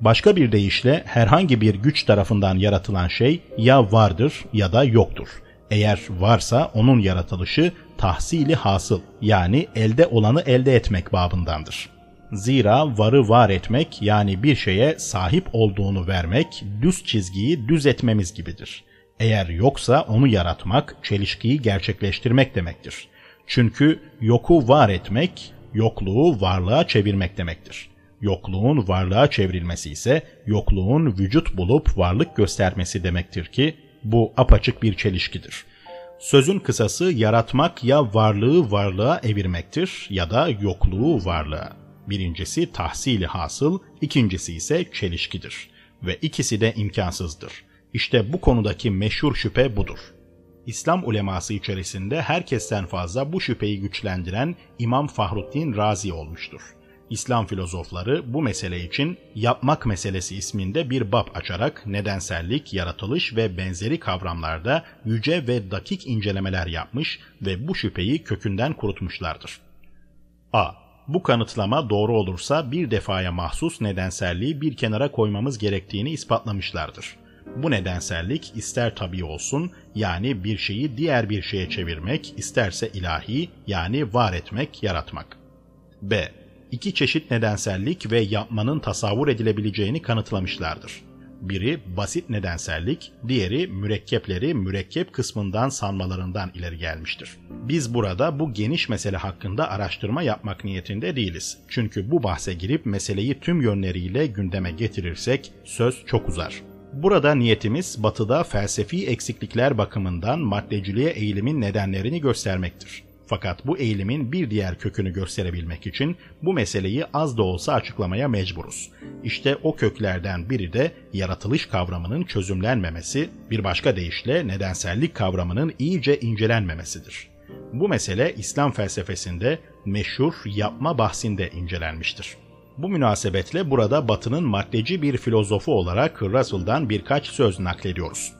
Başka bir deyişle herhangi bir güç tarafından yaratılan şey ya vardır ya da yoktur. Eğer varsa onun yaratılışı tahsili hasıl yani elde olanı elde etmek babındandır. Zira varı var etmek yani bir şeye sahip olduğunu vermek düz çizgiyi düz etmemiz gibidir. Eğer yoksa onu yaratmak, çelişkiyi gerçekleştirmek demektir. Çünkü yoku var etmek, yokluğu varlığa çevirmek demektir. Yokluğun varlığa çevrilmesi ise yokluğun vücut bulup varlık göstermesi demektir ki bu apaçık bir çelişkidir. Sözün kısası yaratmak ya varlığı varlığa evirmektir ya da yokluğu varlığa. Birincisi tahsili hasıl, ikincisi ise çelişkidir. Ve ikisi de imkansızdır. İşte bu konudaki meşhur şüphe budur. İslam uleması içerisinde herkesten fazla bu şüpheyi güçlendiren İmam Fahruddin Razi olmuştur. İslam filozofları bu mesele için yapmak meselesi isminde bir bab açarak nedensellik, yaratılış ve benzeri kavramlarda yüce ve dakik incelemeler yapmış ve bu şüpheyi kökünden kurutmuşlardır. A. Bu kanıtlama doğru olursa bir defaya mahsus nedenselliği bir kenara koymamız gerektiğini ispatlamışlardır. Bu nedensellik ister tabi olsun yani bir şeyi diğer bir şeye çevirmek, isterse ilahi yani var etmek, yaratmak. B iki çeşit nedensellik ve yapmanın tasavvur edilebileceğini kanıtlamışlardır. Biri basit nedensellik, diğeri mürekkepleri mürekkep kısmından sanmalarından ileri gelmiştir. Biz burada bu geniş mesele hakkında araştırma yapmak niyetinde değiliz. Çünkü bu bahse girip meseleyi tüm yönleriyle gündeme getirirsek söz çok uzar. Burada niyetimiz batıda felsefi eksiklikler bakımından maddeciliğe eğilimin nedenlerini göstermektir. Fakat bu eğilimin bir diğer kökünü gösterebilmek için bu meseleyi az da olsa açıklamaya mecburuz. İşte o köklerden biri de yaratılış kavramının çözümlenmemesi, bir başka deyişle nedensellik kavramının iyice incelenmemesidir. Bu mesele İslam felsefesinde meşhur yapma bahsinde incelenmiştir. Bu münasebetle burada Batı'nın maddeci bir filozofu olarak Russell'dan birkaç söz naklediyoruz.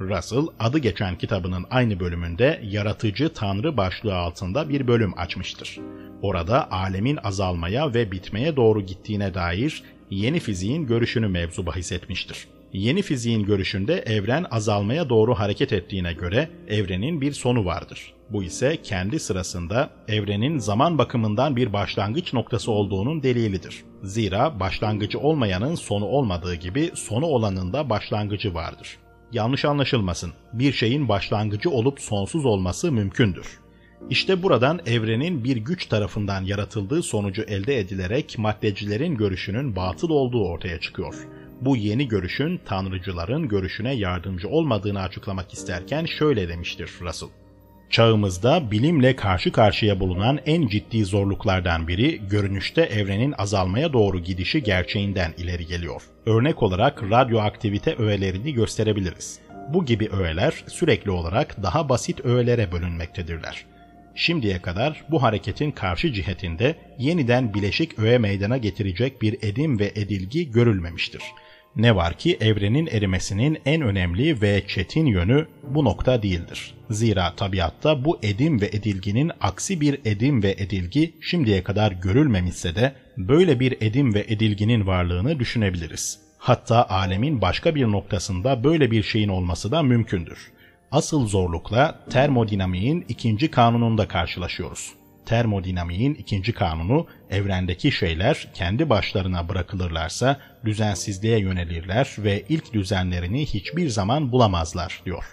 Russell adı geçen kitabının aynı bölümünde yaratıcı tanrı başlığı altında bir bölüm açmıştır. Orada alemin azalmaya ve bitmeye doğru gittiğine dair yeni fiziğin görüşünü mevzu bahis etmiştir. Yeni fiziğin görüşünde evren azalmaya doğru hareket ettiğine göre evrenin bir sonu vardır. Bu ise kendi sırasında evrenin zaman bakımından bir başlangıç noktası olduğunun delilidir. Zira başlangıcı olmayanın sonu olmadığı gibi sonu olanın da başlangıcı vardır. Yanlış anlaşılmasın. Bir şeyin başlangıcı olup sonsuz olması mümkündür. İşte buradan evrenin bir güç tarafından yaratıldığı sonucu elde edilerek maddecilerin görüşünün batıl olduğu ortaya çıkıyor. Bu yeni görüşün tanrıcıların görüşüne yardımcı olmadığını açıklamak isterken şöyle demiştir Russell. Çağımızda bilimle karşı karşıya bulunan en ciddi zorluklardan biri görünüşte evrenin azalmaya doğru gidişi gerçeğinden ileri geliyor. Örnek olarak radyoaktivite öğelerini gösterebiliriz. Bu gibi öğeler sürekli olarak daha basit öğelere bölünmektedirler. Şimdiye kadar bu hareketin karşı cihetinde yeniden bileşik öğe meydana getirecek bir edim ve edilgi görülmemiştir. Ne var ki evrenin erimesinin en önemli ve çetin yönü bu nokta değildir. Zira tabiatta bu edim ve edilginin aksi bir edim ve edilgi şimdiye kadar görülmemişse de böyle bir edim ve edilginin varlığını düşünebiliriz. Hatta alemin başka bir noktasında böyle bir şeyin olması da mümkündür. Asıl zorlukla termodinamiğin ikinci kanununda karşılaşıyoruz termodinamiğin ikinci kanunu evrendeki şeyler kendi başlarına bırakılırlarsa düzensizliğe yönelirler ve ilk düzenlerini hiçbir zaman bulamazlar diyor.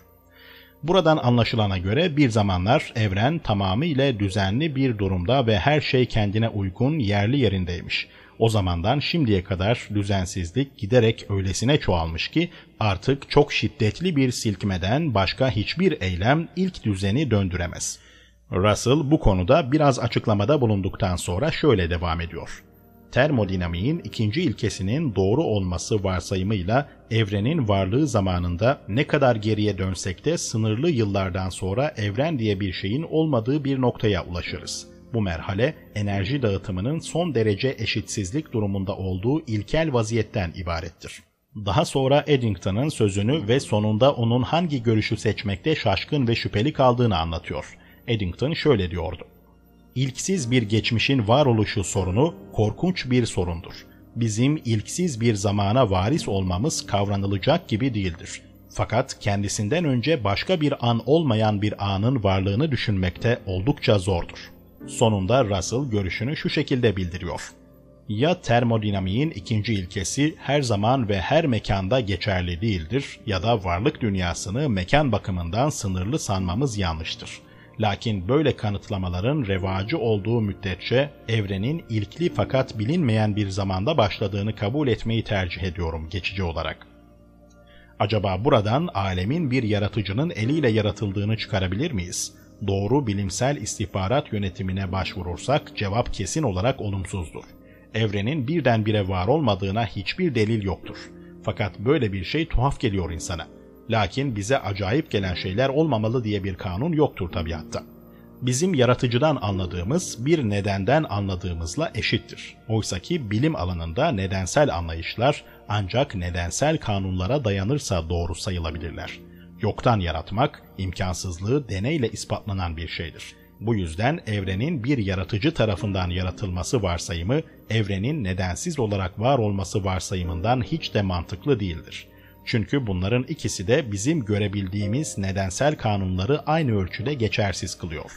Buradan anlaşılana göre bir zamanlar evren tamamıyla düzenli bir durumda ve her şey kendine uygun yerli yerindeymiş. O zamandan şimdiye kadar düzensizlik giderek öylesine çoğalmış ki artık çok şiddetli bir silkmeden başka hiçbir eylem ilk düzeni döndüremez.'' Russell bu konuda biraz açıklamada bulunduktan sonra şöyle devam ediyor. Termodinamiğin ikinci ilkesinin doğru olması varsayımıyla evrenin varlığı zamanında ne kadar geriye dönsek de sınırlı yıllardan sonra evren diye bir şeyin olmadığı bir noktaya ulaşırız. Bu merhale enerji dağıtımının son derece eşitsizlik durumunda olduğu ilkel vaziyetten ibarettir. Daha sonra Eddington'ın sözünü ve sonunda onun hangi görüşü seçmekte şaşkın ve şüpheli kaldığını anlatıyor. Eddington şöyle diyordu. İlksiz bir geçmişin varoluşu sorunu korkunç bir sorundur. Bizim ilksiz bir zamana varis olmamız kavranılacak gibi değildir. Fakat kendisinden önce başka bir an olmayan bir anın varlığını düşünmekte oldukça zordur. Sonunda Russell görüşünü şu şekilde bildiriyor. Ya termodinamiğin ikinci ilkesi her zaman ve her mekanda geçerli değildir ya da varlık dünyasını mekan bakımından sınırlı sanmamız yanlıştır. Lakin böyle kanıtlamaların revacı olduğu müddetçe evrenin ilkli fakat bilinmeyen bir zamanda başladığını kabul etmeyi tercih ediyorum geçici olarak. Acaba buradan alemin bir yaratıcının eliyle yaratıldığını çıkarabilir miyiz? Doğru bilimsel istihbarat yönetimine başvurursak cevap kesin olarak olumsuzdur. Evrenin birdenbire var olmadığına hiçbir delil yoktur. Fakat böyle bir şey tuhaf geliyor insana. Lakin bize acayip gelen şeyler olmamalı diye bir kanun yoktur tabiatta. Bizim yaratıcıdan anladığımız bir nedenden anladığımızla eşittir. Oysaki bilim alanında nedensel anlayışlar ancak nedensel kanunlara dayanırsa doğru sayılabilirler. Yoktan yaratmak, imkansızlığı deneyle ispatlanan bir şeydir. Bu yüzden evrenin bir yaratıcı tarafından yaratılması varsayımı, evrenin nedensiz olarak var olması varsayımından hiç de mantıklı değildir. Çünkü bunların ikisi de bizim görebildiğimiz nedensel kanunları aynı ölçüde geçersiz kılıyor.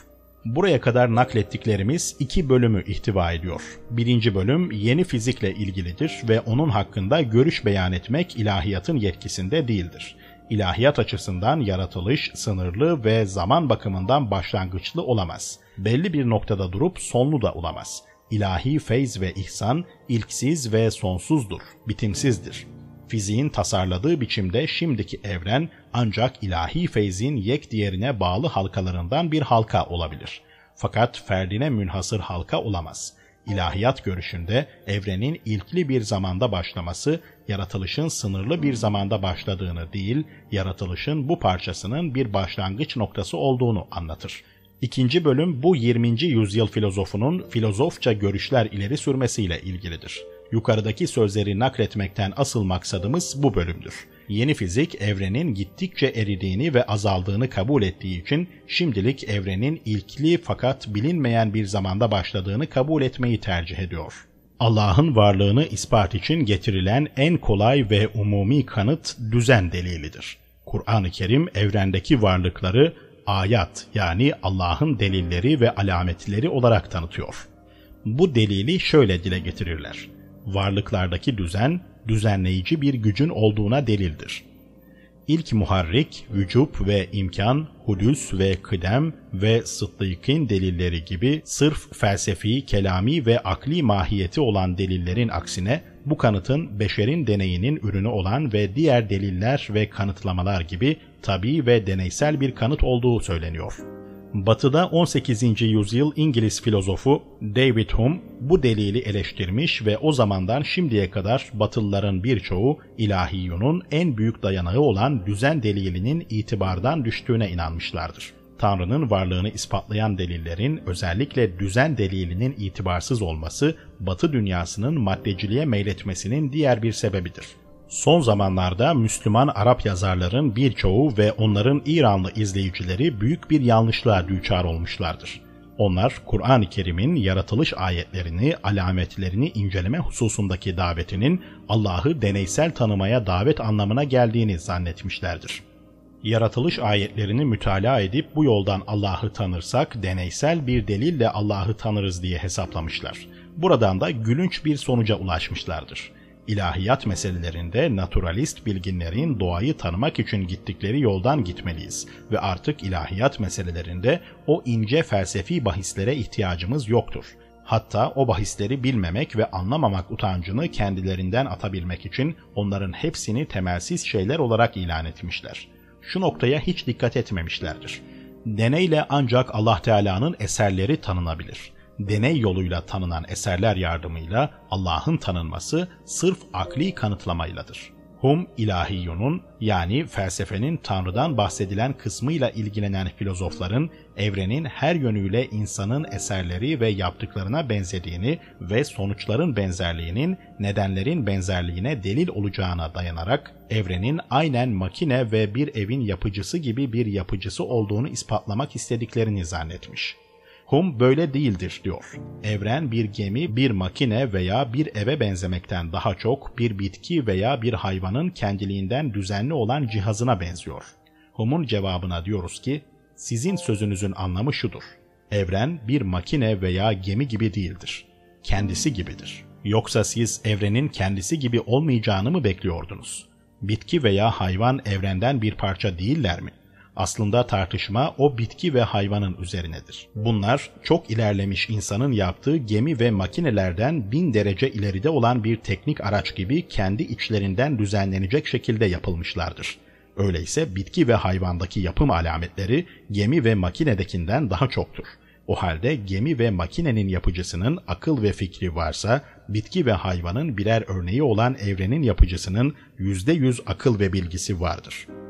Buraya kadar naklettiklerimiz iki bölümü ihtiva ediyor. Birinci bölüm yeni fizikle ilgilidir ve onun hakkında görüş beyan etmek ilahiyatın yetkisinde değildir. İlahiyat açısından yaratılış sınırlı ve zaman bakımından başlangıçlı olamaz. Belli bir noktada durup sonlu da olamaz. İlahi feyz ve ihsan ilksiz ve sonsuzdur, bitimsizdir. Fiziğin tasarladığı biçimde şimdiki evren ancak ilahi feyzin yek diğerine bağlı halkalarından bir halka olabilir. Fakat ferdine münhasır halka olamaz. İlahiyat görüşünde evrenin ilkli bir zamanda başlaması, yaratılışın sınırlı bir zamanda başladığını değil, yaratılışın bu parçasının bir başlangıç noktası olduğunu anlatır. İkinci bölüm bu 20. yüzyıl filozofunun filozofça görüşler ileri sürmesiyle ilgilidir. Yukarıdaki sözleri nakletmekten asıl maksadımız bu bölümdür. Yeni fizik evrenin gittikçe eridiğini ve azaldığını kabul ettiği için şimdilik evrenin ilkli fakat bilinmeyen bir zamanda başladığını kabul etmeyi tercih ediyor. Allah'ın varlığını ispat için getirilen en kolay ve umumi kanıt düzen delilidir. Kur'an-ı Kerim evrendeki varlıkları ayat yani Allah'ın delilleri ve alametleri olarak tanıtıyor. Bu delili şöyle dile getirirler. Varlıklardaki düzen, düzenleyici bir gücün olduğuna delildir. İlk muharrik, vücub ve imkan, hudüs ve kıdem ve sıddıkın delilleri gibi sırf felsefi, kelami ve akli mahiyeti olan delillerin aksine bu kanıtın beşerin deneyinin ürünü olan ve diğer deliller ve kanıtlamalar gibi tabi ve deneysel bir kanıt olduğu söyleniyor. Batı'da 18. yüzyıl İngiliz filozofu David Hume bu delili eleştirmiş ve o zamandan şimdiye kadar Batılıların birçoğu ilahiyunun en büyük dayanağı olan düzen delilinin itibardan düştüğüne inanmışlardır. Tanrı'nın varlığını ispatlayan delillerin özellikle düzen delilinin itibarsız olması Batı dünyasının maddeciliğe meyletmesinin diğer bir sebebidir. Son zamanlarda Müslüman Arap yazarların birçoğu ve onların İranlı izleyicileri büyük bir yanlışlığa düçar olmuşlardır. Onlar Kur'an-ı Kerim'in yaratılış ayetlerini, alametlerini inceleme hususundaki davetinin Allah'ı deneysel tanımaya davet anlamına geldiğini zannetmişlerdir. Yaratılış ayetlerini mütalaa edip bu yoldan Allah'ı tanırsak deneysel bir delille Allah'ı tanırız diye hesaplamışlar. Buradan da gülünç bir sonuca ulaşmışlardır İlahiyat meselelerinde naturalist bilginlerin doğayı tanımak için gittikleri yoldan gitmeliyiz ve artık ilahiyat meselelerinde o ince felsefi bahislere ihtiyacımız yoktur. Hatta o bahisleri bilmemek ve anlamamak utancını kendilerinden atabilmek için onların hepsini temelsiz şeyler olarak ilan etmişler. Şu noktaya hiç dikkat etmemişlerdir. Deneyle ancak Allah Teala'nın eserleri tanınabilir.'' Deney yoluyla tanınan eserler yardımıyla Allah'ın tanınması sırf akli kanıtlamayladır. Hum ilahiyunun yani felsefenin Tanrı'dan bahsedilen kısmıyla ilgilenen filozofların evrenin her yönüyle insanın eserleri ve yaptıklarına benzediğini ve sonuçların benzerliğinin nedenlerin benzerliğine delil olacağına dayanarak evrenin aynen makine ve bir evin yapıcısı gibi bir yapıcısı olduğunu ispatlamak istediklerini zannetmiş. Hum böyle değildir diyor. Evren bir gemi, bir makine veya bir eve benzemekten daha çok bir bitki veya bir hayvanın kendiliğinden düzenli olan cihazına benziyor. Hum'un cevabına diyoruz ki, sizin sözünüzün anlamı şudur. Evren bir makine veya gemi gibi değildir. Kendisi gibidir. Yoksa siz evrenin kendisi gibi olmayacağını mı bekliyordunuz? Bitki veya hayvan evrenden bir parça değiller mi? Aslında tartışma o bitki ve hayvanın üzerinedir. Bunlar çok ilerlemiş insanın yaptığı gemi ve makinelerden bin derece ileride olan bir teknik araç gibi kendi içlerinden düzenlenecek şekilde yapılmışlardır. Öyleyse bitki ve hayvandaki yapım alametleri gemi ve makinedekinden daha çoktur. O halde gemi ve makinenin yapıcısının akıl ve fikri varsa, bitki ve hayvanın birer örneği olan evrenin yapıcısının yüzde yüz akıl ve bilgisi vardır.''